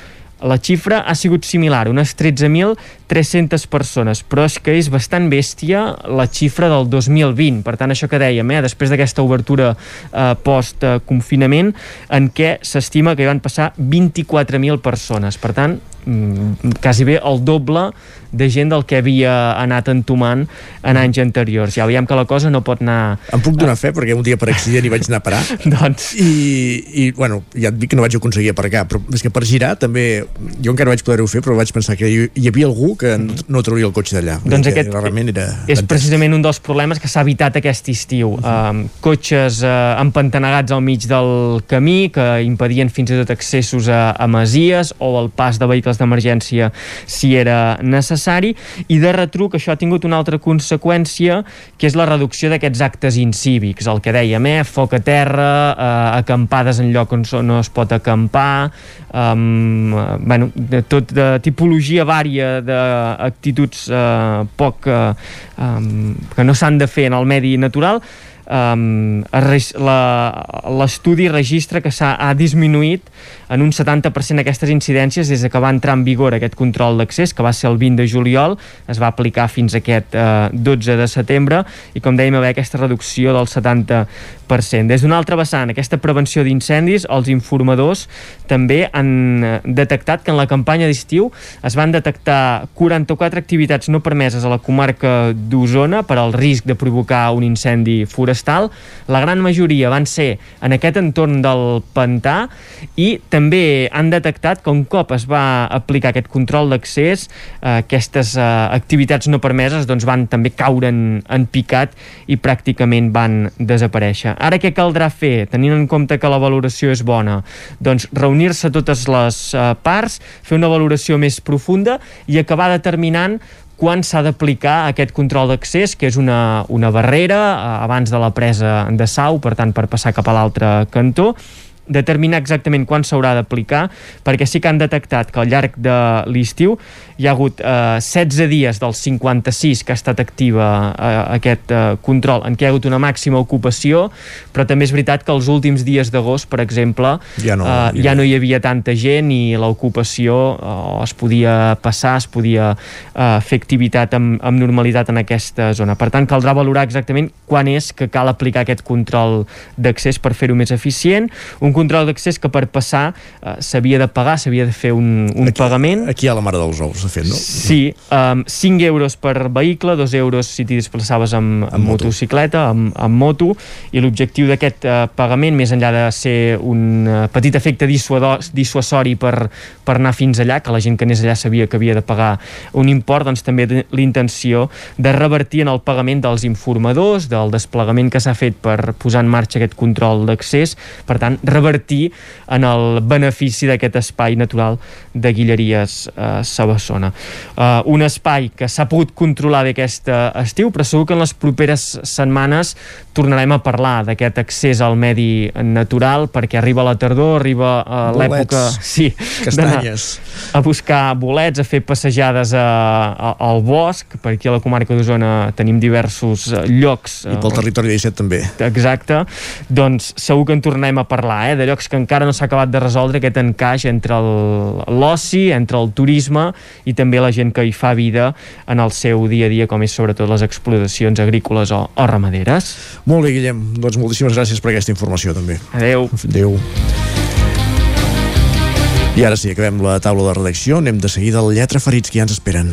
la xifra ha sigut similar, unes 13.300 persones, però és que és bastant bèstia la xifra del 2020. Per tant, això que dèiem, eh, després d'aquesta obertura eh, post-confinament, en què s'estima que hi van passar 24.000 persones. Per tant, mm, quasi bé el doble de gent del que havia anat entomant en anys anteriors. Ja veiem que la cosa no pot anar... Em puc donar fe, perquè un dia per accident hi vaig anar a parar. [laughs] doncs... I, I, bueno, ja et dic que no vaig aconseguir aparcar, però és que per girar també... Jo encara vaig poder-ho fer, però vaig pensar que hi, hi havia algú que no, no trauria el cotxe d'allà. Doncs Que aquest realment era... és precisament un dels problemes que s'ha evitat aquest estiu. Uh -huh. um, cotxes uh, empantanegats al mig del camí que impedien fins i tot accessos a, a masies o el pas de vehicles d'emergència si era necessari i de retruc això ha tingut una altra conseqüència que és la reducció d'aquests actes incívics, el que dèiem, eh? foc a terra, eh, acampades en lloc on no es pot acampar, um, bueno, de tot de tipologia vària d'actituds eh, poc eh, que no s'han de fer en el medi natural la- l'estudi registra que s'ha ha disminuït en un 70% aquestes incidències des de que va entrar en vigor aquest control d'accés, que va ser el 20 de juliol, es va aplicar fins aquest eh, 12 de setembre, i com dèiem, haver aquesta reducció del 70%. Des d'una altra vessant, aquesta prevenció d'incendis, els informadors també han eh, detectat que en la campanya d'estiu es van detectar 44 activitats no permeses a la comarca d'Osona per al risc de provocar un incendi forestal. La gran majoria van ser en aquest entorn del pantà i també han detectat que un cop es va aplicar aquest control d'accés, eh, aquestes eh, activitats no permeses doncs van també caure en, en picat i pràcticament van desaparèixer. Ara què caldrà fer, tenint en compte que la valoració és bona? Doncs reunir-se totes les eh, parts, fer una valoració més profunda i acabar determinant quan s'ha d'aplicar aquest control d'accés, que és una, una barrera eh, abans de la presa de sau, per tant per passar cap a l'altre cantó, determinar exactament quan s'haurà d'aplicar, perquè sí que han detectat que al llarg de l'estiu hi ha hagut eh, 16 dies dels 56 que ha estat activa eh, aquest eh, control, en què hi ha hagut una màxima ocupació, però també és veritat que els últims dies d'agost, per exemple, ja no, eh, ja no hi havia tanta gent i l'ocupació eh, es podia passar, es podia eh, fer activitat amb, amb normalitat en aquesta zona. Per tant, caldrà valorar exactament quan és que cal aplicar aquest control d'accés per fer-ho més eficient, un control d'accés que per passar eh, s'havia de pagar, s'havia de fer un, un aquí, pagament. Aquí hi ha la mare dels ous, de fet, no? Sí, um, 5 euros per vehicle, 2 euros si t'hi desplaçaves amb, amb, amb motocicleta, amb, amb moto, i l'objectiu d'aquest uh, pagament, més enllà de ser un uh, petit efecte dissuasori per, per anar fins allà, que la gent que anés allà sabia que havia de pagar un import, doncs també l'intenció de revertir en el pagament dels informadors, del desplegament que s'ha fet per posar en marxa aquest control d'accés, per tant, revertir en el benefici d'aquest espai natural de Guilleries eh, Sabassona. Uh, un espai que s'ha pogut controlar bé aquest estiu, però segur que en les properes setmanes tornarem a parlar d'aquest accés al medi natural, perquè arriba la tardor, arriba uh, l'època sí, castanyes a buscar bolets, a fer passejades a, a, al bosc, per aquí a la comarca d'Osona tenim diversos llocs. I pel territori 17 també. Exacte. Doncs segur que en tornem a parlar, eh, de llocs que encara no s'ha acabat de resoldre aquest encaix entre l'oci, entre el turisme i també la gent que hi fa vida en el seu dia a dia, com és sobretot les explotacions agrícoles o, o ramaderes. Molt bé, Guillem. Doncs moltíssimes gràcies per aquesta informació, també. Adeu. Adeu. I ara sí, acabem la taula de redacció. Anem de seguida al Lletra Ferits, que ja ens esperen.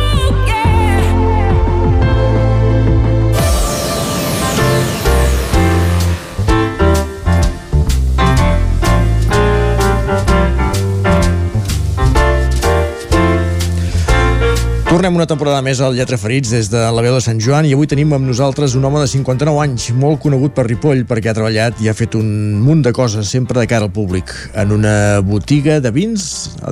Tornem una temporada més al Lletra Ferits des de la veu de Sant Joan i avui tenim amb nosaltres un home de 59 anys, molt conegut per Ripoll perquè ha treballat i ha fet un munt de coses sempre de cara al públic. En una botiga de vins,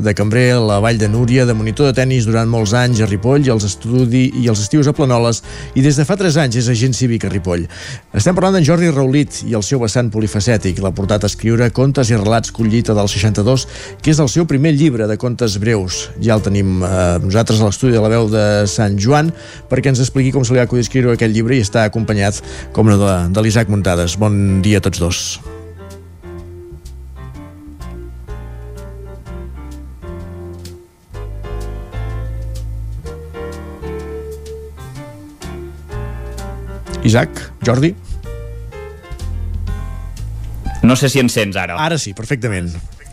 de cambrer a la Vall de Núria, de monitor de tennis durant molts anys a Ripoll i els, estudi i els estius a Planoles i des de fa 3 anys és agent cívic a Ripoll. Estem parlant d'en Jordi Raulit i el seu vessant polifacètic. L'ha portat a escriure contes i relats collita del 62, que és el seu primer llibre de contes breus. Ja el tenim eh, nosaltres a l'estudi de la veu de Sant Joan perquè ens expliqui com se li ha acudit escriure aquest llibre i està acompanyat, com no, de, de l'Isaac Muntades. Bon dia a tots dos. Isaac, Jordi? No sé si ens sents ara. Ara sí, perfectament.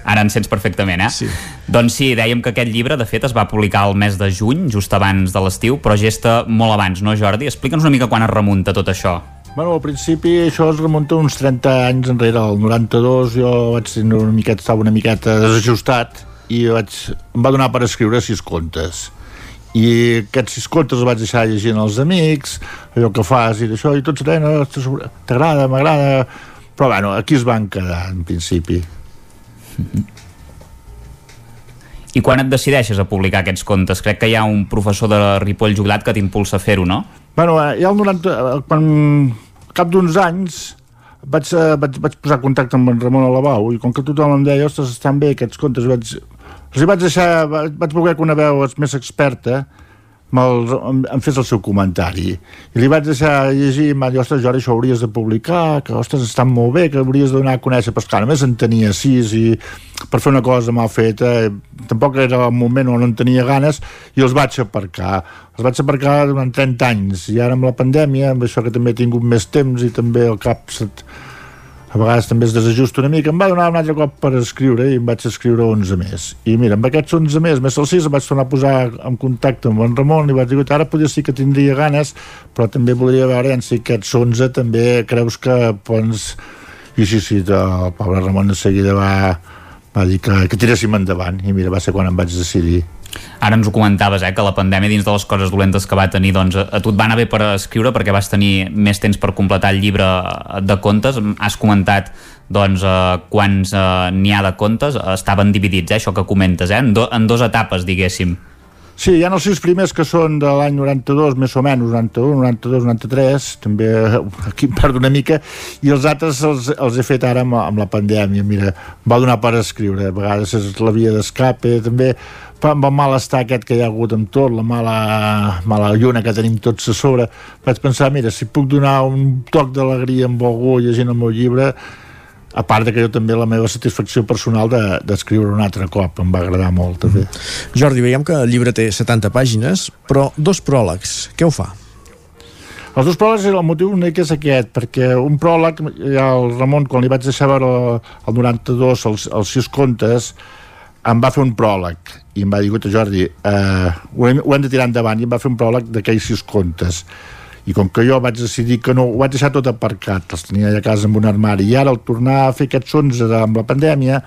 Ara ens sents perfectament, eh? Sí. Doncs sí, dèiem que aquest llibre, de fet, es va publicar el mes de juny, just abans de l'estiu, però gesta molt abans, no, Jordi? Explica'ns una mica quan es remunta tot això. Bueno, al principi això es remunta uns 30 anys enrere, el 92 jo vaig tenir una miqueta, estava una miqueta desajustat i vaig, em va donar per escriure sis contes i aquests sis contes els vaig deixar llegint als amics allò que fas i d'això i tots deien, "Oh, t'agrada, m'agrada però bueno, aquí es van quedar en principi I quan et decideixes a publicar aquests contes? Crec que hi ha un professor de Ripoll Juglat que t'impulsa a fer-ho, no? Bueno, eh, ja el 90, eh, quan, cap d'uns anys vaig, eh, vaig, vaig posar contacte amb en Ramon Alabau i com que tothom em deia, ostres, estan bé aquests contes, vaig, els vaig deixar, vaig, vaig voler que una veu més experta em, em fes el seu comentari. I li vaig deixar llegir i em va dir, ostres Jordi, això ho hauries de publicar que ostres, estan molt bé, que hauries de donar a conèixer però esclar, només en tenia sis i per fer una cosa mal feta eh, tampoc era el moment on no en tenia ganes i els vaig aparcar. Els vaig aparcar durant 30 anys i ara amb la pandèmia, amb això que també he tingut més temps i també el cap a vegades també es desajusta una mica, em va donar un altre cop per escriure i em vaig escriure 11 més. I mira, amb aquests 11 més, més els 6, em vaig tornar a posar en contacte amb en Ramon i vaig dir, ara podria ser que tindria ganes, però també voldria veure si aquests 11 també creus que pots... I sí, sí, el pobre Ramon de seguida va, va dir que, que tiréssim endavant i mira, va ser quan em vaig decidir. Ara ens ho comentaves, eh, que la pandèmia dins de les coses dolentes que va tenir, doncs a tu et va anar bé per escriure perquè vas tenir més temps per completar el llibre de contes. Has comentat doncs eh, quants eh, n'hi ha de contes, estaven dividits, eh, això que comentes, eh, en, do, en dos etapes, diguéssim. Sí, hi ha els sis primers que són de l'any 92, més o menys, 91, 92, 93, també aquí em perdo una mica, i els altres els, els he fet ara amb, amb la pandèmia. Mira, va donar per escriure, a vegades és la via d'escape, també amb el malestar aquest que hi ha hagut amb tot, la mala, mala lluna que tenim tots a sobre, vaig pensar, mira, si puc donar un toc d'alegria amb algú llegint el meu llibre, a part de que jo també la meva satisfacció personal d'escriure de, un altre cop, em va agradar molt també. Mm. Jordi, veiem que el llibre té 70 pàgines, però dos pròlegs, què ho fa? Els dos pròlegs, el motiu únic és aquest, perquè un pròleg, ja el Ramon, quan li vaig deixar veure el 92, els, els sis contes, em va fer un pròleg i em va dir, Jordi, eh, ho, hem, ho hem de tirar endavant, i em va fer un pròleg d'aquells sis contes. I com que jo vaig decidir que no, ho vaig deixar tot aparcat, els tenia a casa amb un armari, i ara al tornar a fer aquests 11 amb la pandèmia,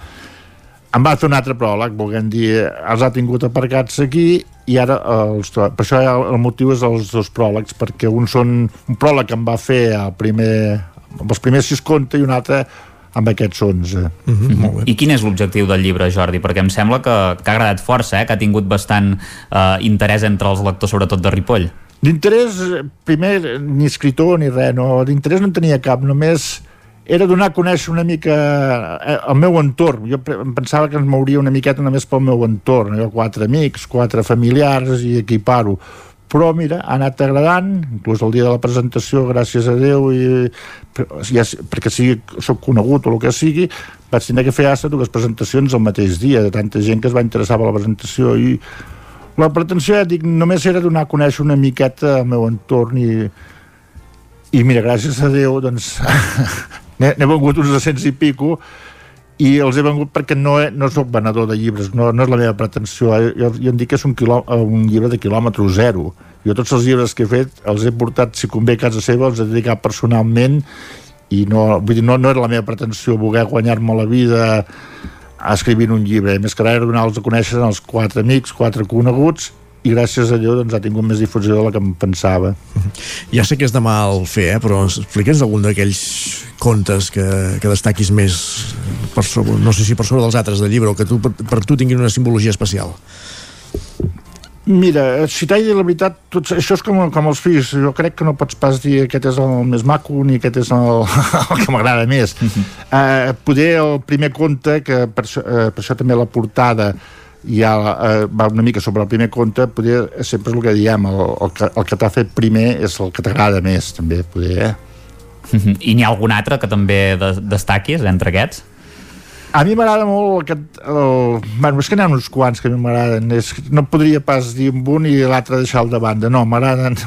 em va fer un altre pròleg, volguem dir, els ha tingut aparcats aquí i ara els, per això el motiu és els dos pròlegs, perquè un són un pròleg que em va fer el primer, els primers sis contes i un altre amb aquests 11. Mm -hmm. I quin és l'objectiu del llibre, Jordi? Perquè em sembla que, que ha agradat força, eh? que ha tingut bastant eh, interès entre els lectors, sobretot de Ripoll. D'interès, primer, ni escritor ni res, no. d'interès no en tenia cap, només era donar a conèixer una mica eh, el meu entorn. Jo em pensava que ens mouria una miqueta només pel meu entorn. Jo quatre amics, quatre familiars i equipar-ho. Però, mira, ha anat agradant, inclús el dia de la presentació, gràcies a Déu, i, ja, perquè sigui, soc conegut o el que sigui, vaig tenir que fer hasta dues presentacions el mateix dia, de tanta gent que es va interessar per la presentació, i la pretensió, ja dic, només era donar a conèixer una miqueta el meu entorn i, i mira, gràcies a Déu, doncs [laughs] n'he vengut uns 200 i pico i els he vengut perquè no, he, no sóc venedor de llibres, no, no és la meva pretensió. Eh? Jo, jo em dic que és un, quilò, un llibre de quilòmetre zero. Jo tots els llibres que he fet els he portat, si convé, a casa seva, els he dedicat personalment i no, vull dir, no, no era la meva pretensió voler guanyar-me la vida escrivint un llibre, més que res donar-los a conèixer als quatre amics, quatre coneguts i gràcies a allò doncs, ha tingut més difusió de la que em pensava. Ja sé que és de mal fer, eh? però explica'ns algun d'aquells contes que, que destaquis més per sobre, no sé si per sobre dels altres del llibre o que tu, per, per tu tinguin una simbologia especial. Mira, si t'he dit la veritat, tot, això és com, com els fills. Jo crec que no pots pas dir aquest és el més maco ni aquest és el, [laughs] el que m'agrada més. Uh -huh. uh, poder el primer conte, que per, uh, per això també la portada ja uh, va una mica sobre el primer conte, poder, sempre és el que diem, el, el que, el que t'ha fet primer és el que t'agrada més, també, poder, eh? -huh. I n'hi ha algun altre que també destaquis entre aquests? A mi m'agrada molt aquest... El... Bueno, és que n'hi ha uns quants que a mi m'agraden. És... No podria pas dir un i l'altre deixar de banda. No, [laughs] m'agraden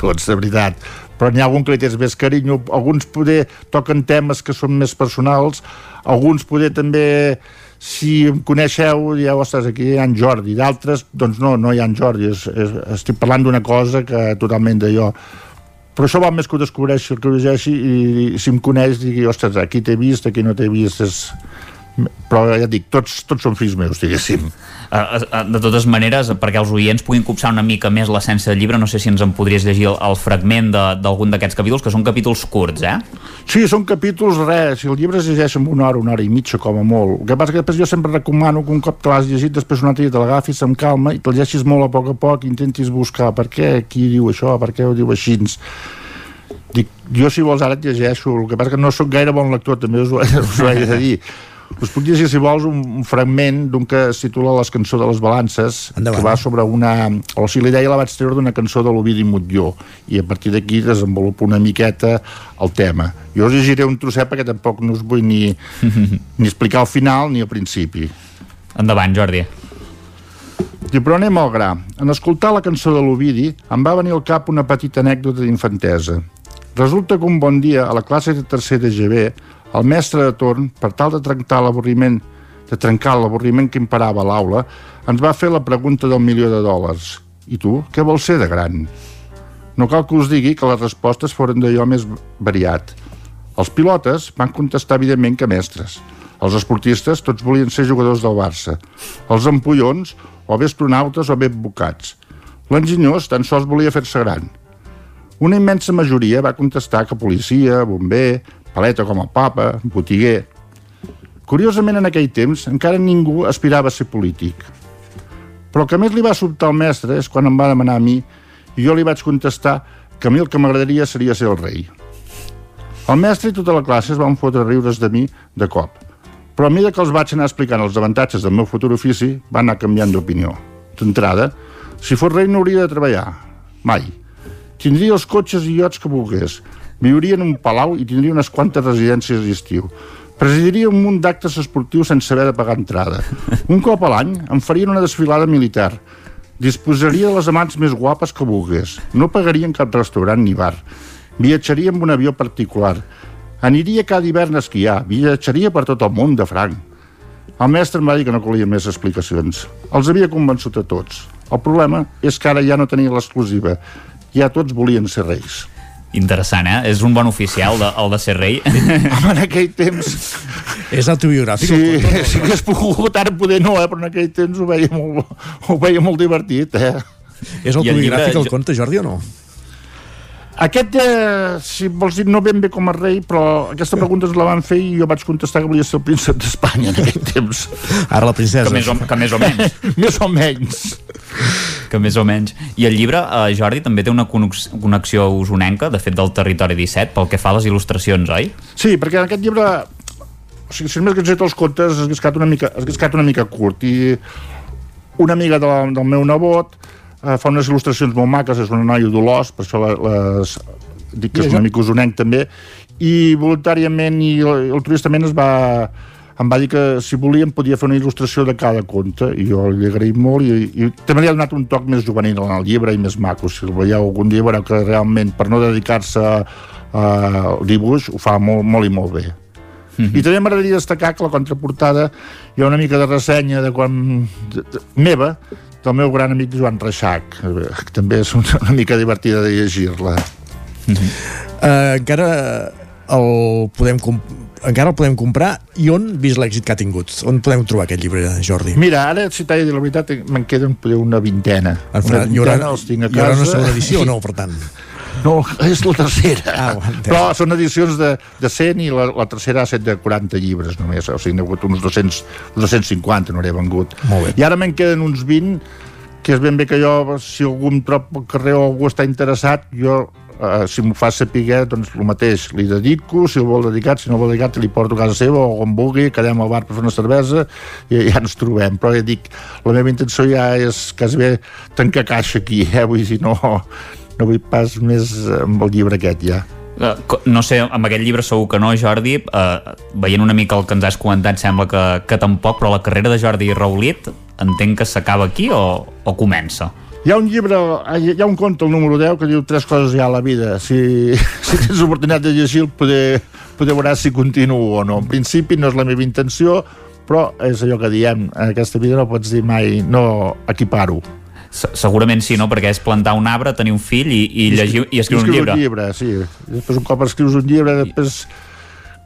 tots, de veritat. Però n'hi ha algun que li tens més carinyo. Alguns poder toquen temes que són més personals. Alguns poder també si em coneixeu, dieu, ostres, aquí hi ha en Jordi, d'altres, doncs no, no hi ha en Jordi, és, és, estic parlant d'una cosa que totalment d'allò. Però això va més que ho descobreixi, que ho llegeixi, i, i si em coneix, digui, ostres, aquí t'he vist, aquí no t'he vist, és, però ja dic, tots, tots són fills meus, diguéssim. Uh, uh, de totes maneres, perquè els oients puguin copsar una mica més l'essència del llibre, no sé si ens en podries llegir el, el fragment d'algun d'aquests capítols, que són capítols curts, eh? Sí, són capítols, res, si el llibre es llegeix en una hora, una hora i mitja, com a molt. El que passa que després jo sempre recomano que un cop te l'has llegit, després un altre dia te l'agafis amb calma i te'l llegeixis molt a poc a poc i intentis buscar per què, qui diu això, per què ho diu així. Dic, jo si vols ara et llegeixo, el que passa que no sóc gaire bon lector, també us ho, [laughs] us ho he de dir us puc llegir, si vols, un, fragment d'un que es titula Les cançons de les balances, Endavant. que va sobre una... O sigui, l'idea la vaig treure d'una cançó de l'Ovidi Mutlló, i a partir d'aquí desenvolupo una miqueta el tema. Jo us llegiré un trosset perquè tampoc no us vull ni, [laughs] ni explicar al final ni al principi. Endavant, Jordi. Diu, però anem al gra. En escoltar la cançó de l'Ovidi em va venir al cap una petita anècdota d'infantesa. Resulta que un bon dia, a la classe de tercer de GB, el mestre de torn, per tal de trencar l'avorriment de trencar l'avorriment que imparava a l'aula, ens va fer la pregunta del milió de dòlars. I tu, què vols ser de gran? No cal que us digui que les respostes foren d'allò més variat. Els pilotes van contestar evidentment que mestres. Els esportistes tots volien ser jugadors del Barça. Els empollons, o bé astronautes o bé advocats. L'enginyós tan sols volia fer-se gran. Una immensa majoria va contestar que policia, bomber, paleta com el papa, botiguer... Curiosament, en aquell temps, encara ningú aspirava a ser polític. Però el que més li va sobtar al mestre és quan em va demanar a mi i jo li vaig contestar que a mi el que m'agradaria seria ser el rei. El mestre i tota la classe es van fotre riures de mi de cop, però a mesura que els vaig anar explicant els avantatges del meu futur ofici, va anar canviant d'opinió. D'entrada, si fos rei no hauria de treballar. Mai. Tindria els cotxes i iots que volgués. Viuria en un palau i tindria unes quantes residències d'estiu. Presidiria un munt d'actes esportius sense haver de pagar entrada. Un cop a l'any em farien una desfilada militar. Disposaria de les amants més guapes que volgués. No pagaria en cap restaurant ni bar. Viatjaria amb un avió particular. Aniria cada hivern a esquiar. Viatjaria per tot el món de franc. El mestre em va dir que no calia més explicacions. Els havia convençut a tots. El problema és que ara ja no tenia l'exclusiva. Ja tots volien ser reis. Interessant, eh? És un bon oficial, de, el de ser rei. [laughs] Home, en aquell temps... És autobiogràfic. Sí, el si hagués pogut, ara poder no, eh? però en aquell temps ho veia molt, ho veia molt divertit, eh? És autobiogràfic el, el conte, Jordi, o no? Aquest, eh, si vols dir, no ben bé com a rei, però aquesta pregunta ens la van fer i jo vaig contestar que volia ser el príncep d'Espanya en aquell temps. Ara la princesa. Que més o, que més o menys. [laughs] més o menys. Que més o menys. I el llibre, eh, Jordi, també té una connexió usonenca, de fet, del territori 17, pel que fa a les il·lustracions, oi? Sí, perquè en aquest llibre o sigui, si només que els contes has gascat una mica, has gascat una mica curt i una amiga de la, del meu nebot eh, fa unes il·lustracions molt maques, és una noia d'Olors, per això les, dic que és una mica usonenc també, i voluntàriament i altruistament es va em va dir que si volíem podia fer una il·lustració de cada conte i jo li agraïm molt i, i també li ha donat un toc més juvenil en el llibre i més maco si el veieu algun dia veureu que realment per no dedicar-se al dibuix ho fa molt, molt i molt bé Mm -hmm. I també m'agradaria destacar que la contraportada hi ha una mica de ressenya de quan de, de, meva del meu gran amic Joan Reixac que també és una, una mica divertida de llegir-la mm -hmm. uh, encara el podem encara el podem comprar i on, vist l'èxit que ha tingut? On podem trobar aquest llibre, Jordi? Mira, ara, si t'he de la veritat, me'n queden una vintena. En una vintena, hi haurà, els tinc a casa. Hi haurà una segona edició [laughs] no, per tant? No, és la tercera. Ah, Però són edicions de, de 100 i la, la tercera ha set de 40 llibres només. O sigui, n'he hagut uns 200, 250, no n'he vengut. Molt bé. I ara me'n queden uns 20 que és ben bé que jo, si algú em trob al carrer o algú està interessat, jo eh, si m'ho fa saber, doncs el mateix, li dedico, si el vol dedicat, si no el vol dedicat, li porto a casa seva o on vulgui, quedem al bar per fer una cervesa i ja ens trobem. Però ja dic, la meva intenció ja és quasi bé tancar caixa aquí, eh? vull dir, no, no vull pas més amb el llibre aquest ja eh, no sé, amb aquest llibre segur que no, Jordi uh, veient una mica el que ens has comentat sembla que, que tampoc, però la carrera de Jordi Raulit entenc que s'acaba aquí o, o comença? Hi ha un llibre, hi ha un conte, el número 10, que diu tres coses ja a la vida. Si, [laughs] si tens oportunitat de llegir poder, poder veure si continuo o no. En principi no és la meva intenció, però és allò que diem, en aquesta vida no pots dir mai no equipar-ho segurament sí, no? Perquè és plantar un arbre, tenir un fill i, i llegir i escriure un llibre. un llibre, sí. Després un cop escrius un llibre, després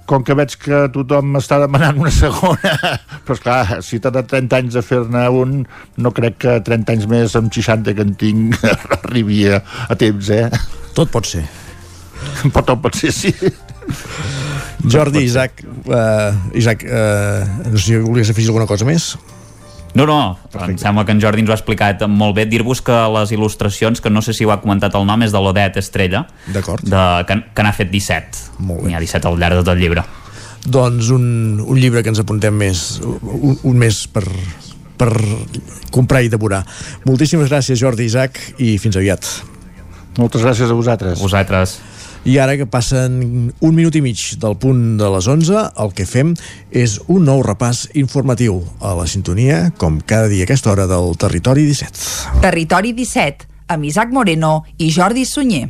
com que veig que tothom està demanant una segona, [laughs] però esclar, si t'ha de 30 anys a fer-ne un, no crec que 30 anys més amb 60 que en tinc [laughs] arribi a, a temps, eh? Tot pot ser. [laughs] Pot, tot pot ser, sí. Jordi, Isaac, uh, Isaac uh, no sé si volies afegir alguna cosa més? No, no, Perfecte. em sembla que en Jordi ens ho ha explicat molt bé. Dir-vos que les il·lustracions, que no sé si ho ha comentat el nom, és de l'Odet Estrella, D'acord. de, que, que n'ha fet 17. Molt bé. N'hi ha 17 al llarg de tot el llibre. Doncs un, un llibre que ens apuntem més, un, un més per, per comprar i devorar. Moltíssimes gràcies, Jordi Isaac, i fins aviat. Moltes gràcies a vosaltres. A vosaltres. I ara que passen un minut i mig del punt de les 11, el que fem és un nou repàs informatiu a la sintonia, com cada dia a aquesta hora del Territori 17. Territori 17, amb Isaac Moreno i Jordi Sunyer.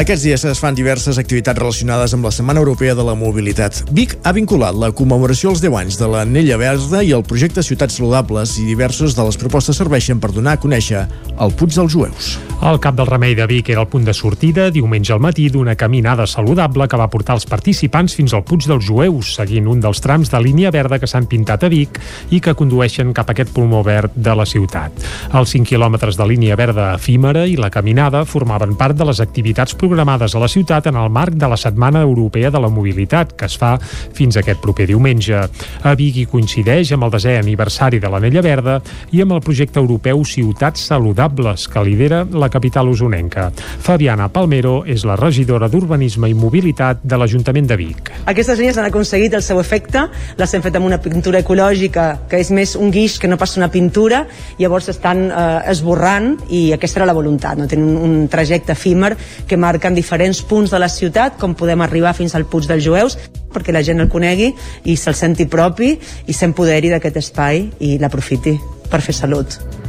Aquests dies es fan diverses activitats relacionades amb la Setmana Europea de la Mobilitat. Vic ha vinculat la commemoració als 10 anys de l'Anella Verda i el projecte Ciutats Saludables i diverses de les propostes serveixen per donar a conèixer el Puig dels Jueus. El Cap del Remei de Vic era el punt de sortida diumenge al matí d'una caminada saludable que va portar els participants fins al Puig dels Jueus, seguint un dels trams de línia verda que s'han pintat a Vic i que condueixen cap a aquest pulmó verd de la ciutat. Els 5 quilòmetres de línia verda efímera i la caminada formaven part de les activitats programades a la ciutat en el marc de la Setmana Europea de la Mobilitat, que es fa fins aquest proper diumenge. A Vic hi coincideix amb el desè aniversari de l'Anella Verda i amb el projecte europeu Ciutats Saludables, que lidera la capital usonenca. Fabiana Palmero és la regidora d'Urbanisme i Mobilitat de l'Ajuntament de Vic. Aquestes línies han aconseguit el seu efecte, les hem fet amb una pintura ecològica que és més un guix que no passa una pintura, llavors estan eh, esborrant i aquesta era la voluntat, no? tenen un, trajecte efímer que marquen diferents punts de la ciutat, com podem arribar fins al Puig dels Jueus, perquè la gent el conegui i se'l senti propi i s'empoderi d'aquest espai i l'aprofiti per fer salut.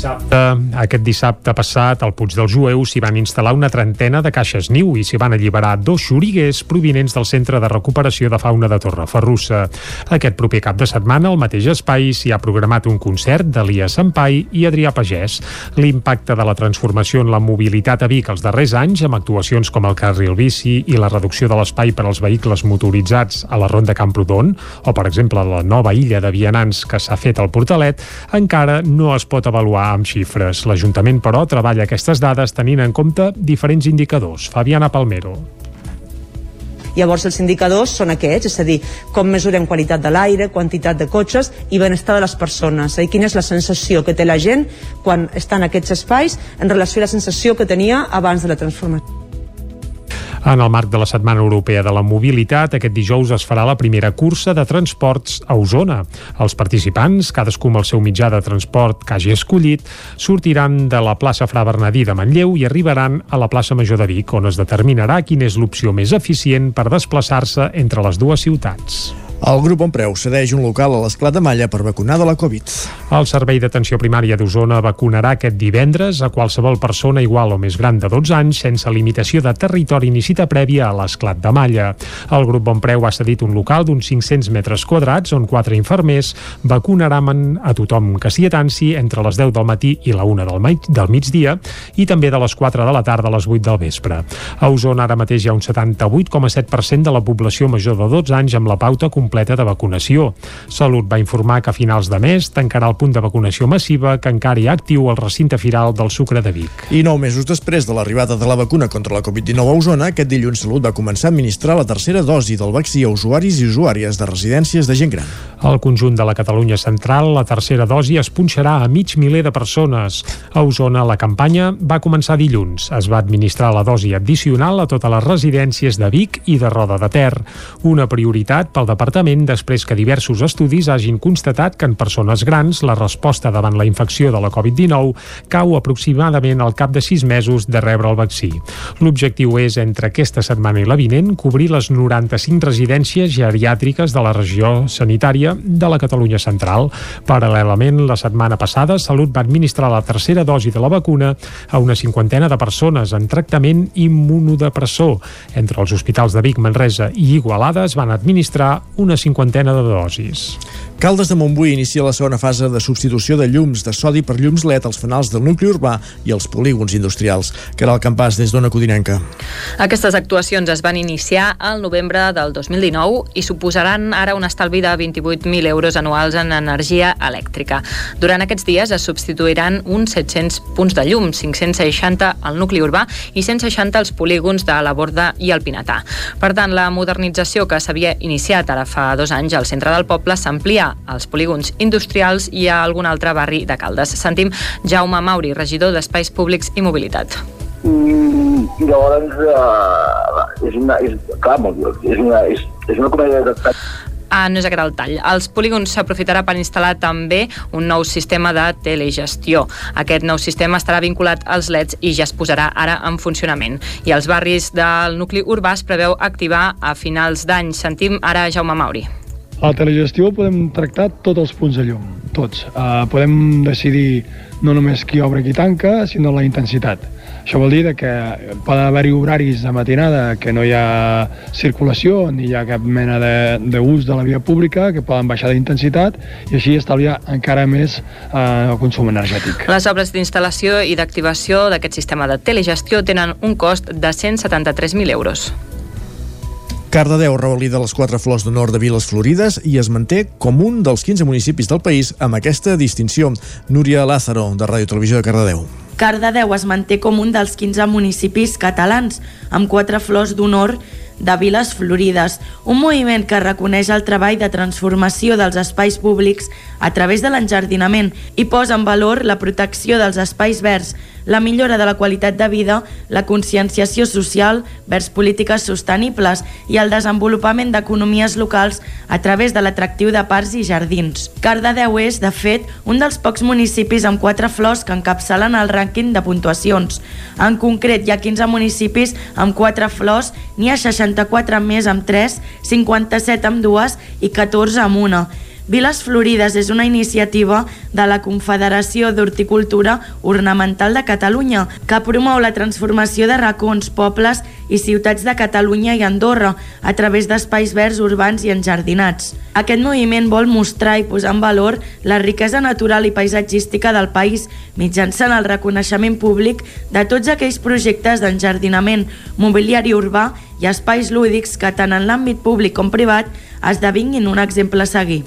Dissabte, aquest dissabte passat, al Puig dels Jueus s'hi van instal·lar una trentena de caixes niu i s'hi van alliberar dos xuriguers provinents del Centre de Recuperació de Fauna de Torreferrussa. Aquest proper cap de setmana, al mateix espai, s'hi ha programat un concert d'Elia Sampai i Adrià Pagès. L'impacte de la transformació en la mobilitat a Vic els darrers anys, amb actuacions com el carril bici i la reducció de l'espai per als vehicles motoritzats a la Ronda Camprodon, o, per exemple, la nova illa de vianants que s'ha fet al Portalet, encara no es pot avaluar amb xifres. L'Ajuntament, però, treballa aquestes dades tenint en compte diferents indicadors. Fabiana Palmero. Llavors els indicadors són aquests, és a dir, com mesurem qualitat de l'aire, quantitat de cotxes i benestar de les persones. És a dir, quina és la sensació que té la gent quan està en aquests espais en relació a la sensació que tenia abans de la transformació. En el marc de la Setmana Europea de la Mobilitat, aquest dijous es farà la primera cursa de transports a Osona. Els participants, cadascú amb el seu mitjà de transport que hagi escollit, sortiran de la plaça Fra Bernadí de Manlleu i arribaran a la plaça Major de Vic, on es determinarà quina és l'opció més eficient per desplaçar-se entre les dues ciutats. El grup Ompreu cedeix un local a l'Esclat de Malla per vacunar de la Covid. El Servei d'Atenció Primària d'Osona vacunarà aquest divendres a qualsevol persona igual o més gran de 12 anys sense limitació de territori ni cita prèvia a l'Esclat de Malla. El grup Bonpreu ha cedit un local d'uns 500 metres quadrats on quatre infermers vacunaran a tothom que s'hi atansi entre les 10 del matí i la 1 del, del migdia i també de les 4 de la tarda a les 8 del vespre. A Osona ara mateix hi ha un 78,7% de la població major de 12 anys amb la pauta de vacunació. Salut va informar que a finals de mes tancarà el punt de vacunació massiva que encara hi ha actiu al recinte firal del Sucre de Vic. I nou mesos després de l'arribada de la vacuna contra la Covid-19 a Osona, aquest dilluns Salut va començar a administrar la tercera dosi del vaccí a usuaris i usuàries de residències de gent gran. Al conjunt de la Catalunya central, la tercera dosi es punxarà a mig miler de persones. A Osona, la campanya va començar dilluns. Es va administrar la dosi addicional a totes les residències de Vic i de Roda de Ter. Una prioritat pel departament després que diversos estudis hagin constatat que en persones grans la resposta davant la infecció de la Covid-19 cau aproximadament al cap de sis mesos de rebre el vaccí. L'objectiu és, entre aquesta setmana i la vinent, cobrir les 95 residències geriàtriques de la regió sanitària de la Catalunya central. Paral·lelament, la setmana passada, Salut va administrar la tercera dosi de la vacuna a una cinquantena de persones en tractament immunodepressor. Entre els hospitals de Vic, Manresa i Igualada es van administrar una cinquantena de dosis. Caldes de Montbui inicia la segona fase de substitució de llums de sodi per llums LED als fanals del nucli urbà i els polígons industrials. Que era el campàs des d'Ona Codinenca. Aquestes actuacions es van iniciar al novembre del 2019 i suposaran ara un estalvi de 28.000 euros anuals en energia elèctrica. Durant aquests dies es substituiran uns 700 punts de llum, 560 al nucli urbà i 160 als polígons de la Borda i el Pinatà. Per tant, la modernització que s'havia iniciat ara fa dos anys al centre del poble s'amplia als polígons industrials i a algun altre barri de Caldes. Sentim Jaume Mauri, regidor d'Espais Públics i Mobilitat. I llavors eh, és una, és, clar, és una, és, és una comèdia de Ah, no és aquest el tall. Els polígons s'aprofitarà per instal·lar també un nou sistema de telegestió. Aquest nou sistema estarà vinculat als LEDs i ja es posarà ara en funcionament. I els barris del nucli urbà es preveu activar a finals d'any. Sentim ara Jaume Mauri A la telegestió podem tractar tots els punts de llum, tots. Uh, podem decidir no només qui obre i qui tanca, sinó la intensitat. Això vol dir que poden haver-hi horaris de matinada que no hi ha circulació ni hi ha cap mena d'ús de, de la via pública que poden baixar d'intensitat i així estalviar encara més eh, el consum energètic. Les obres d'instal·lació i d'activació d'aquest sistema de telegestió tenen un cost de 173.000 euros. Cardedeu revalida les quatre flors d'honor de Viles Florides i es manté com un dels 15 municipis del país amb aquesta distinció. Núria Lázaro, de Ràdio Televisió de Cardedeu. Cardedeu es manté com un dels 15 municipis catalans, amb quatre flors d'honor de Viles Florides, un moviment que reconeix el treball de transformació dels espais públics a través de l'enjardinament i posa en valor la protecció dels espais verds, la millora de la qualitat de vida, la conscienciació social vers polítiques sostenibles i el desenvolupament d'economies locals a través de l'atractiu de parcs i jardins. Cardedeu és, de fet, un dels pocs municipis amb quatre flors que encapçalen el rànquing de puntuacions. En concret, hi ha 15 municipis amb quatre flors, n'hi ha 60 64 més amb 3, 57 amb 2 i 14 amb 1. Viles Florides és una iniciativa de la Confederació d'Horticultura Ornamental de Catalunya que promou la transformació de racons, pobles i ciutats de Catalunya i Andorra a través d'espais verds urbans i enjardinats. Aquest moviment vol mostrar i posar en valor la riquesa natural i paisatgística del país mitjançant el reconeixement públic de tots aquells projectes d'enjardinament, mobiliari urbà i espais lúdics que tant en l'àmbit públic com privat esdevinguin un exemple a seguir.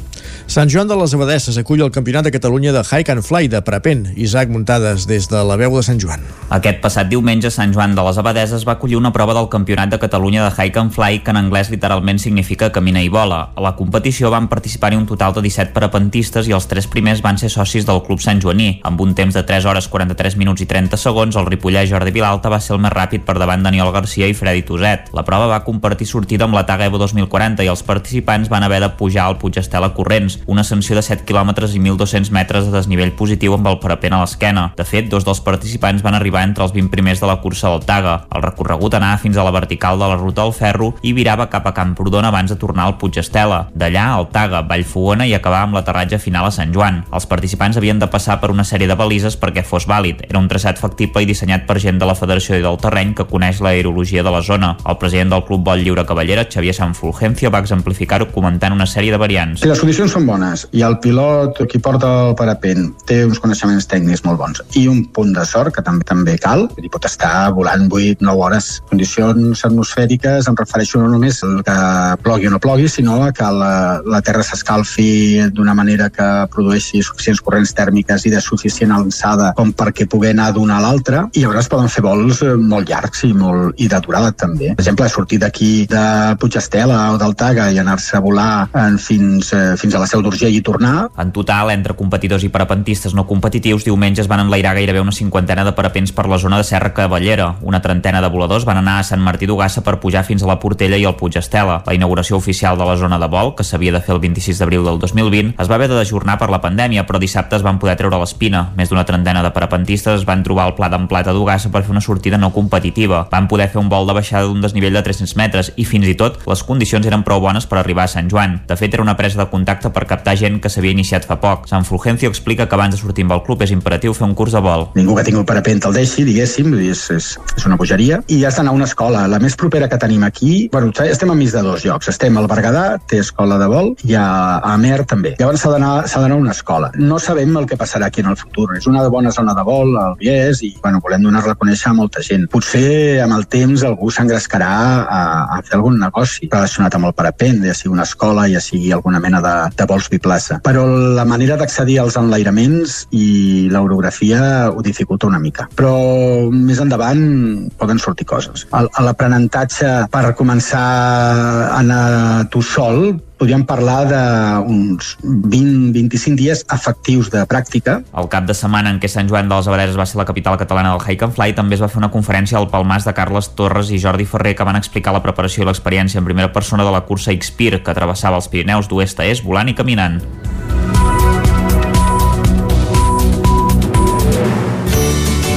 Sant Joan de les Abadesses acull el Campionat de Catalunya de Hike and Fly de Parapent. Isaac Muntades, des de la veu de Sant Joan. Aquest passat diumenge, Sant Joan de les Abadeses va acollir una prova del Campionat de Catalunya de Hike and Fly, que en anglès literalment significa camina i vola. A la competició van participar-hi un total de 17 parapentistes i els tres primers van ser socis del Club Sant Joaní. Amb un temps de 3 hores 43 minuts i 30 segons, el ripollès Jordi Vilalta va ser el més ràpid per davant Daniel Garcia i Freddy Toset. La prova va compartir sortida amb la Taga Evo 2040 i els participants van haver de pujar al Puig Estela corrents, una ascensió de 7 km i 1.200 metres de desnivell positiu amb el parapent a l'esquena. De fet, dos dels participants van arribar entre els 20 primers de la cursa del Taga. El recorregut anava fins a la vertical de la ruta del ferro i virava cap a Camprodon abans de tornar al Puig Estela. D'allà, al Taga, Vallfogona i acabar amb l'aterratge final a Sant Joan. Els participants havien de passar per una sèrie de balises perquè fos vàlid. Era un traçat factible i dissenyat per gent de la Federació i del Terreny que coneix l'aerologia de la zona. El president del Club Vol Lliure Cavallera, Xavier Sanfulgencio, va exemplificar-ho comentant una sèrie de variants. Les condicions són bones i el pilot, qui porta el parapent, té uns coneixements tècnics molt bons i un punt de sort, que també també cal, i pot estar volant 8-9 hores. Condicions atmosfèriques em refereixo no només al que plogui o no plogui, sinó que la, la terra s'escalfi d'una manera que produeixi suficients corrents tèrmiques i de suficient alçada com perquè pugui anar d'una a l'altra i llavors poden fer vols eh, molt llargs i, molt, i de durada també. Per exemple, sortir d'aquí de Puigestela o del Taga i anar-se a volar en fins, eh, fins a la Seu d'Urgell i tornar. En total, entre competidors i parapentistes no competitius, diumenge es van enlairar gairebé una cinquantena de parapents per la zona de Serra Cavallera. Una trentena de voladors van anar a Sant Martí d'Ugassa per pujar fins a la Portella i el Puig Estela. La inauguració oficial de la zona de vol, que s'havia de fer el 26 d'abril del 2020, es va haver de dejornar per la pandèmia, però dissabte es van poder treure l'espina. Més d'una trentena de parapentistes es van trobar al Pla d'en Plata d'Ugassa per fer una sortida no competitiva. Van poder fer un vol de baixada d'un desnivell de 300 metres i fins i tot les condicions eren prou bones per arribar a Sant Joan. De fet, era una presa de contacte per captar gent que s'havia iniciat fa poc. Sant Fulgencio explica que abans de sortir amb el club és imperatiu fer un curs de vol. Ningú que tingui un parapent el deixi, diguéssim, és, és, és una bogeria. I has d'anar a una escola. La més propera que tenim aquí, bueno, estem a mig de dos llocs. Estem al Berguedà, té escola de vol, i a, a Amer també. Llavors s'ha d'anar a una escola. No sabem el que passarà aquí en el futur. És una bona zona de vol, el Bies, i bueno, volem donar-la a conèixer a molta gent. Potser amb el temps algú s'engrescarà a, a fer algun negoci relacionat amb el parapent, ja sigui una escola, ja sigui alguna mena de, de vols biplaça. Però la manera d'accedir als enlairaments i l'orografia ho dificulta una mica. Però més endavant poden sortir coses. L'aprenentatge per començar a anar tu sol podríem parlar d'uns 20-25 dies efectius de pràctica. El cap de setmana en què Sant Joan de les va ser la capital catalana del Hike and Fly també es va fer una conferència al Palmàs de Carles Torres i Jordi Ferrer que van explicar la preparació i l'experiència en primera persona de la cursa Xpir que travessava els Pirineus d'oest a est volant i caminant.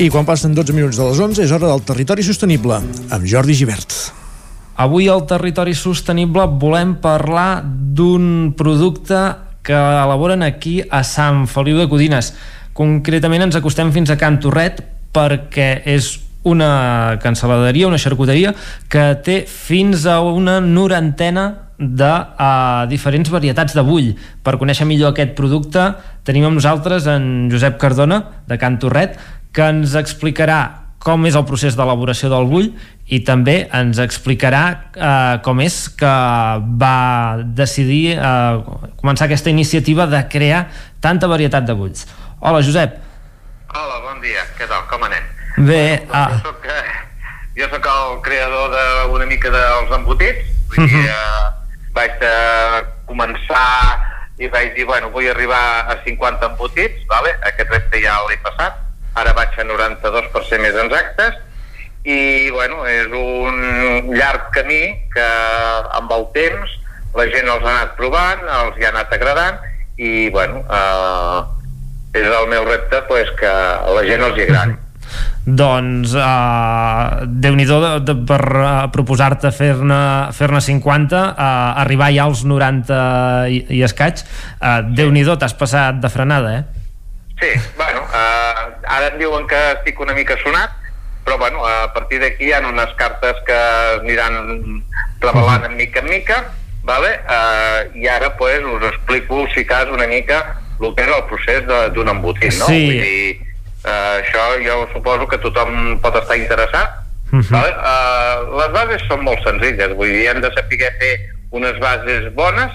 I quan passen 12 minuts de les 11 és hora del territori sostenible, amb Jordi Givert. Avui al Territori Sostenible volem parlar d'un producte que elaboren aquí a Sant Feliu de Codines. Concretament ens acostem fins a Can Torret perquè és una cancel·laderia, una xarcuteria que té fins a una norantena de uh, diferents varietats de bull. Per conèixer millor aquest producte tenim amb nosaltres en Josep Cardona de Can Torret que ens explicarà com és el procés d'elaboració del bull i també ens explicarà eh, com és que va decidir eh, començar aquesta iniciativa de crear tanta varietat de bulls. Hola, Josep. Hola, bon dia. Què tal? Com anem? Bé, ah. jo, soc, eh, jo soc el creador d'una mica dels embotits. Vull dir, eh, vaig eh, començar i vaig dir, bueno, vull arribar a 50 embotits, vale? aquest repte ja l'he passat, ara vaig a 92 per ser més exactes, i bueno, és un llarg camí que amb el temps la gent els ha anat provant, els hi ha anat agradant i bueno, eh, és el meu repte pues, que a la gent els hi agradi. [laughs] Doncs uh, Déu-n'hi-do per uh, proposar-te fer-ne fer 50 uh, arribar ja als 90 i, i escaig uh, Déu-n'hi-do, t'has passat de frenada eh? Sí, bueno uh, ara em diuen que estic una mica sonat però bueno, a partir d'aquí hi ha unes cartes que aniran revelant en mica en mica vale? uh, i ara pues, us explico si cas una mica el que és el procés d'un embotit no? Sí. Vull dir, uh, això jo suposo que tothom pot estar interessat Uh -huh. vale? uh, les bases són molt senzilles vull dir, hem de saber fer unes bases bones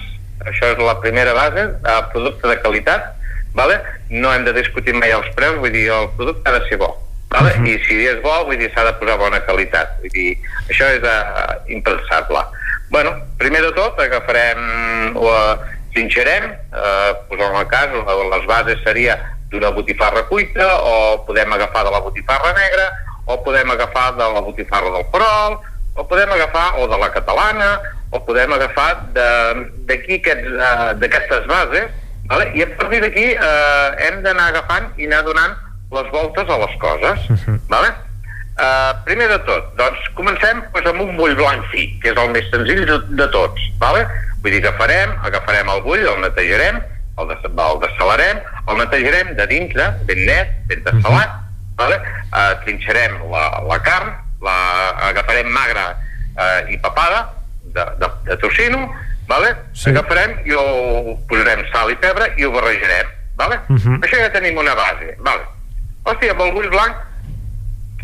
això és la primera base uh, producte de qualitat vale? no hem de discutir mai els preus vull dir, el producte ha de ser bo vale? Mhm. i si és bo, vull dir, s'ha de posar bona qualitat vull dir, això és uh, impensable bueno, primer de tot agafarem o trinxerem eh, posem el cas, les bases seria d'una botifarra cuita o podem agafar de la botifarra negra o podem agafar de la botifarra del Perol o podem agafar o de la catalana o podem agafar d'aquí eh, d'aquestes bases vale? i a partir d'aquí eh, hem d'anar agafant i anar donant les voltes a les coses vale? Uh, primer de tot, doncs comencem pues, amb un bull blanc fi, que és el més senzill de, de tots, vale? Vull dir que farem, agafarem el bull, el netejarem, el, des, el desalarem, el netejarem de dintre, ben net, ben desalat, vale? uh, trinxarem la, la carn, la agafarem magra uh, i papada de, de, de tocino, vale? Sí. agafarem i ho posarem sal i pebre i ho barrejarem, vale? Uh -huh. Això ja tenim una base, vale? Hòstia, amb el bull blanc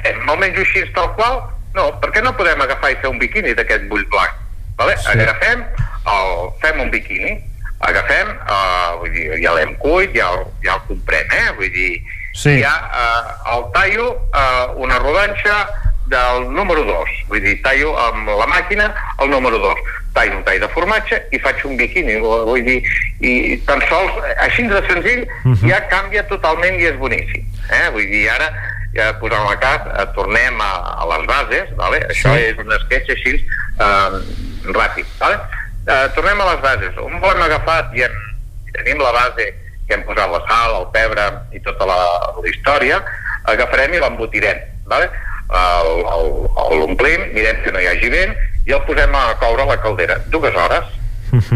fem el menjo així tal qual? No, per què no podem agafar i fer un biquini d'aquest bull blanc? Vale? Sí. Agafem, el, fem un biquini, agafem, uh, vull dir, ja l'hem cuit, ja, el- ja el comprem, eh? Vull dir, Sí. ja uh, el tallo uh, una rodanxa del número 2, vull dir, tallo amb la màquina el número 2, tallo un tall de formatge i faig un biquini, vull dir, i tan sols, així de senzill, Mhm. ja canvia totalment i és boníssim. Eh? Vull dir, ara, ja posant la cas, eh, tornem a, a les bases, vale? això Sí. és un sketch així eh, ràpid. Vale? Eh, tornem a les bases. On volem agafar? I hem, tenim la base que hem posat la sal, el pebre i tota la, la història, agafarem i l'embotirem. Vale? L'omplim, mirem que no hi hagi vent i el posem a coure a la caldera. Dues hores,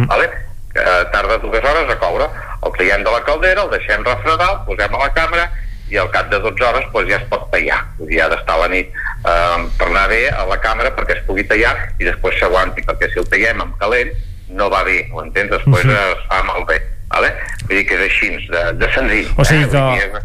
vale? que tarda dues hores a coure. El traiem de la caldera, el deixem refredar, el posem a la càmera i al cap de 12 hores doncs, ja es pot tallar. Dir, ha d'estar la nit eh, per anar bé a la càmera perquè es pugui tallar i després s'aguanti, perquè si el tallem amb calent no va bé, ho entens? Després Mhm. es fa malbé. Vale? Vull dir que és així, de, de senzill. O sigui eh? que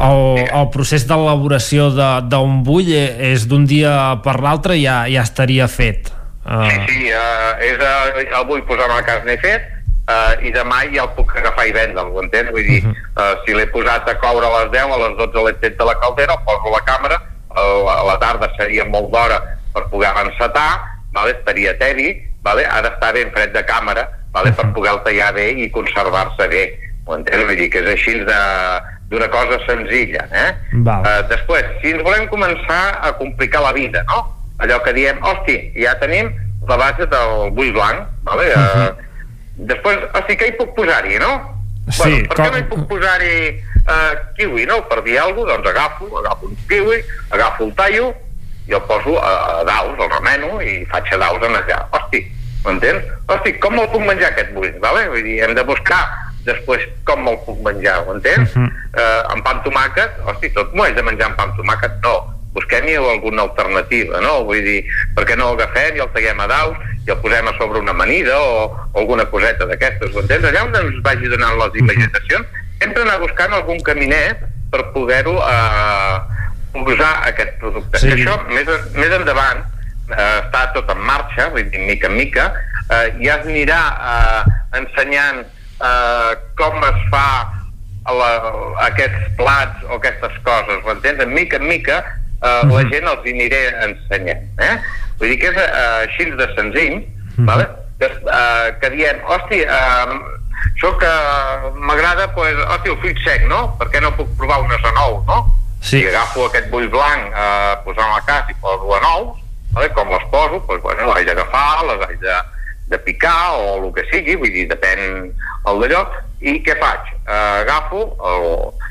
el, el procés d'elaboració de- d'un bull eh, és d'un dia per l'altre ja, ja estaria fet uh, Sí, sí, uh, és, uh, el vull posar en el cas n'he fet, uh, i demà ja el puc agafar i vendre'l, ho entens? Vull dir, uh, si l'he posat a coure a les 10, a les 12 l'he tret de la caldera, el poso a la càmera, a la tarda seria molt d'hora per poder encetar, vale? estaria teri, vale? ha d'estar ben fred de càmera vale? per poder-lo tallar bé i conservar-se bé. Ho entens? Vull dir que és així d'una cosa senzilla. Eh? Val. Uh, després, si ens volem començar a complicar la vida, no? allò que diem, hosti, ja tenim la base del bull blanc, vale? Uh, uh -huh. després, hosti, què hi puc posar-hi, no? Sí, bueno, per com... què no hi puc posar-hi uh, kiwi, no? Per dir alguna cosa, doncs agafo, agafo un kiwi, agafo el tallo, i el poso a, a daus, el remeno, i faig a daus en allà. Hosti, m'entens? Hosti, com me'l puc menjar aquest bull? Vale? Vull dir, hem de buscar després com me'l puc menjar, ho entens? Uh -huh. uh, amb pa amb tomàquet, hosti, tot m'ho haig de menjar amb pa amb tomàquet? No, busquem-hi alguna alternativa, no? Vull dir, per què no el agafem i el taguem a daus i el posem a sobre una amanida o, o alguna coseta d'aquestes, ho entens? Allà on ens vagi donant les imaginacions, sempre anar buscant algun caminet per poder-ho eh, usar aquest producte. Sí. Sí. Això, més, més endavant, eh, està tot en marxa, vull dir, mica en mica, eh, ja es anirà eh, ensenyant eh, com es fa la, aquests plats o aquestes coses, ho entens? En mica en mica eh, la gent els hi aniré ensenyant. Eh? Vull dir que és eh, així de senzill, vale? que, eh, que diem, hosti, eh, això que m'agrada, pues, hosti, el fruit sec, no? Per què no puc provar un ase nou, no? Sí. Si agafo aquest bull blanc, eh, posant a la casa i poso a nous, vale? com les poso, pues, bueno, les haig d'agafar, les haig de, de picar o el que sigui, vull dir, depèn el d'allò, i què faig? Eh, agafo el,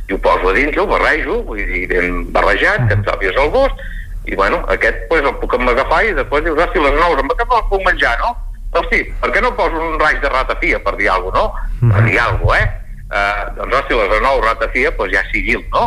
i ho poso a dins, ho barrejo, vull dir, ben barrejat, que et trobis el gust, i bueno, aquest pues, el puc agafar i després dius, hosti, les nous, amb aquest me les puc menjar, no? Hosti, per què no poso un raig de ratafia, per dir alguna cosa, no? Per dir alguna cosa, eh? eh doncs, hosti, les nous ratafia, doncs ja sigil, no?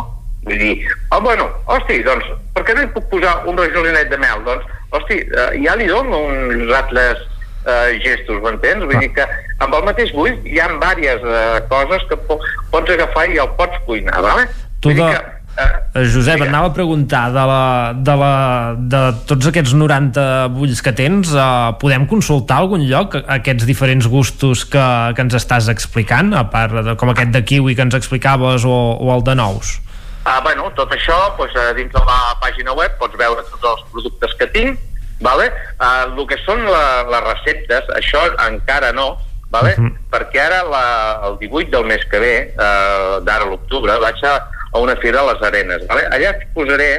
Vull dir, ah, bueno, hosti, doncs, per què no hi puc posar un rajolinet de mel? Doncs, hosti, eh, ja li dono uns altres eh, gestos, m'entens? Vull dir que amb el mateix bull hi ha diverses eh, coses que po pots agafar i el pots cuinar, vale? Tu de... Eh, Josep, et anava a preguntar de, la, de, la, de tots aquests 90 bulls que tens, eh, podem consultar a algun lloc aquests diferents gustos que, que ens estàs explicant, a part de, com aquest de kiwi que ens explicaves o, o el de nous? Ah, bueno, tot això, doncs, eh, dins de la pàgina web pots veure tots els productes que tinc, vale? Uh, el que són la, les receptes, això encara no, vale? Uh -huh. perquè ara la, el 18 del mes que ve, uh, d'ara l'octubre, vaig a, a una fira a les Arenes. Vale? Allà et posaré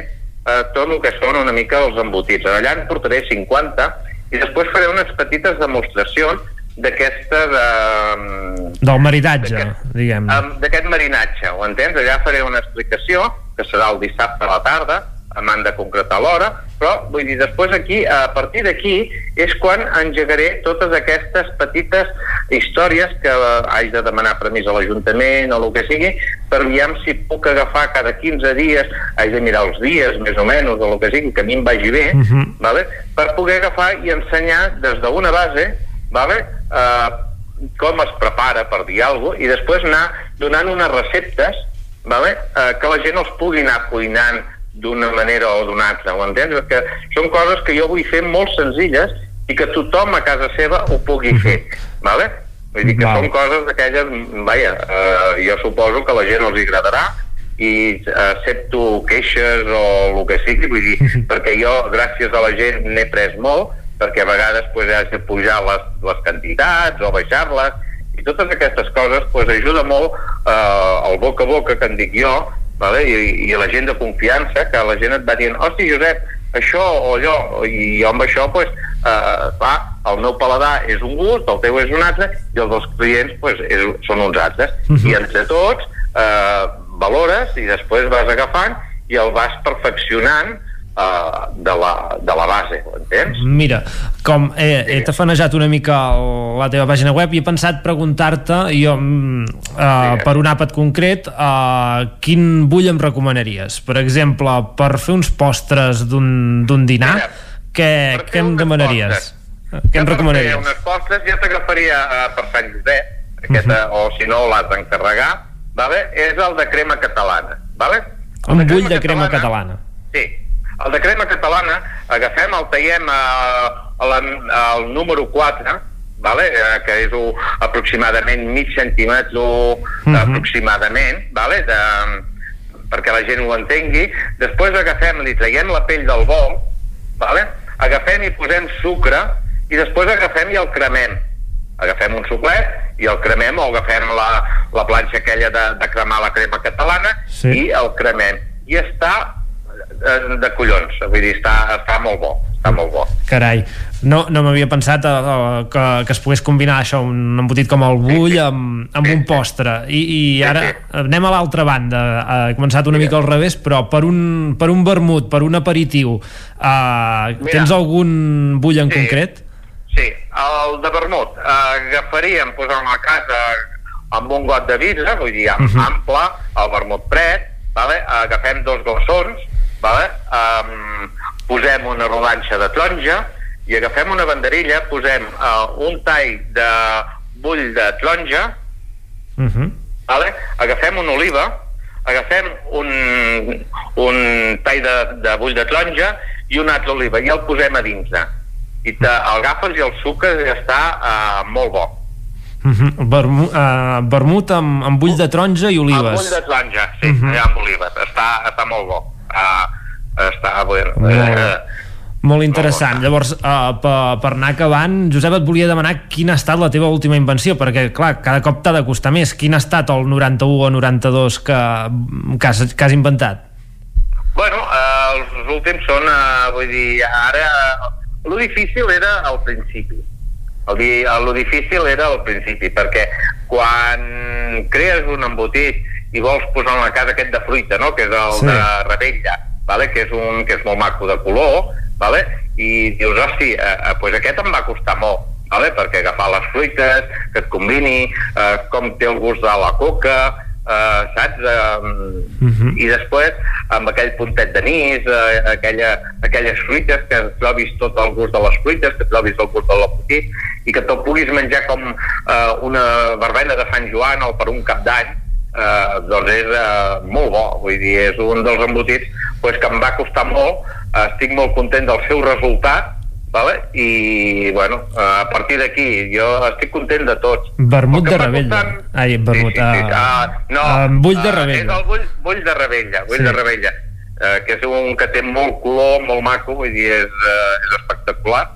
uh, tot el que són una mica els embotits. Allà en portaré 50 i després faré unes petites demostracions d'aquesta de... Del maridatge, diguem D'aquest marinatge, ho entens? Allà faré una explicació, que serà el dissabte a la tarda, m'han de concretar l'hora, però vull dir, després aquí, a partir d'aquí, és quan engegaré totes aquestes petites històries que eh, haig de demanar permís a l'Ajuntament o el que sigui, per veure si puc agafar cada 15 dies, haig de mirar els dies, més o menys, o el que sigui, que a mi em vagi bé, uh -huh. vale? per poder agafar i ensenyar des d'una base, vale? Uh, com es prepara, per dir alguna cosa, i després anar donant unes receptes vale? uh, que la gent els pugui anar cuinant d'una manera o d'una altra, ho entens? Perquè són coses que jo vull fer molt senzilles i que tothom a casa seva ho pugui fer, vale? Vull dir que Val. són coses d'aquelles, vaja, eh, jo suposo que la gent els agradarà i accepto queixes o el que sigui, vull dir, perquè jo, gràcies a la gent, n'he pres molt, perquè a vegades pues, haig de pujar les, les quantitats o baixar-les, i totes aquestes coses pues, ajuda molt eh, el boca a boca que en dic jo, vale? I, i la gent de confiança, que la gent et va dient, hosti Josep, això o allò, i jo amb això, pues, eh, clar, el meu paladar és un gust, el teu és un altre, i els dels clients pues, és, són uns altres. Uh -huh. I entre tots eh, valores i després vas agafant i el vas perfeccionant eh, de, la, de la base, ho entens? Mira, com he, he tafanejat una mica la teva pàgina web i he pensat preguntar-te jo, uh, per un àpat concret uh, quin bull em recomanaries? Per exemple, per fer uns postres d'un d'un dinar Mira, què, què em demanaries? Què em Per fer recomanaries? unes postres ja t'agafaria eh, per Sant Josep, aquesta, Mhm. o si no l'has d'encarregar, vale? és el de crema catalana. Vale? El Un bull de crema catalana. Sí, el de crema catalana agafem, el taiem a, a la, al número 4, vale? eh, que és uh, aproximadament mig centímetre uh, Mhm. aproximadament, vale? de, perquè la gent ho entengui. Després agafem, li traiem la pell del bol, vale? agafem i posem sucre i després agafem i el cremem. Agafem un suclet i el cremem o agafem la, la planxa aquella de, de cremar la crema catalana Sí. i el cremem. I està de collons, vull dir, està, està molt bo, està molt bo. Carai, no, no m'havia pensat uh, uh, que, que es pogués combinar això, un embotit com el bull amb, amb un postre i, i ara anem a l'altra banda uh, he començat una mica al revés però per un, per un vermut, per un aperitiu uh, tens algun bull en concret? Sí, el de vermut. Eh, agafaríem, posem a casa amb un got de vidre, vull dir, am Mhm. ample, el vermut fred, vale? agafem dos glaçons, vale? um, posem una rodanxa de taronja i agafem una banderilla, posem uh, un tall de bull de taronja, Uh -huh. vale? agafem una oliva, agafem un, un tall de, de bull de taronja i una altra oliva i el posem a dins. I te, el agafes i el sucre ja està uh, molt bo. Uh -huh. Vermu, uh, vermut amb, amb bull de taronja i olives bull de taronja, sí, uh Mhm. -huh. amb olives. Està, està molt bo. Uh, està bueno. Molt bé. Eh, Molt interessant. Llavors, uh, per, per anar acabant, Josep, et volia demanar quina ha estat la teva última invenció, perquè, clar, cada cop t'ha de costar més. Quin ha estat el 91 o 92 que, que, has, que has inventat? Bueno, eh, els últims són, eh, vull dir, ara... Lo difícil era al principi. El, lo difícil era al principi, perquè quan crees un embotit i vols posar a la casa aquest de fruita, no?, que és el Sí. de rebella, vale? que, és un, que és molt maco de color, vale? i dius, hosti, eh, eh, pues aquest em va costar molt, vale? perquè agafar les fruites, que et combini, eh, com té el gust de la coca, eh, saps? Eh, Mhm. I després, amb aquell puntet d'anís, eh, aquella, aquelles fruites, que trobis tot el gust de les fruites, que trobis el gust de l'embotit, i que te'l puguis menjar com eh, una verbena de Sant Joan o per un cap d'any, eh, doncs és eh, molt bo. Vull dir, és un dels embotits pues, que em va costar molt, eh, estic molt content del seu resultat, vale? i bueno, eh, a partir d'aquí jo estic content de tots. Vermut de rebella. Ai, vermut. Sí, sí, sí. Uh, Ah, no, amb bull de ah, rebella. És el bull, bull de rebella, bull Sí. de rebella, eh, que és un que té molt color, molt maco, vull dir, és, eh, és espectacular.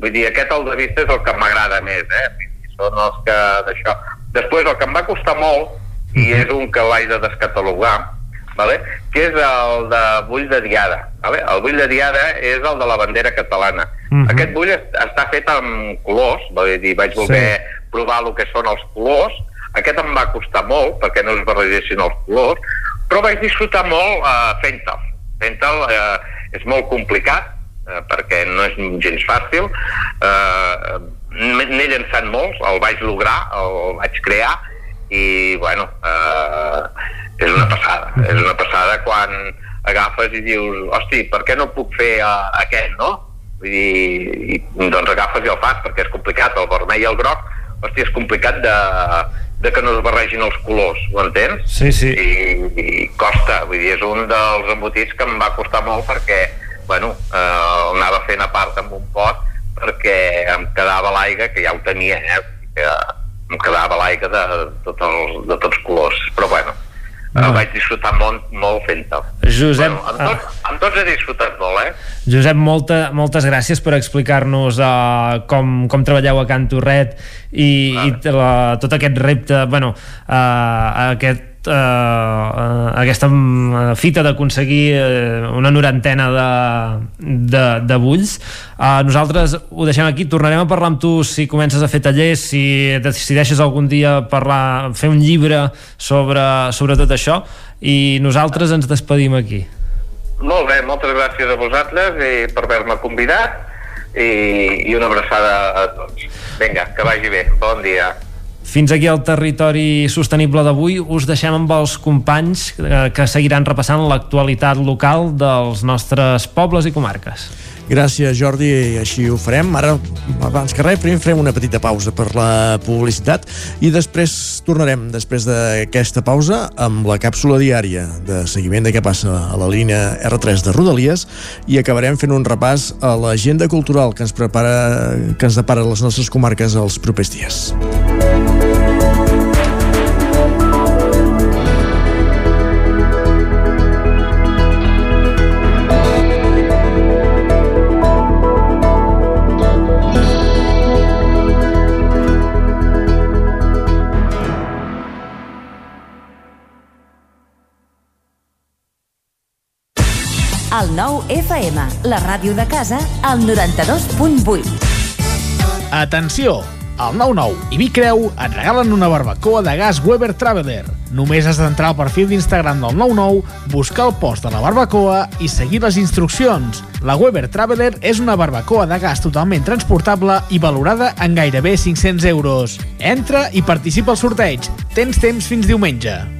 Vull dir, aquest al de vista és el que m'agrada més, eh? Són els que d'això. Després, el que em va costar molt, i és un que l'haig de descatalogar, vale? que és el de bull de diada. Vale? El bull de diada és el de la bandera catalana. Mhm. Aquest bull est- està fet amb colors, vull dir, vaig voler provar el que són els colors. Aquest em va costar molt, perquè no es barregessin els colors, però vaig disfrutar molt uh, fent-te'l. Fent-te'l eh, és molt complicat, eh, perquè no és gens fàcil. Eh, N'he llançat molts, el vaig lograr, el vaig crear, i bueno, eh, és una passada. És una passada quan agafes i dius, hosti, per què no puc fer uh, aquest, no? Vull dir, i, doncs agafes i el fas, perquè és complicat, el vermell i el groc, hosti, és complicat de, de que no es barregin els colors, ho entens? Sí, sí. I, i costa, vull dir, és un dels embotits que em va costar molt perquè, bueno, eh, el anava fent a part amb un pot perquè em quedava l'aigua, que ja ho tenia, eh? Que em quedava l'aigua de, tots els, de tots colors, però bueno, Ah. el vaig disfrutar molt, molt fent-ho. Josep, Bueno, amb, tots, amb tots he disfrutat molt, eh? Josep, molta, moltes gràcies per explicar-nos uh, com, com treballeu a Can Torret i, i la, tot aquest repte, bueno, uh, aquest uh, uh, aquesta uh, fita d'aconseguir uh, una norantena de, de, de bulls uh, nosaltres ho deixem aquí tornarem a parlar amb tu si comences a fer tallers si decideixes algun dia parlar, fer un llibre sobre, sobre tot això i nosaltres ens despedim aquí Molt bé, moltes gràcies a vosaltres i per haver-me convidat i, i una abraçada a tots. Vinga, que vagi bé. Bon dia. Fins aquí el territori sostenible d'avui. Us deixem amb els companys eh, que seguiran repassant l'actualitat local dels nostres pobles i comarques. Gràcies, Jordi, i així ho farem. Ara, abans que res, primer farem una petita pausa per la publicitat i després tornarem, després d'aquesta pausa, amb la càpsula diària de seguiment de què passa a la línia R3 de Rodalies i acabarem fent un repàs a l'agenda cultural que ens prepara que ens depara les nostres comarques els propers dies. El nou FM, la ràdio de casa, al 92.8. Atenció! Al 99 i Vicreu et regalen una barbacoa de gas Weber Traveler. Només has d'entrar al perfil d'Instagram del 99, buscar el post de la barbacoa i seguir les instruccions. La Weber Traveler és una barbacoa de gas totalment transportable i valorada en gairebé 500 euros. Entra i participa al sorteig. Tens temps fins diumenge.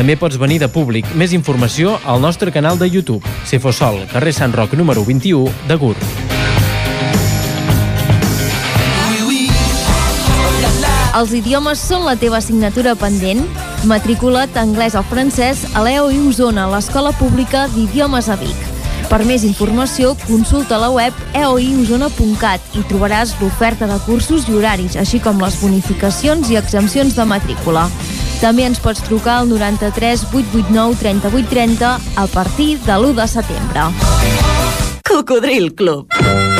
També pots venir de públic. Més informació al nostre canal de YouTube. Cefosol, carrer Sant Roc número 21 de Gurb. Els idiomes són la teva assignatura pendent? Matricula't anglès o francès a l'EOI Osona, l'Escola Pública d'Idiomes a Vic. Per més informació, consulta la web eoiosona.cat i trobaràs l'oferta de cursos i horaris, així com les bonificacions i exempcions de matrícula. També ens pots trucar al 93 889 3830 a partir de l'1 de setembre. Cocodril Club.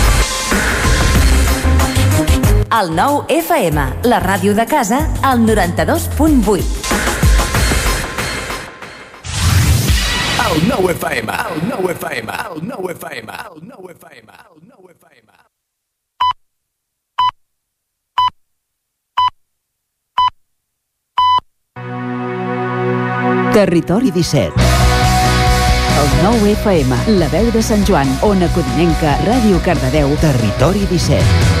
El 9 FM, la ràdio de casa, al 92.8. El 9 FM, el 9 FM, el 9 FM, el 9 FM, el 9 FM. Territori 17. El 9 FM, la veu de Sant Joan, Ona Codinenca, Ràdio Cardedeu, Territori 17.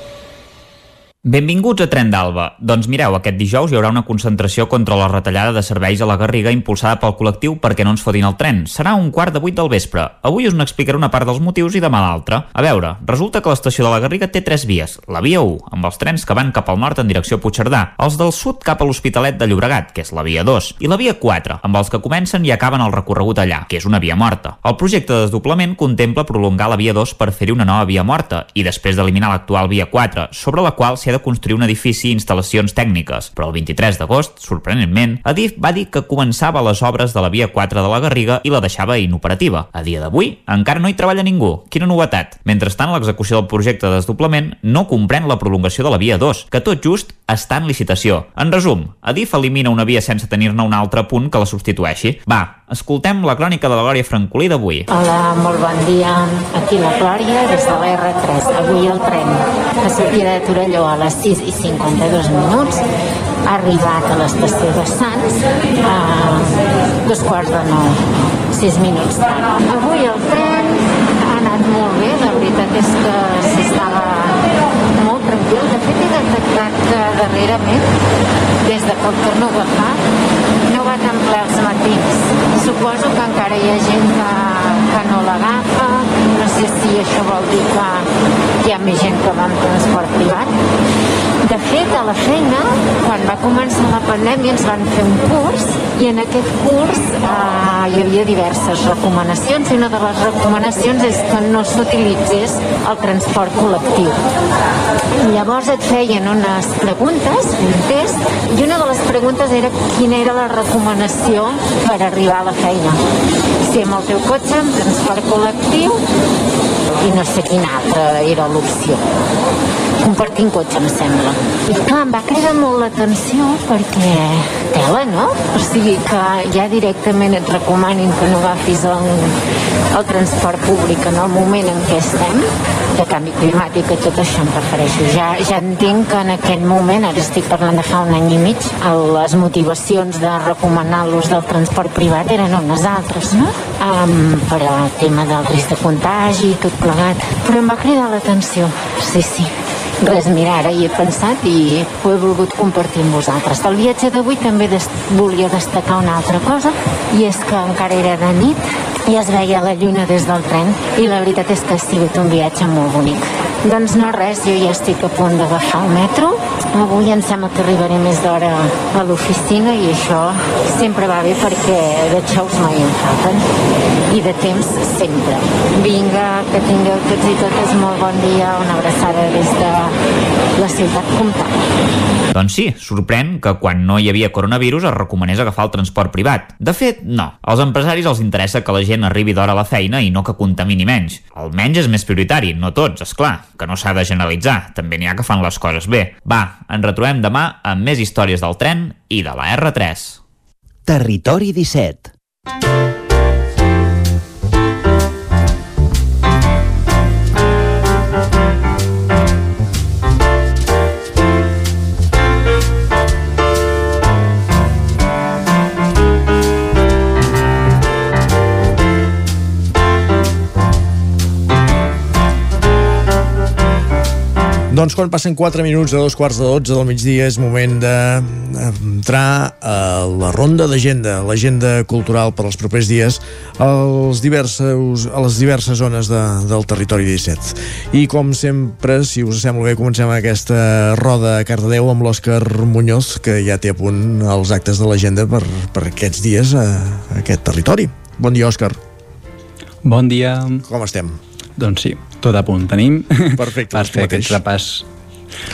Benvinguts a Tren d'Alba. Doncs mireu, aquest dijous hi haurà una concentració contra la retallada de serveis a la Garriga impulsada pel col·lectiu perquè no ens fotin el tren. Serà un quart de vuit del vespre. Avui us n'explicaré una part dels motius i demà l'altra. A veure, resulta que l'estació de la Garriga té tres vies. La via 1, amb els trens que van cap al nord en direcció a Puigcerdà, els del sud cap a l'Hospitalet de Llobregat, que és la via 2, i la via 4, amb els que comencen i acaben el recorregut allà, que és una via morta. El projecte de desdoblament contempla prolongar la via 2 per fer-hi una nova via morta i després d'eliminar l'actual via 4, sobre la qual s'hi ser de construir un edifici i instal·lacions tècniques, però el 23 d'agost, sorprenentment, Adif va dir que començava les obres de la via 4 de la Garriga i la deixava inoperativa. A dia d'avui, encara no hi treballa ningú. Quina novetat! Mentrestant, l'execució del projecte de desdoblament no comprèn la prolongació de la via 2, que tot just està en licitació. En resum, Adif elimina una via sense tenir-ne un altre punt que la substitueixi. Va, escoltem la crònica de la Glòria Francolí d'avui. Hola, molt bon dia. Aquí la Glòria, des de l'R3. Avui el tren que sortia de Torelló a les 6 i 52 minuts ha arribat a l'estació de Sants a dos quarts de nou, 6 minuts tard. Avui el tren ha anat molt bé, la veritat és que s'estava molt tranquil. De fet, he detectat que darrerament, des de poc torno a agafar, no va tan ple els matins. Suposo que encara hi ha gent que, que no l'agafa, no sé si això vol dir que hi ha més gent que va amb transport privat. De fet, a la feina, quan va començar la pandèmia, ens van fer un curs i en aquest curs eh, hi havia diverses recomanacions i una de les recomanacions és que no s'utilitzés el transport col·lectiu. Llavors et feien unes preguntes, un test, i una de les preguntes era quina era la recomanació per arribar a la feina. Si amb el teu cotxe, amb transport col·lectiu, i no sé quina altra era l'opció. Compartint cotxe, em sembla. I clar, em va cridar molt l'atenció perquè tela, no? O sigui que ja directament et recomanin que no agafis el, el transport públic en el moment en què estem, de canvi climàtic i tot això em refereixo. Ja, ja entenc que en aquest moment, ara estic parlant de fa un any i mig, les motivacions de recomanar l'ús del transport privat eren unes altres, no? Um, per al tema del risc de contagi i tot plegat. Però em va cridar l'atenció, sí, sí. Res, mira, ara hi he pensat i ho he volgut compartir amb vosaltres. Del viatge d'avui també des volia destacar una altra cosa, i és que encara era de nit i es veia la lluna des del tren, i la veritat és que ha sigut un viatge molt bonic. Doncs no res, jo ja estic a punt d'agafar el metro. Avui em sembla que arribaré més d'hora a l'oficina i això sempre va bé perquè de xous mai en falten. I de temps sempre. Vinga, que tingueu tots i totes molt bon dia, una abraçada des de la ciutat comtal. Doncs sí, sorprèn que quan no hi havia coronavirus es recomanés agafar el transport privat. De fet, no. Als empresaris els interessa que la gent arribi d'hora a la feina i no que contamini menys. Almenys és més prioritari, no tots, és clar, que no s'ha de generalitzar. També n'hi ha que fan les coses bé. Va, ens retrobem demà amb més històries del tren i de la R3. Territori 17 Doncs quan passen 4 minuts de dos quarts de 12 del migdia és moment d'entrar a la ronda d'agenda, l'agenda cultural per als propers dies als diversos, a les diverses zones de, del territori 17. I com sempre, si us sembla bé, comencem aquesta roda a Cardedeu amb l'Òscar Muñoz, que ja té a punt els actes de l'agenda per, per aquests dies a, a aquest territori. Bon dia, Òscar. Bon dia. Com estem? Doncs sí, tot a punt tenim. Perfecte, per fer aquest repàs.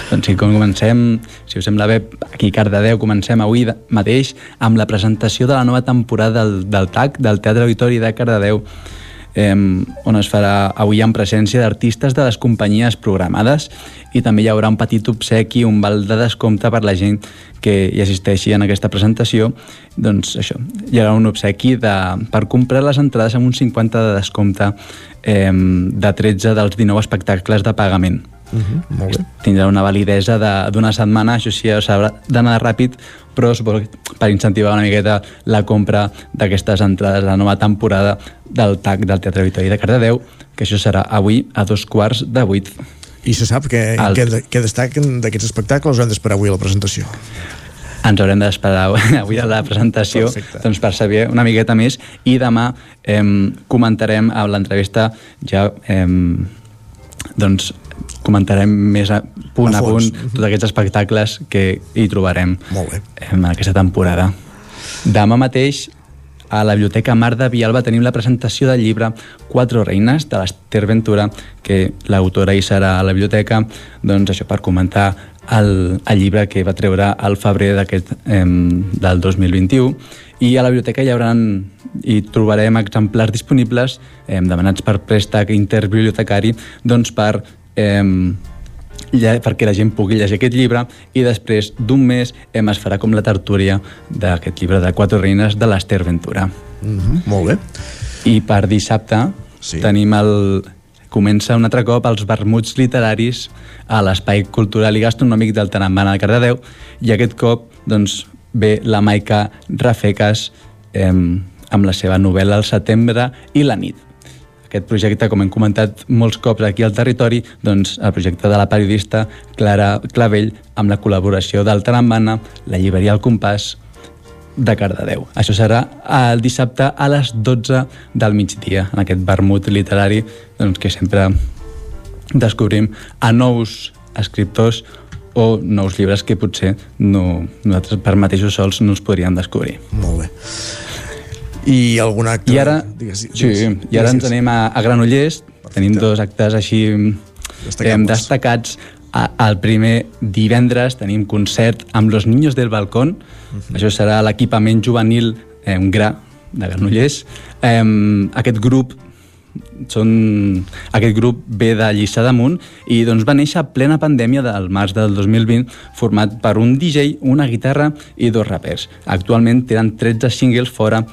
Doncs sí, com comencem, si us sembla bé, aquí Cardedeu comencem avui mateix amb la presentació de la nova temporada del, del TAC, del Teatre Auditori de Cardedeu, eh, on es farà avui en presència d'artistes de les companyies programades i també hi haurà un petit obsequi, un val de descompte per la gent que hi assisteixi en aquesta presentació. Doncs això, hi haurà un obsequi de, per comprar les entrades amb un 50 de descompte eh, de 13 dels 19 espectacles de pagament. Uh -huh, molt bé. Tindrà una validesa d'una setmana, això sí, s'haurà d'anar ràpid, però suposo que per incentivar una miqueta la compra d'aquestes entrades a la nova temporada del TAC del Teatre Auditori de Cardedeu, que això serà avui a dos quarts de vuit. I se sap que, què destaquen d'aquests espectacles o hem d'esperar avui a la presentació? Ens haurem d'esperar [laughs] avui a la presentació Perfecte. doncs, per saber una miqueta més. I demà eh, comentarem a l'entrevista ja eh, doncs comentarem més a, punt A a, punt tots aquests espectacles que hi trobarem en aquesta temporada. Demà mateix a la Biblioteca Mar de Vialba tenim la presentació del llibre Quatre reines de l'Ester Ventura, que l'autora hi serà a la biblioteca, doncs això per comentar el, el llibre que va treure al febrer d'aquest eh, del 2021 i a la biblioteca hi haurà hi trobarem exemplars disponibles eh, demanats per préstec interbibliotecari doncs per eh, perquè la gent pugui llegir aquest llibre i després d'un mes hem es farà com la tertúlia d'aquest llibre de Quatre Reines de l'Ester Ventura. Mm -hmm, molt bé. I per dissabte sí. tenim el... Comença un altre cop els vermuts literaris a l'Espai Cultural i Gastronòmic del Tanambana de Cardedeu i aquest cop doncs, ve la Maica Rafecas eh, amb la seva novel·la El setembre i la nit. Aquest projecte, com hem comentat molts cops aquí al territori, doncs el projecte de la periodista Clara Clavell amb la col·laboració del Tarambana, la llibreria El Compàs de Cardedeu. Això serà el dissabte a les 12 del migdia, en aquest vermut literari doncs, que sempre descobrim a nous escriptors o nous llibres que potser no, nosaltres per mateixos sols no els podríem descobrir. Molt bé i algun acte... I ara, digues, digues, sí, i ara ens anem a, a Granollers, Perfecte. tenim dos actes així destacats. destacats. El primer divendres tenim concert amb Los Niños del Balcón, uh mhm. -huh. això serà l'equipament juvenil eh, GRA de Granollers. Eh, aquest grup són, aquest grup ve de Lliçà d'Amunt i doncs va néixer a plena pandèmia del març del 2020 format per un DJ, una guitarra i dos rapers. Actualment tenen 13 singles fora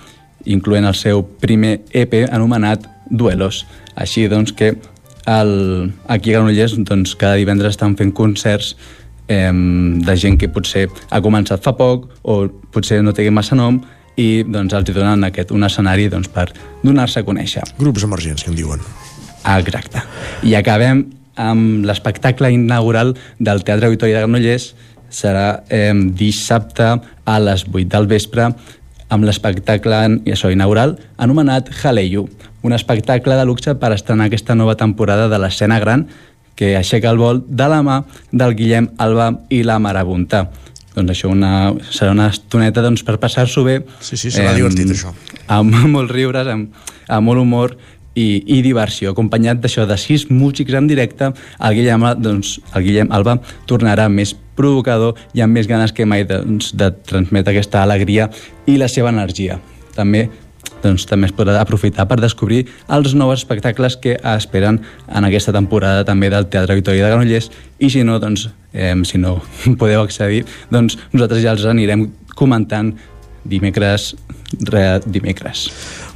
incloent el seu primer EP anomenat Duelos. Així doncs que el, aquí a Granollers doncs, cada divendres estan fent concerts eh, de gent que potser ha començat fa poc o potser no té massa nom i doncs, els donen aquest, un escenari doncs, per donar-se a conèixer. Grups emergents, que en diuen. Exacte. I acabem amb l'espectacle inaugural del Teatre Auditori de Granollers serà eh, dissabte a les 8 del vespre amb l'espectacle això inaugural anomenat Haleyu, un espectacle de luxe per estrenar aquesta nova temporada de l'escena gran que aixeca el vol de la mà del Guillem Alba i la Marabunta. Doncs això una, serà una estoneta doncs, per passar-s'ho bé. Sí, sí, serà eh, divertit això. Amb [laughs] molts riures, amb, amb molt humor i, i diversió, acompanyat d'això de sis músics en directe, el Guillem, doncs, el Guillem Alba tornarà més provocador i amb més ganes que mai doncs, de transmetre aquesta alegria i la seva energia. També doncs, també es podrà aprofitar per descobrir els nous espectacles que esperen en aquesta temporada també del Teatre Victòria de Granollers i si no, doncs, eh, si no [laughs] podeu accedir, doncs nosaltres ja els anirem comentant dimecres re, dimecres.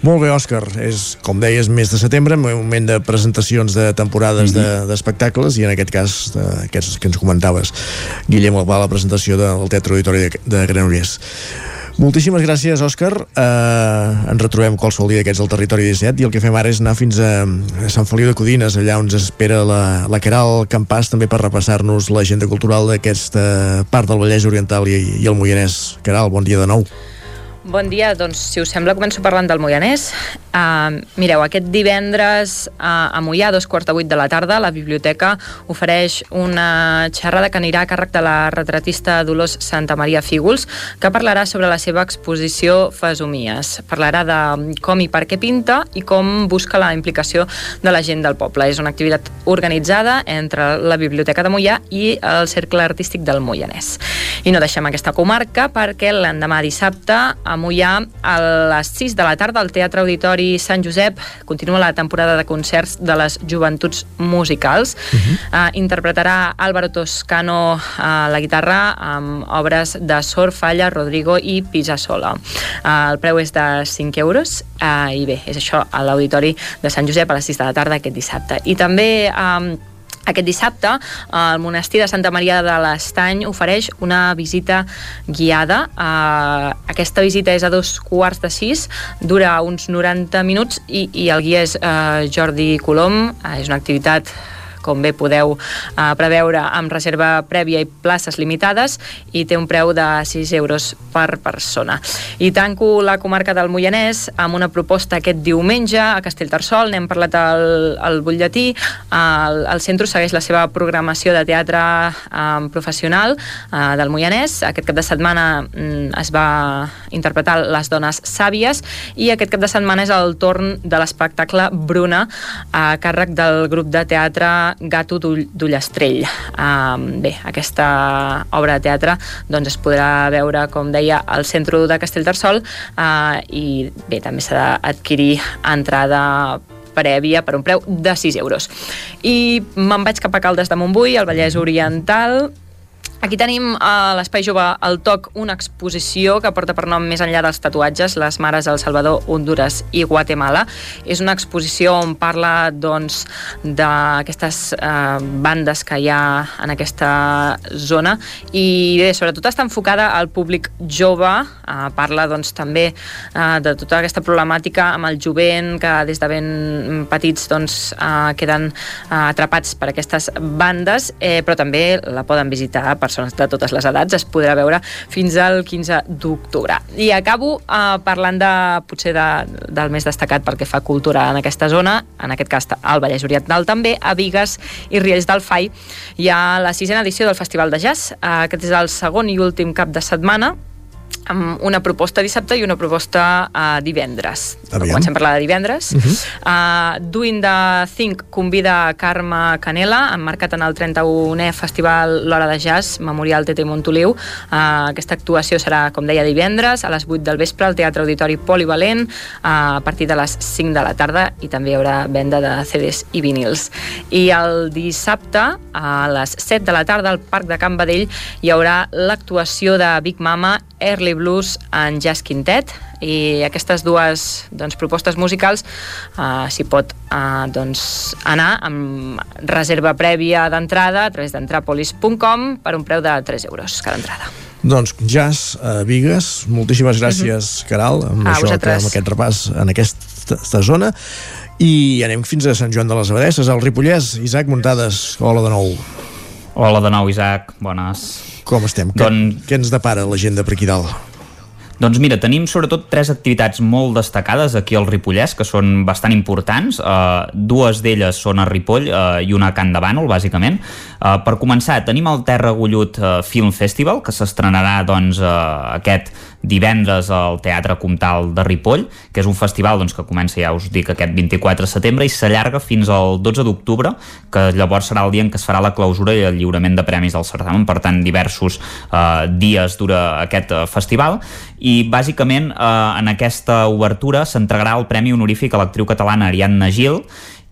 Molt bé, Òscar. És, com deies, mes de setembre, un moment de presentacions de temporades mm -hmm. d'espectacles de, i en aquest cas aquests que ens comentaves, Guillem Albà, la presentació del Teatre Auditori de, de Granollers. Moltíssimes gràcies, Òscar. Uh, ens retrobem qualsevol dia d'aquests al Territori 17 i el que fem ara és anar fins a, a Sant Feliu de Codines, allà on ens espera la, la Caral Campàs, també per repassar-nos l'agenda cultural d'aquesta part del Vallès Oriental i, i el Moianès. Caral, bon dia de nou. Bon dia, doncs si us sembla començo parlant del Moianès. Uh, mireu, aquest divendres uh, a Moià, a dos quarts de vuit de la tarda, la biblioteca ofereix una xerrada que anirà a càrrec de la retratista Dolors Santa Maria Fígols, que parlarà sobre la seva exposició Fesomies. Parlarà de com i per què pinta i com busca la implicació de la gent del poble. És una activitat organitzada entre la Biblioteca de Moià i el Cercle Artístic del Moianès. I no deixem aquesta comarca perquè l'endemà dissabte a Mollà a les 6 de la tarda al Teatre Auditori Sant Josep continua la temporada de concerts de les joventuts musicals. Uh -huh. uh, interpretarà Álvaro Toscano a uh, la guitarra amb obres de Sor, Falla, Rodrigo i Pisasola. Uh, el preu és de 5 euros uh, i bé, és això a l'Auditori de Sant Josep a les 6 de la tarda aquest dissabte. I també... Um, aquest dissabte, el monestir de Santa Maria de l'Estany ofereix una visita guiada. Uh, aquesta visita és a dos quarts de sis, dura uns 90 minuts i, i el guia és uh, Jordi Colom. Uh, és una activitat com bé podeu uh, preveure amb reserva prèvia i places limitades i té un preu de 6 euros per persona. I tanco la comarca del Moianès amb una proposta aquest diumenge a Castellterçol, n'hem parlat al, al butlletí, el, el centre segueix la seva programació de teatre um, professional uh, del Moianès. Aquest cap de setmana um, es va interpretar Les dones sàvies i aquest cap de setmana és el torn de l'espectacle Bruna a càrrec del grup de teatre Gato d'Ullastrell. Uh, bé, aquesta obra de teatre doncs, es podrà veure, com deia, al centre de Castellterçol uh, i bé, també s'ha d'adquirir entrada prèvia per un preu de 6 euros. I me'n vaig cap a Caldes de Montbui, al Vallès Oriental, Aquí tenim a l'Espai Jove al TOC una exposició que porta per nom més enllà dels tatuatges, les mares del Salvador, Honduras i Guatemala. És una exposició on parla doncs, d'aquestes eh, bandes que hi ha en aquesta zona i bé, sobretot està enfocada al públic jove, eh, parla doncs, també eh, de tota aquesta problemàtica amb el jovent que des de ben petits doncs, eh, queden eh, atrapats per aquestes bandes, eh, però també la poden visitar per persones de totes les edats, es podrà veure fins al 15 d'octubre. I acabo eh, parlant de, potser de, del més destacat pel que fa cultura en aquesta zona, en aquest cas al Vallès Oriental també, a Vigues i Riells del Fai. Hi ha la sisena edició del Festival de Jazz, eh, aquest és el segon i últim cap de setmana, amb una proposta dissabte i una proposta uh, divendres. Aviam. Comencem a parlar de divendres. Uh -huh. uh, Doing the Think convida Carme Canela, emmarcat en el 31è Festival L'Hora de Jazz, Memorial Tete Montoliu. Uh, aquesta actuació serà, com deia, divendres, a les 8 del vespre, al Teatre Auditori Polivalent, uh, a partir de les 5 de la tarda, i també hi haurà venda de CDs i vinils. I el dissabte, a les 7 de la tarda, al Parc de Can Badell, hi haurà l'actuació de Big Mama Early Blues en Jazz Quintet i aquestes dues doncs, propostes musicals uh, s'hi pot uh, doncs, anar amb reserva prèvia d'entrada a través d'entrapolis.com per un preu de 3 euros cada entrada. Doncs jazz a Vigues, moltíssimes gràcies, uh -huh. Caral, amb, A això, que, vosaltres. amb aquest repàs en aquesta, aquesta zona. I anem fins a Sant Joan de les Abadesses, al Ripollès. Isaac Muntades, hola de nou. Hola de nou, Isaac. Bones. Com estem? Doncs- Què, què ens depara l'agenda per aquí dalt? Doncs mira, tenim sobretot tres activitats molt destacades aquí al Ripollès, que són bastant importants. Uh, dues d'elles són a Ripoll uh, i una a Can de Bànol, bàsicament. Uh, per començar, tenim el Terra Gullut uh, Film Festival, que s'estrenarà doncs, uh, aquest divendres al Teatre Comtal de Ripoll, que és un festival doncs, que comença, ja us dic, aquest 24 de setembre i s'allarga fins al 12 d'octubre, que llavors serà el dia en què es farà la clausura i el lliurament de premis del certamen, per tant, diversos eh, dies dura aquest eh, festival, i bàsicament eh, en aquesta obertura s'entregarà el Premi Honorífic a l'actriu catalana Ariadna Gil,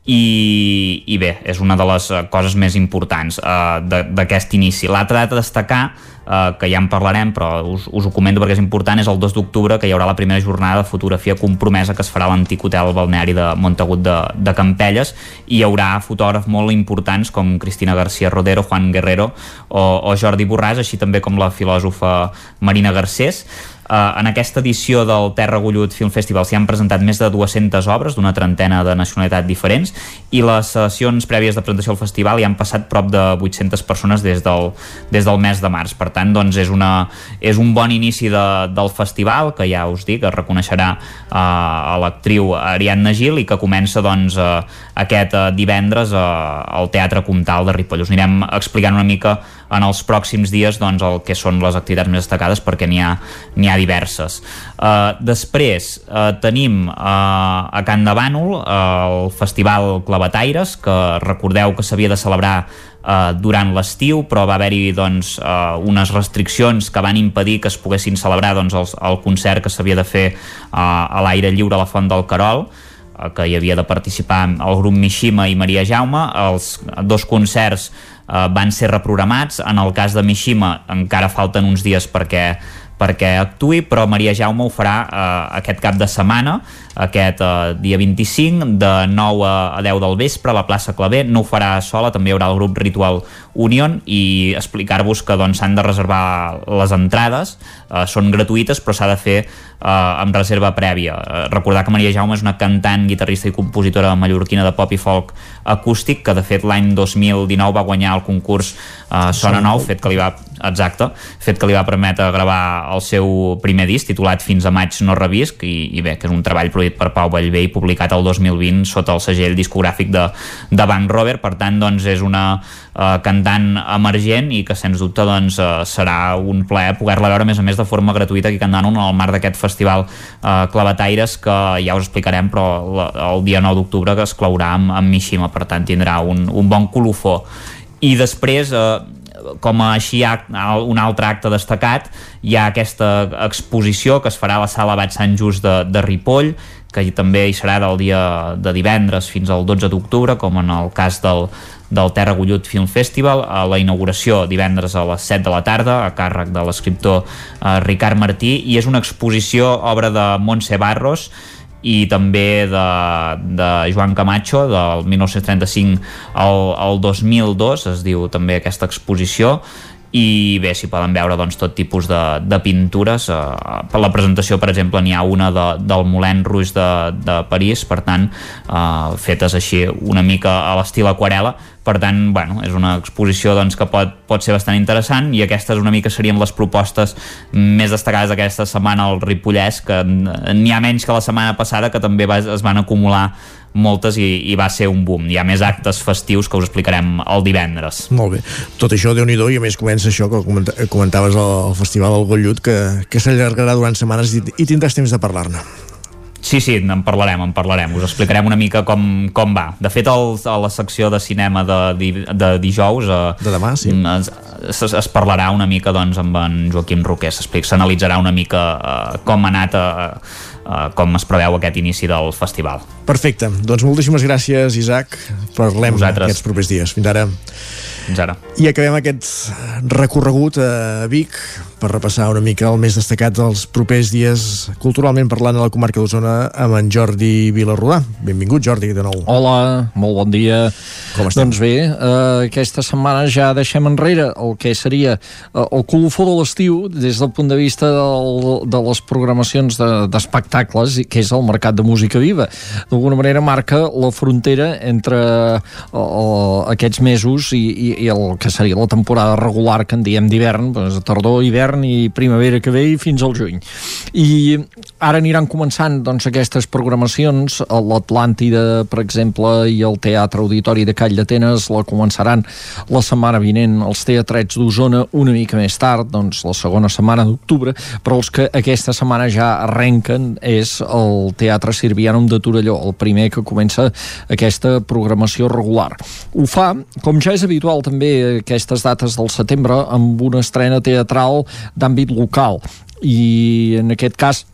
i, i bé, és una de les eh, coses més importants uh, d'aquest inici. L'altra data a destacar, uh, que ja en parlarem, però us, us ho comento perquè és important, és el 2 d'octubre, que hi haurà la primera jornada de fotografia compromesa que es farà a l'antic hotel balneari de Montagut de, de Campelles, i hi haurà fotògrafs molt importants com Cristina García Rodero, Juan Guerrero o, o Jordi Borràs, així també com la filòsofa Marina Garcés. Uh, en aquesta edició del Terra Gullut Film Festival s'hi han presentat més de 200 obres d'una trentena de nacionalitats diferents i les sessions prèvies de presentació al festival hi han passat prop de 800 persones des del, des del mes de març. Per tant, doncs, és, una, és un bon inici de, del festival que ja us dic, es reconeixerà uh, a l'actriu Ariadna Gil i que comença doncs, uh, aquest uh, divendres uh, al Teatre Comtal de Ripoll. Us anirem explicant una mica en els pròxims dies doncs, el que són les activitats més destacades perquè n'hi ha, n'hi ha diverses. Uh, després uh, tenim uh, a Can de Bànol uh, el Festival Clavataires, que recordeu que s'havia de celebrar uh, durant l'estiu, però va haver-hi doncs, uh, unes restriccions que van impedir que es poguessin celebrar doncs, el, el concert que s'havia de fer uh, a l'aire lliure a la Font del Carol eh, que hi havia de participar el grup Mishima i Maria Jaume. Els dos concerts eh, van ser reprogramats. En el cas de Mishima encara falten uns dies perquè perquè actui, però Maria Jaume ho farà eh, aquest cap de setmana, aquest eh, dia 25, de 9 a, a 10 del vespre a la plaça Clavé. No ho farà sola, també hi haurà el grup Ritual Union i explicar-vos que doncs, s'han de reservar les entrades, eh, són gratuïtes, però s'ha de fer eh, amb reserva prèvia. Eh, recordar que Maria Jaume és una cantant, guitarrista i compositora mallorquina de pop i folk acústic, que de fet l'any 2019 va guanyar el concurs eh, Sona Nou, fet que li va exacte, fet que li va permetre gravar el seu primer disc titulat Fins a maig no revisc i, i bé, que és un treball produït per Pau Vallvé i publicat el 2020 sota el segell discogràfic de, de Bank Robert, per tant doncs és una eh, cantant emergent i que sens dubte doncs, eh, serà un plaer poder-la veure a més a més de forma gratuïta aquí a Can Dànol en el marc d'aquest festival eh, Clavataires que ja us explicarem però la, el dia 9 d'octubre que es claurà amb, amb Mishima, per tant tindrà un, un bon colofó. I després eh, com a així un altre acte destacat hi ha aquesta exposició que es farà a la sala Bat Sant Just de, de Ripoll que també hi serà del dia de divendres fins al 12 d'octubre com en el cas del, del Terra Gullut Film Festival a la inauguració divendres a les 7 de la tarda a càrrec de l'escriptor eh, Ricard Martí i és una exposició obra de Montse Barros i també de, de Joan Camacho del 1935 al, al 2002 es diu també aquesta exposició. I bé, si poden veure doncs, tot tipus de, de pintures. Eh, per la presentació per exemple n'hi ha una de, del Moulin Rouge de, de París. Per tant eh, fetes així una mica a l'estil aquarela per tant, bueno, és una exposició doncs, que pot, pot ser bastant interessant i aquestes una mica serien les propostes més destacades d'aquesta setmana al Ripollès que n'hi ha menys que la setmana passada que també va, es van acumular moltes i, i va ser un boom. Hi ha més actes festius que us explicarem el divendres. Molt bé. Tot això, déu nhi i a més comença això que comentaves al Festival del Gollut, que, que s'allargarà durant setmanes i, i tindràs temps de parlar-ne. Sí, sí, en parlarem, en parlarem. Us explicarem una mica com, com va. De fet, el, a la secció de cinema de, de dijous... Eh, de demà, sí. Es, es, es parlarà una mica doncs, amb en Joaquim Roquer. S'analitzarà una mica eh, com ha anat... Eh, Uh, com es preveu aquest inici del festival. Perfecte, doncs moltíssimes gràcies Isaac, parlem Vosaltres. aquests propers dies. Fins ara. Fins ara. I acabem aquest recorregut a Vic per repassar una mica el més destacat dels propers dies culturalment parlant a la comarca d'Osona amb en Jordi Vilarrodà. Benvingut, Jordi, de nou. Hola, molt bon dia. Com estem? Doncs bé, eh, aquesta setmana ja deixem enrere el que seria eh, el colofó de l'estiu des del punt de vista del, de les programacions d'espectacles, de, que és el mercat de música viva. D'alguna manera marca la frontera entre eh, aquests mesos i, i, i el que seria la temporada regular que en diem d'hivern, doncs, tardor, hivern i primavera que ve i fins al juny. I ara aniran començant doncs, aquestes programacions, l'Atlàntida, per exemple, i el Teatre Auditori de Call d'Atenes la començaran la setmana vinent els teatrets d'Osona una mica més tard, doncs la segona setmana d'octubre, però els que aquesta setmana ja arrenquen és el Teatre Sirvianum de Torelló, el primer que comença aquesta programació regular. Ho fa, com ja és habitual també aquestes dates del setembre, amb una estrena teatral d'àmbit local i en aquest cas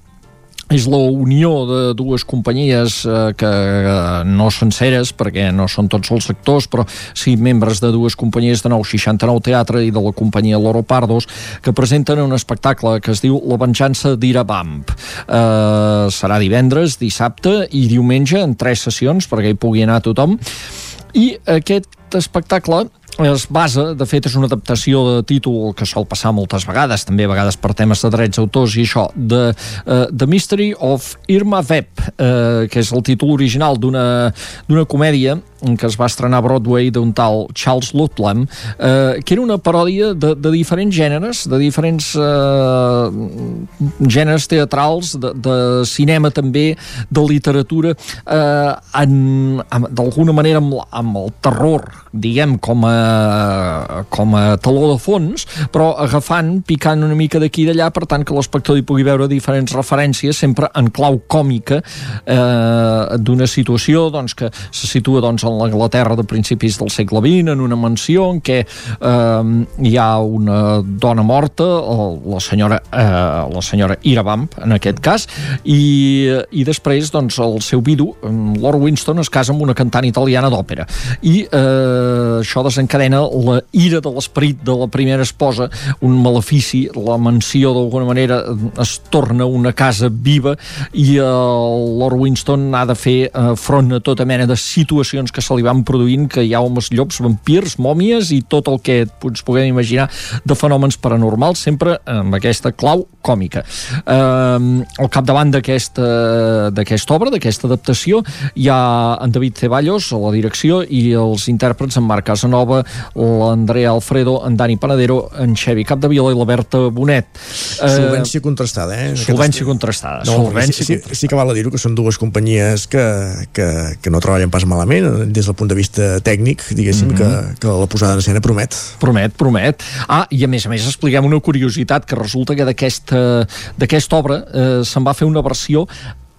és la unió de dues companyies eh, que eh, no senceres, perquè no són tots els sectors, però sí membres de dues companyies de 969 Teatre i de la companyia Loro Pardos, que presenten un espectacle que es diu La venjança d'Irabamp. Eh, serà divendres, dissabte i diumenge en tres sessions, perquè hi pugui anar tothom. I aquest espectacle es basa, de fet és una adaptació de títol que sol passar moltes vegades, també a vegades per temes de drets d'autors i això, de uh, The Mystery of Irma Vep, uh, que és el títol original d'una comèdia que es va estrenar a Broadway d'un tal Charles Ludlam, eh, que era una paròdia de, de diferents gèneres, de diferents eh, gèneres teatrals, de, de cinema també, de literatura, eh, d'alguna manera amb, amb el terror, diguem, com a com a taló de fons, però agafant, picant una mica d'aquí i d'allà, per tant que l'espectador hi pugui veure diferents referències, sempre en clau còmica eh, d'una situació doncs, que se situa doncs, en l'Anglaterra de principis del segle XX, en una mansió en què eh, hi ha una dona morta, la senyora, eh, la senyora Irabamp, en aquest cas, i, i després doncs, el seu vidu, Lord Winston, es casa amb una cantant italiana d'òpera. I eh, això desencadena la ira de l'esperit de la primera esposa, un malefici, la mansió d'alguna manera es torna una casa viva i el Lord Winston ha de fer eh, front a tota mena de situacions que que se li van produint, que hi ha homes llops, vampirs, mòmies i tot el que ens puguem imaginar de fenòmens paranormals, sempre amb aquesta clau còmica. Eh, al capdavant d'aquesta d'aquesta obra, d'aquesta adaptació, hi ha en David Ceballos a la direcció i els intèrprets en Marc Casanova, l'Andrea Alfredo, en Dani Panadero, en Xevi Capdevila i la Berta Bonet. Eh, solvència contrastada, eh? Solvència contrastada. No, solvència sí, sí, sí que val a dir-ho, que són dues companyies que, que, que no treballen pas malament des del punt de vista tècnic, diguéssim, mm -hmm. que, que la posada en escena promet. Promet, promet. Ah, i a més a més expliquem una curiositat, que resulta que d'aquesta obra eh, se'n va fer una versió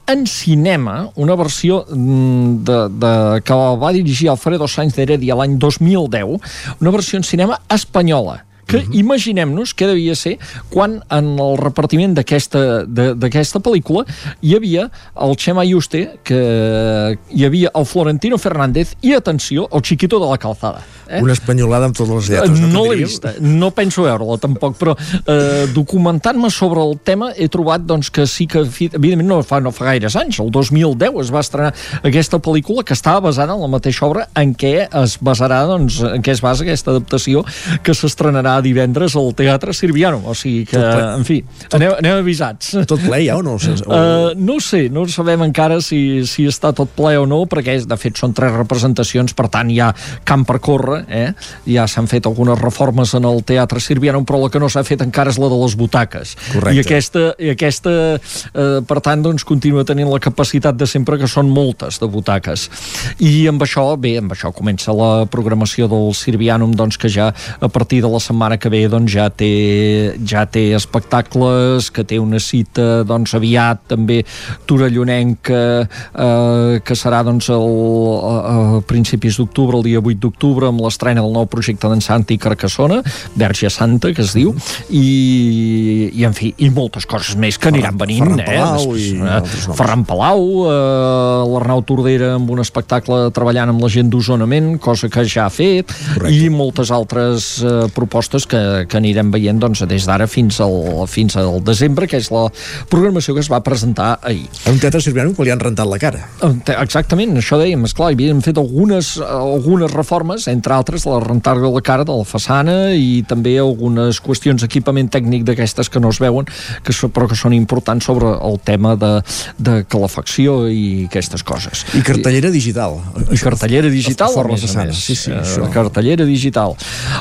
en cinema, una versió mm, de, de, que va dirigir Alfredo Sainz de Heredia l'any 2010, una versió en cinema espanyola que uh mhm. -huh. imaginem-nos què devia ser quan en el repartiment d'aquesta pel·lícula hi havia el Chema Yuste, que hi havia el Florentino Fernández i, atenció, el Chiquito de la Calzada. Eh? Una espanyolada amb totes les lletres. No, no l'he vista, no penso veure-la tampoc, però eh, documentant-me sobre el tema he trobat doncs, que sí que, evidentment no fa, no fa gaires anys, el 2010 es va estrenar aquesta pel·lícula que estava basada en la mateixa obra en què es basarà, doncs, en què es basa aquesta adaptació que s'estrenarà divendres al Teatre Sirviano, o sigui que, en fi, tot, aneu, aneu avisats. [laughs] Tot ple ja o no? O... [laughs] Uh, no sé, no sabem encara si, si està tot ple o no, perquè de fet són tres representacions, per tant hi ha camp per córrer, eh? ja s'han fet algunes reformes en el Teatre Sirviano, però la que no s'ha fet encara és la de les butaques. Correcte. I aquesta, i aquesta eh, per tant, doncs, continua tenint la capacitat de sempre que són moltes de butaques. I amb això, bé, amb això comença la programació del Sirvianum, doncs, que ja a partir de la setmana setmana que ve doncs, ja, té, ja té espectacles, que té una cita doncs, aviat també torellonenca eh, que serà doncs, el, a, a principis d'octubre, el dia 8 d'octubre, amb l'estrena del nou projecte d'en Santi Carcassona, Verge Santa, que es diu, i, i en fi, i moltes coses més que aniran venint. Ferran eh? Palau i eh, Ferran Palau, eh, l'Arnau Tordera amb un espectacle treballant amb la gent d'Osonament, cosa que ja ha fet, Correcte. i moltes altres eh, propostes propostes que, que anirem veient doncs, des d'ara fins, al, fins al desembre, que és la programació que es va presentar ahir. un teatre sirviano que li han rentat la cara. Exactament, això dèiem, esclar, hi havien fet algunes, algunes reformes, entre altres la rentar de la cara de la façana i també algunes qüestions d'equipament tècnic d'aquestes que no es veuen, que però que són importants sobre el tema de, de calefacció i aquestes coses. I cartellera digital. I cartellera digital, a més a més. Sí, sí, això. Cartellera digital.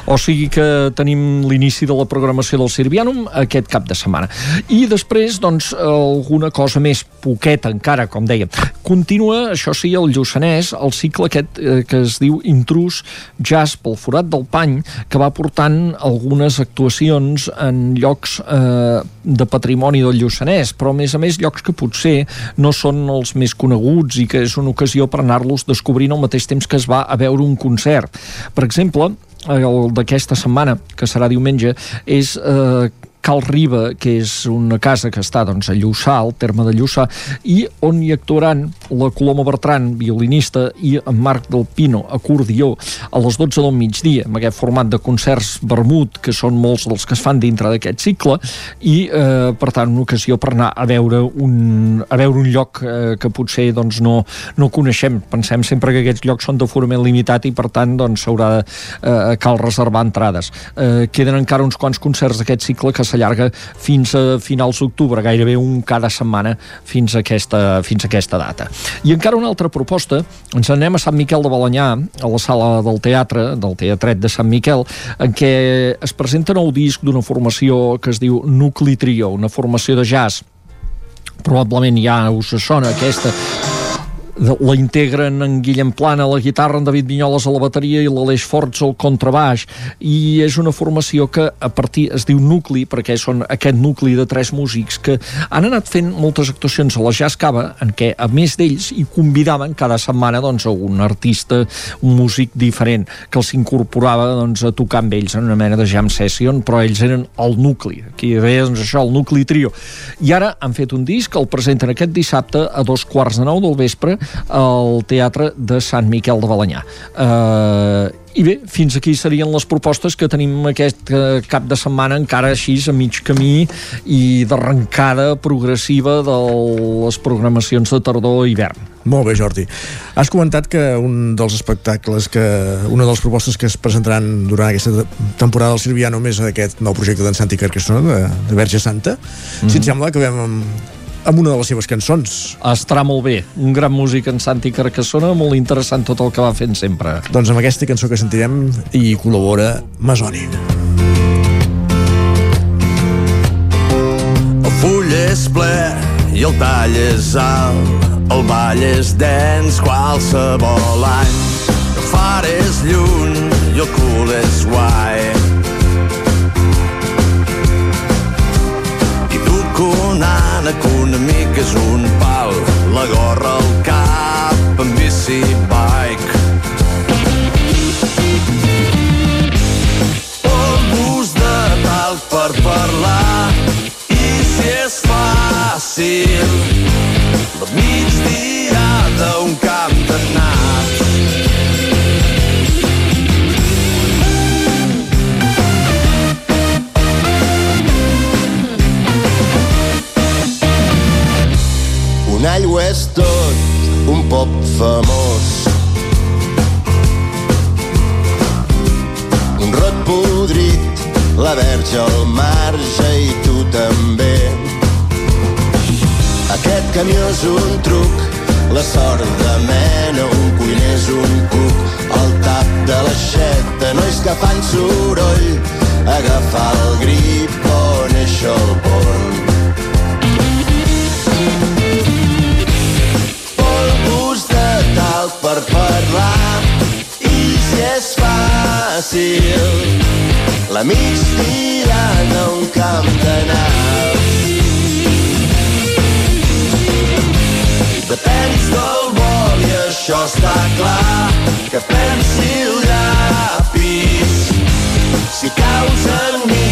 O sigui que tenim l'inici de la programació del Sirvianum aquest cap de setmana. I després, doncs, alguna cosa més poqueta encara, com dèiem. Continua, això sí, el Lluçanès, el cicle aquest eh, que es diu Intrus Jazz pel forat del pany, que va portant algunes actuacions en llocs eh, de patrimoni del Lluçanès, però a més a més llocs que potser no són els més coneguts i que és una ocasió per anar-los descobrint al mateix temps que es va a veure un concert. Per exemple, el d'aquesta setmana, que serà diumenge, és eh, Cal Riba, que és una casa que està doncs, a Lluçà, al terme de Lluçà, i on hi actuaran la Coloma Bertran, violinista, i en Marc del Pino, acordió, a les 12 del migdia, amb aquest format de concerts vermut, que són molts dels que es fan dintre d'aquest cicle, i, eh, per tant, una ocasió per anar a veure un, a veure un lloc eh, que potser doncs, no, no coneixem. Pensem sempre que aquests llocs són d'aforament limitat i, per tant, doncs, de eh, cal reservar entrades. Eh, queden encara uns quants concerts d'aquest cicle que s'allarga fins a finals d'octubre, gairebé un cada setmana fins a, aquesta, fins a aquesta data. I encara una altra proposta, ens anem a Sant Miquel de Balanyà, a la sala del teatre, del Teatret de Sant Miquel, en què es presenta nou disc d'una formació que es diu Nucli Trio, una formació de jazz. Probablement ja us sona aquesta la integren en Guillem Plana a la guitarra, en David Vinyoles a la bateria i l'Aleix Forts al contrabaix. I és una formació que a partir es diu nucli perquè són aquest nucli de tres músics que han anat fent moltes actuacions a la Jazz Cava en què a més d'ells hi convidaven cada setmana doncs, un artista, un músic diferent que els incorporava doncs, a tocar amb ells en una mena de jam session però ells eren el nucli, aquí deia doncs, això, el nucli trio. I ara han fet un disc, el presenten aquest dissabte a dos quarts de nou del vespre al Teatre de Sant Miquel de Balanyà. Eh, i bé, fins aquí serien les propostes que tenim aquest eh, cap de setmana encara així a mig camí i d'arrencada progressiva de les programacions de tardor i hivern. Molt bé, Jordi. Has comentat que un dels espectacles, que una de les propostes que es presentaran durant aquesta temporada del Sirvià només aquest nou projecte d'en Santi Carcassona, de, de Verge Santa. Mm -hmm. Si et sembla, acabem amb, amb una de les seves cançons. Estarà molt bé. Un gran músic en Santi Carcassona, molt interessant tot el que va fent sempre. Doncs amb aquesta cançó que sentirem i col·labora Masoni. El full és ple i el tall és alt el ball és dens qualsevol any. El far és lluny i el cul és guai. Un ànec, un amic és un pal, la gorra al cap amb bici bike. El gust de talc per parlar i si és fàcil la migdia d'un camp de naps. Un all ho és tot, un pop famós. Un rot podrit, la verge al marge i tu també. Aquest camió és un truc, la sort de mena, un cuiner és un cuc, el tap de l'aixeta, nois que fan soroll, agafar el grip o néixer el porn. Per parlar, i si és fàcil, la migdia a un camp de naps. Depens del vol i això està clar que pensi el llapis si caus enmig del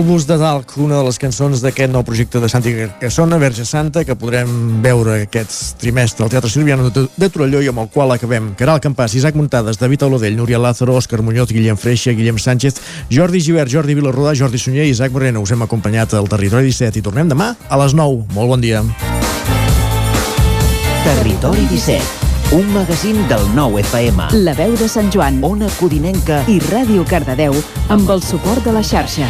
Polvos de Dalc, una de les cançons d'aquest nou projecte de Santi Carcassona, Verge Santa, que podrem veure aquest trimestre al Teatre Silviano de de Torelló i amb el qual acabem. Caral Campàs, Isaac Muntades, David Olodell, Núria Lázaro, Òscar Muñoz, Guillem Freixa, Guillem Sánchez, Jordi Givert, Jordi Vilarrodà, Jordi Sunyer i Isaac Moreno. Us hem acompanyat al Territori 17 i tornem demà a les 9. Molt bon dia. Territori 17, un magazín del nou FM. La veu de Sant Joan. Ona Codinenca i Ràdio Cardedeu amb el suport de la xarxa.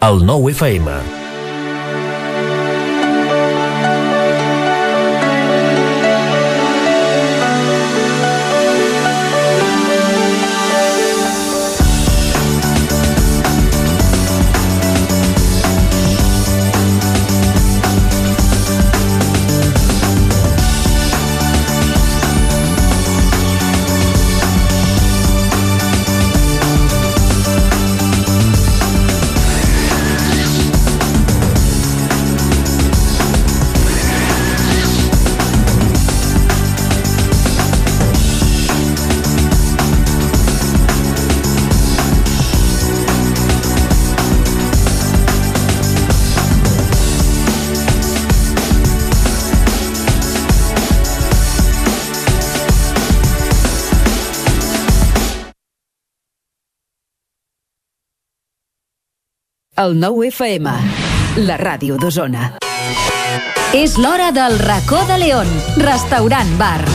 El nou FM. El 9 FM, la ràdio d'Osona. És l'hora del racó de León, restaurant bar.